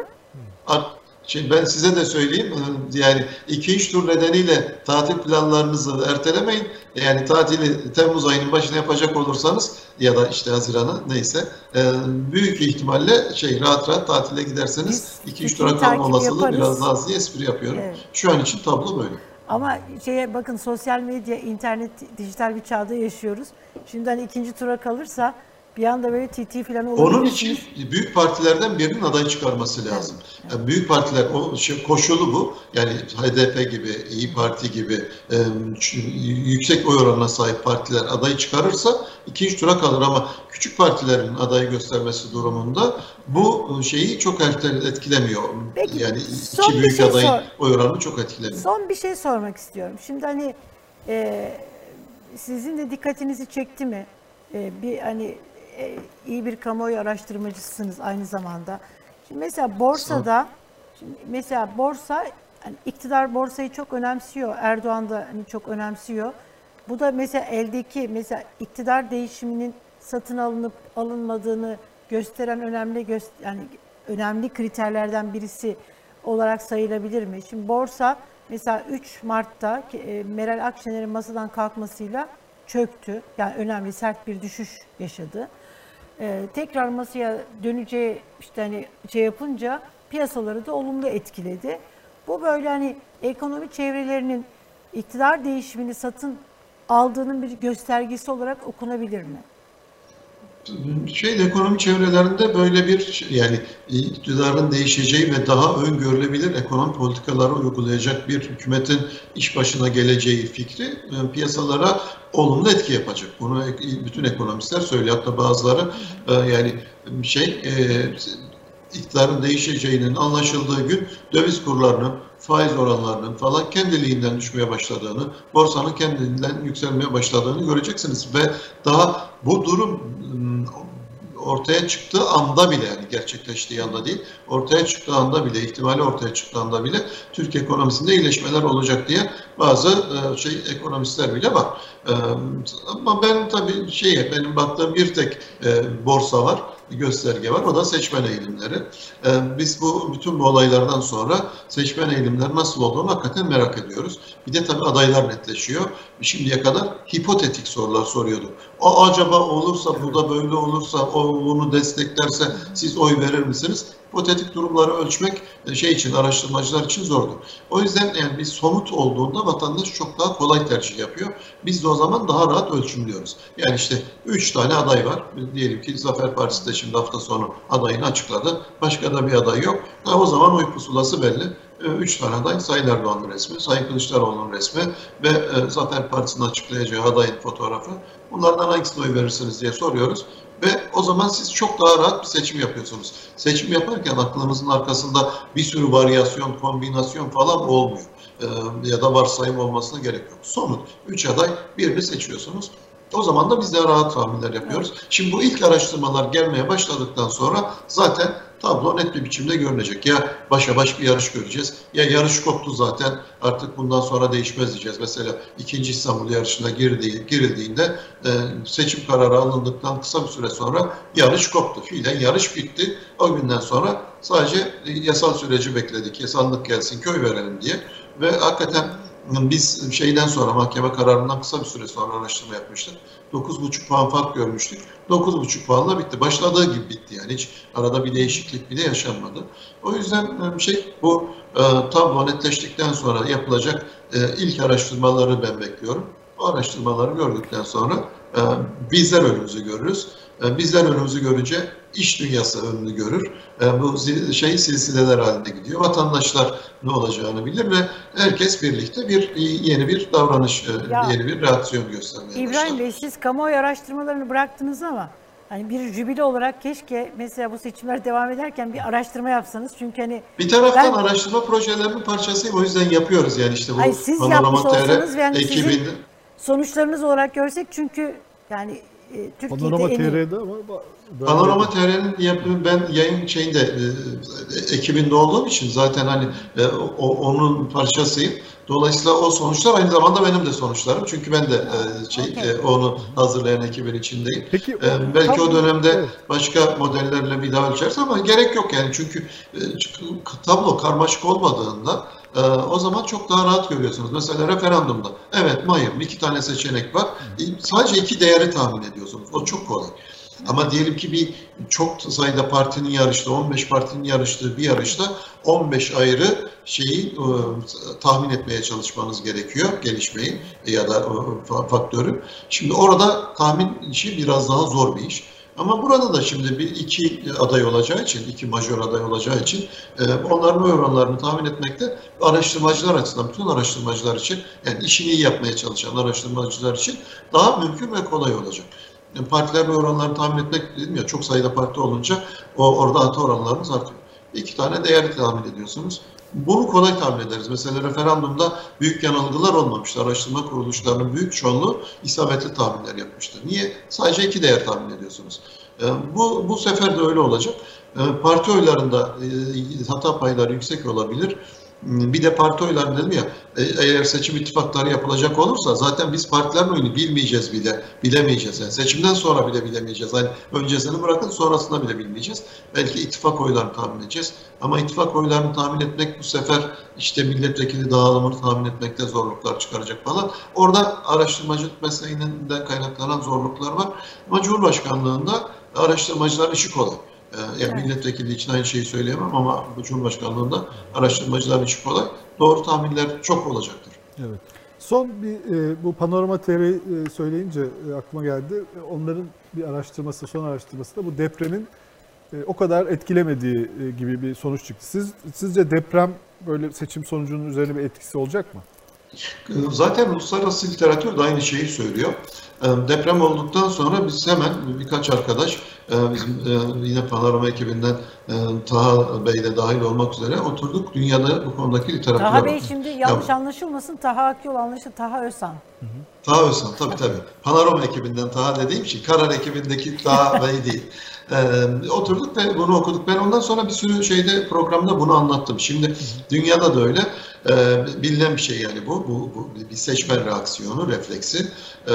Art- Şimdi ben size de söyleyeyim e, yani ikinci tur nedeniyle tatil planlarınızı ertelemeyin. Yani tatili Temmuz ayının başına yapacak olursanız ya da işte Haziran'a neyse e, büyük ihtimalle şey rahat rahat tatile giderseniz Biz ikinci fikri tura kalma olasılığı biraz daha az diye espri yapıyorum. Evet. Şu an için tablo böyle. Ama şeye bakın sosyal medya, internet, dijital bir çağda yaşıyoruz. Şimdi hani ikinci tura kalırsa bir anda böyle TT falan olabilir. Onun için büyük partilerden birinin aday çıkarması lazım. Yani büyük partiler o şey, koşulu bu. Yani HDP gibi, İyi Parti gibi e, yüksek oy oranına sahip partiler aday çıkarırsa ikinci tura kalır ama küçük partilerin aday göstermesi durumunda bu şeyi çok etkilemiyor. Peki, yani iki büyük şey adayın sor. oy oranını çok etkilemiyor. Son bir şey sormak istiyorum. Şimdi hani e, sizin de dikkatinizi çekti mi? E, bir hani e, iyi bir kamuoyu araştırmacısınız aynı zamanda. Şimdi mesela borsada, şimdi mesela borsa hani iktidar borsayı çok önemsiyor. Erdoğan da hani çok önemsiyor. Bu da mesela eldeki mesela iktidar değişiminin satın alınıp alınmadığını gösteren önemli göz, yani önemli kriterlerden birisi olarak sayılabilir mi? Şimdi borsa mesela 3 Mart'ta e, Meral Akşener'in masadan kalkmasıyla çöktü. Yani önemli sert bir düşüş yaşadı. Ee, tekrar masaya döneceği işte hani şey yapınca piyasaları da olumlu etkiledi. Bu böyle hani ekonomi çevrelerinin iktidar değişimini satın aldığının bir göstergesi olarak okunabilir mi? Şey ekonomi çevrelerinde böyle bir yani iktidarın değişeceği ve daha öngörülebilir ekonomi politikaları uygulayacak bir hükümetin iş başına geleceği fikri e, piyasalara olumlu etki yapacak. Bunu bütün ekonomistler söylüyor. Hatta bazıları e, yani şey e, iktidarın değişeceğinin anlaşıldığı gün döviz kurlarının, faiz oranlarının falan kendiliğinden düşmeye başladığını, borsanın kendiliğinden yükselmeye başladığını göreceksiniz ve daha bu durum ortaya çıktığı anda bile yani gerçekleştiği anda değil, ortaya çıktığı anda bile, ihtimali ortaya çıktığı anda bile Türk ekonomisinde iyileşmeler olacak diye bazı ıı, şey ekonomistler bile var. Ama ben tabii şeye benim baktığım bir tek borsa var gösterge var. O da seçmen eğilimleri. Ee, biz bu bütün bu olaylardan sonra seçmen eğilimler nasıl olduğunu hakikaten merak ediyoruz. Bir de tabii adaylar netleşiyor. Şimdiye kadar hipotetik sorular soruyordu. O acaba olursa, bu da böyle olursa, o bunu desteklerse siz oy verir misiniz? hipotetik durumları ölçmek e, şey için araştırmacılar için zordur. O yüzden yani bir somut olduğunda vatandaş çok daha kolay tercih yapıyor. Biz de o zaman daha rahat ölçümlüyoruz. Yani işte 3 tane aday var. Diyelim ki Zafer Partisi de şimdi hafta sonu adayını açıkladı. Başka da bir aday yok. Ha, o zaman oy pusulası belli. E, üç tane aday Sayın Erdoğan'ın resmi, Sayın Kılıçdaroğlu'nun resmi ve e, Zafer Partisi'nin açıklayacağı adayın fotoğrafı. Bunlardan hangisine oy verirsiniz diye soruyoruz. Ve o zaman siz çok daha rahat bir seçim yapıyorsunuz. Seçim yaparken aklınızın arkasında bir sürü varyasyon, kombinasyon falan olmuyor. Ee, ya da varsayım olmasına gerek yok. Somut. Üç aday birini seçiyorsunuz. O zaman da biz de rahat tahminler yapıyoruz. Şimdi bu ilk araştırmalar gelmeye başladıktan sonra zaten tablo net bir biçimde görünecek. Ya başa baş bir yarış göreceğiz ya yarış koptu zaten artık bundan sonra değişmez diyeceğiz. Mesela ikinci İstanbul yarışına girdiği, girildiğinde e, seçim kararı alındıktan kısa bir süre sonra yarış koptu. Fiilen yarış bitti. O günden sonra sadece yasal süreci bekledik. Yasallık gelsin köy verelim diye. Ve hakikaten biz şeyden sonra mahkeme kararından kısa bir süre sonra araştırma yapmıştık. 9,5 puan fark görmüştük. 9,5 puanla bitti. Başladığı gibi bitti yani. Hiç arada bir değişiklik bile yaşanmadı. O yüzden e, şey bu e, tablo netleştikten sonra yapılacak e, ilk araştırmaları ben bekliyorum. Bu araştırmaları gördükten sonra e, bizler önümüzü görürüz. E, bizler önümüzü görünce iş dünyası önünü görür. E, bu şey silsileler halinde gidiyor. Vatandaşlar ne olacağını bilir ve herkes birlikte bir yeni bir davranış, e, ya, yeni bir reaksiyon göstermeye İbrahim başlar. Bey siz kamuoyu araştırmalarını bıraktınız ama Hani bir jübile olarak keşke mesela bu seçimler devam ederken bir araştırma yapsanız çünkü hani bir taraftan ben, araştırma projelerinin parçasıyım o yüzden yapıyoruz yani işte bu Hayır, siz Panorama TR yani ekibinde. Sonuçlarınız olarak görsek çünkü yani e, Türkiye'de Panorama TR'de ama Panorama TR'nin ben yayın şeyinde e, ekibinde olduğum için zaten hani e, o, onun parçasıyım. Dolayısıyla o sonuçlar aynı zamanda benim de sonuçlarım. Çünkü ben de e, şey okay. e, onu hazırlayan ekibin içindeyim. Peki, e, belki o dönemde evet. başka modellerle bir daha ölçeriz ama gerek yok yani çünkü e, tablo karmaşık olmadığında e, o zaman çok daha rahat görüyorsunuz. Mesela referandumda evet Mayım iki tane seçenek var. E, sadece iki değeri tahmin ediyorsunuz. O çok kolay. Ama diyelim ki bir çok sayıda partinin yarıştığı, 15 partinin yarıştığı bir yarışta 15 ayrı şeyi e, tahmin etmeye çalışmanız gerekiyor, gelişmeyi ya da e, faktörü. Şimdi orada tahmin işi biraz daha zor bir iş. Ama burada da şimdi bir iki aday olacağı için, iki majör aday olacağı için e, onların oranlarını tahmin etmekte araştırmacılar açısından, bütün araştırmacılar için, yani işini iyi yapmaya çalışan araştırmacılar için daha mümkün ve kolay olacak partiler oranlarını tahmin etmek dedim ya çok sayıda parti olunca o orada hata oranlarımız artıyor. İki tane değer tahmin ediyorsunuz. Bunu kolay tahmin ederiz. Mesela referandumda büyük yanılgılar olmamıştı. Araştırma kuruluşlarının büyük çoğunluğu isabetli tahminler yapmıştır. Niye? Sadece iki değer tahmin ediyorsunuz. E, bu, bu sefer de öyle olacak. E, parti oylarında e, hata payları yüksek olabilir. Bir de parti oyları dedim ya, e, eğer seçim ittifakları yapılacak olursa zaten biz partilerin oyunu bilmeyeceğiz bile, bilemeyeceğiz. Yani seçimden sonra bile bilemeyeceğiz. Hani öncesini bırakın sonrasında bile bilmeyeceğiz. Belki ittifak oylarını tahmin edeceğiz. Ama ittifak oylarını tahmin etmek bu sefer işte milletvekili dağılımını tahmin etmekte zorluklar çıkaracak falan. Orada araştırmacılık mesleğinden kaynaklanan zorluklar var. Ama Cumhurbaşkanlığında araştırmacılar işi kolay. Ee, Yani Evet. milletvekili için aynı şeyi söyleyemem ama bu Cumhurbaşkanlığında araştırmacıların işi kolay. Doğru tahminler çok olacaktır. Evet. Son bir e, bu panorama e, söyleyince e, aklıma geldi. E, Onların bir araştırması, son araştırması da bu depremin e, o kadar etkilemediği e, gibi bir sonuç çıktı. Siz sizce deprem böyle seçim sonucunun üzerine bir etkisi olacak mı? Zaten uluslararası literatür de aynı şeyi söylüyor. Ee, Deprem olduktan sonra biz hemen birkaç arkadaş e, bizim e, yine Panorama ekibinden e, Taha Bey de dahil olmak üzere oturduk dünyada bu konudaki literatüre Taha Bey şimdi yanlış anlaşılmasın. Taha Akyol anlaşılır. Taha Özsan. Taha Özcan tabii tabii. Panorama ekibinden Taha dediğim için Karar ekibindeki Taha Bey değil. Ee, oturduk ve bunu okuduk. Ben ondan sonra bir sürü şeyde programda bunu anlattım. Şimdi dünyada da öyle. Ee, bilinen bir şey yani bu. Bu, bu bir seçmen reaksiyonu, refleksi. Ee,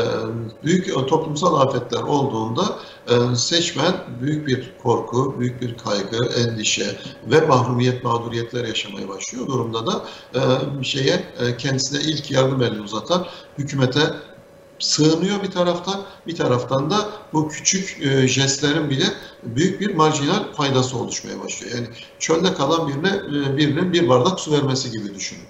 büyük toplumsal afetler olduğunda e, seçmen büyük bir korku, büyük bir kaygı, endişe ve mahrumiyet, mağduriyetler yaşamaya başlıyor. Durumda da e, şeye e, kendisine ilk yardım elini uzatan hükümete sığınıyor bir taraftan, bir taraftan da bu küçük e, jestlerin bile büyük bir marjinal faydası oluşmaya başlıyor. Yani çölde kalan birine e, birinin bir bardak su vermesi gibi düşünün.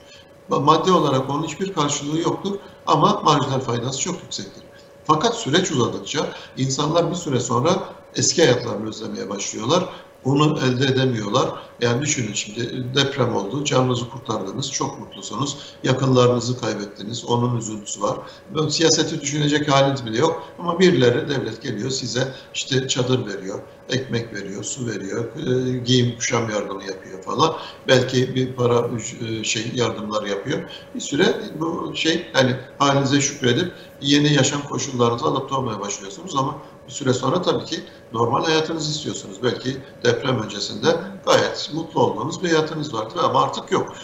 Maddi olarak onun hiçbir karşılığı yoktur ama marjinal faydası çok yüksektir. Fakat süreç uzadıkça insanlar bir süre sonra eski hayatlarını özlemeye başlıyorlar. Bunu elde edemiyorlar. Yani düşünün şimdi deprem oldu, canınızı kurtardınız, çok mutlusunuz. Yakınlarınızı kaybettiniz, onun üzüntüsü var. Böyle siyaseti düşünecek haliniz bile yok. Ama birileri, devlet geliyor size işte çadır veriyor, ekmek veriyor, su veriyor, e, giyim kuşam yardımı yapıyor falan. Belki bir para e, şey yardımlar yapıyor. Bir süre bu şey yani halinize şükredip yeni yaşam koşullarınızı adapte olmaya başlıyorsunuz ama bir süre sonra tabii ki normal hayatınızı istiyorsunuz. Belki deprem öncesinde gayet mutlu olduğunuz bir hayatınız vardı ama artık yok.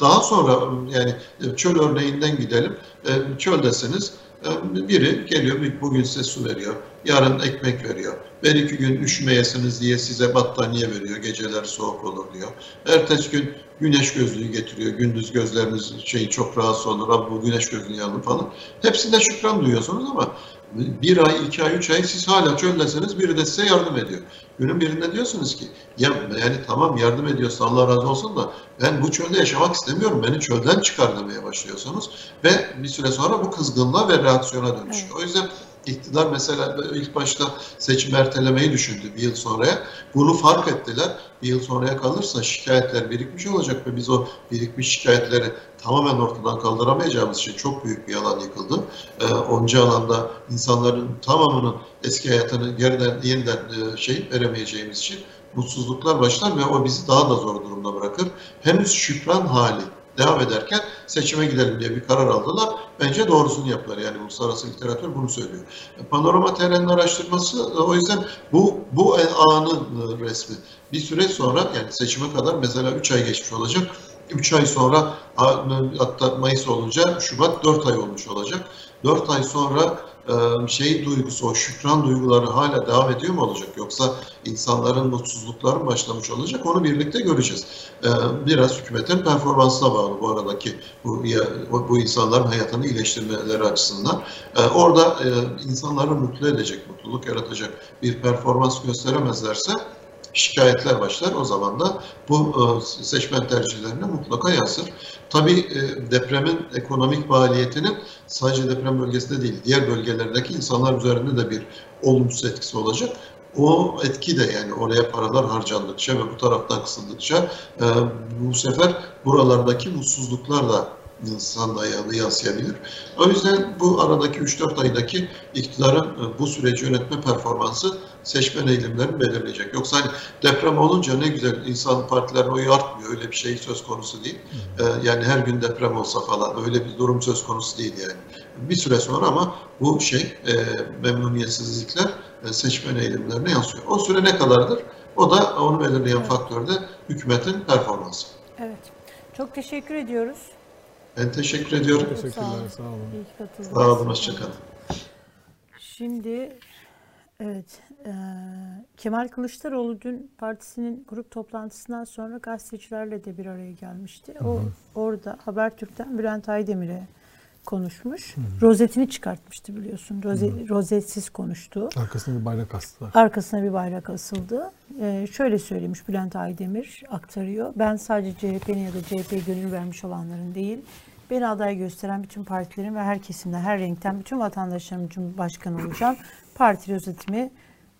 Daha sonra yani çöl örneğinden gidelim. E, Çöldesiniz. E, Biri geliyor bugün size su veriyor. Yarın ekmek veriyor. Bir iki gün üşümeyesiniz diye size battaniye veriyor. Geceler soğuk olur diyor. Ertesi gün güneş gözlüğü getiriyor. Gündüz gözleriniz şey çok rahatsız olur. Abi bu güneş gözlüğü alın falan. Hepsinde şükran duyuyorsunuz ama bir ay, iki ay, üç ay siz hala çöldesiniz biri de size yardım ediyor. Günün birinde diyorsunuz ki ya yani tamam yardım ediyorsa Allah razı olsun da ben bu çölde yaşamak istemiyorum. Beni çölden çıkar demeye başlıyorsunuz. Ve bir süre sonra bu kızgınlığa ve reaksiyona dönüşüyor. O yüzden iktidar mesela ilk başta seçim ertelemeyi düşündü bir yıl sonraya. Bunu fark ettiler. Bir yıl sonraya kalırsa şikayetler birikmiş olacak ve biz o birikmiş şikayetleri tamamen ortadan kaldıramayacağımız için çok büyük bir alan yıkıldı. Ee, onca alanda insanların tamamının eski hayatını yeniden, yeniden e, şey veremeyeceğimiz için mutsuzluklar başlar ve o bizi daha da zor durumda bırakır. Henüz şükran hali devam ederken seçime gidelim diye bir karar aldılar. Bence doğrusunu yaptılar. Yani uluslararası literatür bunu söylüyor. Panorama TR'nin araştırması o yüzden bu bu anın resmi. Bir süre sonra yani seçime kadar mesela 3 ay geçmiş olacak. 3 ay sonra hatta Mayıs olunca Şubat 4 ay olmuş olacak. 4 ay sonra şey duygusu, o şükran duyguları hala devam ediyor mu olacak? Yoksa insanların mutsuzlukları mı başlamış olacak? Onu birlikte göreceğiz. Biraz hükümetin performansına bağlı bu aradaki bu, bu insanların hayatını iyileştirmeleri açısından. Orada insanları mutlu edecek, mutluluk yaratacak bir performans gösteremezlerse şikayetler başlar. O zaman da bu seçmen tercihlerine mutlaka yansır. Tabii depremin ekonomik maliyetinin sadece deprem bölgesinde değil, diğer bölgelerdeki insanlar üzerinde de bir olumsuz etkisi olacak. O etki de yani oraya paralar harcandıkça ve bu taraftan kısıldıkça bu sefer buralardaki mutsuzluklar da insan ayağını yansıyabilir. O yüzden bu aradaki 3-4 aydaki iktidarın bu süreci yönetme performansı seçmen eğilimlerini belirleyecek. Yoksa hani deprem olunca ne güzel insan partilerin oyu artmıyor. Öyle bir şey söz konusu değil. Ee, yani her gün deprem olsa falan öyle bir durum söz konusu değil yani. Bir süre sonra ama bu şey e, memnuniyetsizlikler e, seçmen eğilimlerine yansıyor. O süre ne kadardır? O da onu belirleyen faktör de hükümetin performansı. Evet. Çok teşekkür ediyoruz. Ben teşekkür ediyorum. Sağ Teşekkürler, olun. sağ olun. İyi ki katıldınız. Sağ olun, hoşçakalın. Şimdi evet e, Kemal Kılıçdaroğlu dün partisinin grup toplantısından sonra gazetecilerle de bir araya gelmişti. O orada Habertürk'ten Bülent Aydemir'e konuşmuş. Rozetini çıkartmıştı biliyorsun. Roze, rozetsiz konuştu. Arkasında bir bayrak astılar. Arkasına bir bayrak asıldı. Ee, şöyle söylemiş Bülent Aydemir aktarıyor. Ben sadece CHP'nin ya da CHP'ye gönül vermiş olanların değil, beni aday gösteren bütün partilerin ve her kesimden, her renkten bütün vatandaşlarımın Cumhurbaşkanı olacağım. Parti rozetimi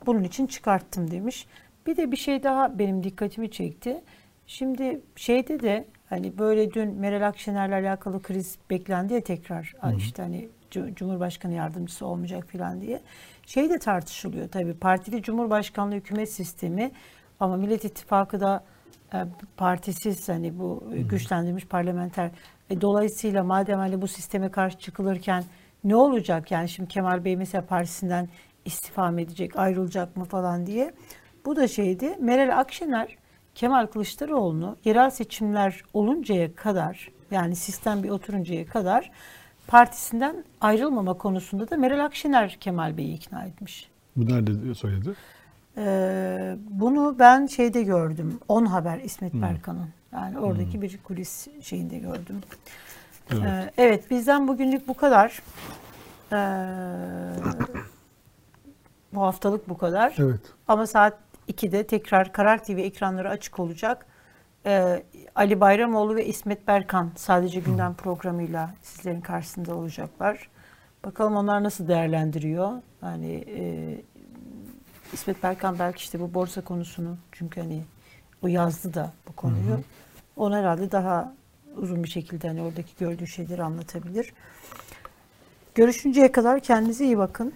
bunun için çıkarttım demiş. Bir de bir şey daha benim dikkatimi çekti. Şimdi şeyde de hani böyle dün Meral Akşener'le alakalı kriz beklendi ya tekrar işte hani Cu- Cumhurbaşkanı yardımcısı olmayacak falan diye. Şey de tartışılıyor tabii partili Cumhurbaşkanlığı hükümet sistemi ama Millet İttifakı da e, partisiz hani bu güçlendirilmiş parlamenter. E, dolayısıyla madem hani bu sisteme karşı çıkılırken ne olacak yani şimdi Kemal Bey mesela partisinden istifa mı edecek, ayrılacak mı falan diye. Bu da şeydi. Meral Akşener Kemal Kılıçdaroğlu'nu yerel seçimler oluncaya kadar yani sistem bir oturuncaya kadar partisinden ayrılmama konusunda da Meral Akşener Kemal Bey'i ikna etmiş. Bu nerede söyledi? Ee, bunu ben şeyde gördüm. 10 Haber İsmet Berkan'ın. Yani oradaki bir kulis şeyinde gördüm. Evet. Ee, evet bizden bugünlük bu kadar. Ee, bu haftalık bu kadar. Evet. Ama saat 2'de tekrar Karar TV ekranları açık olacak. Ee, Ali Bayramoğlu ve İsmet Berkan sadece gündem programıyla sizlerin karşısında olacaklar. Bakalım onlar nasıl değerlendiriyor. Yani e, İsmet Berkan belki işte bu borsa konusunu çünkü hani o yazdı da bu konuyu. Onu herhalde daha uzun bir şekilde hani oradaki gördüğü şeyleri anlatabilir. Görüşünceye kadar kendinize iyi bakın.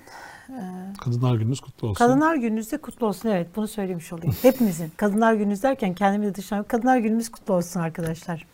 Kadınlar gününüz kutlu olsun. Kadınlar gününüz de kutlu olsun. Evet bunu söylemiş olayım. Hepimizin. Kadınlar gününüz derken kendimi de dışarı. Kadınlar günümüz kutlu olsun arkadaşlar.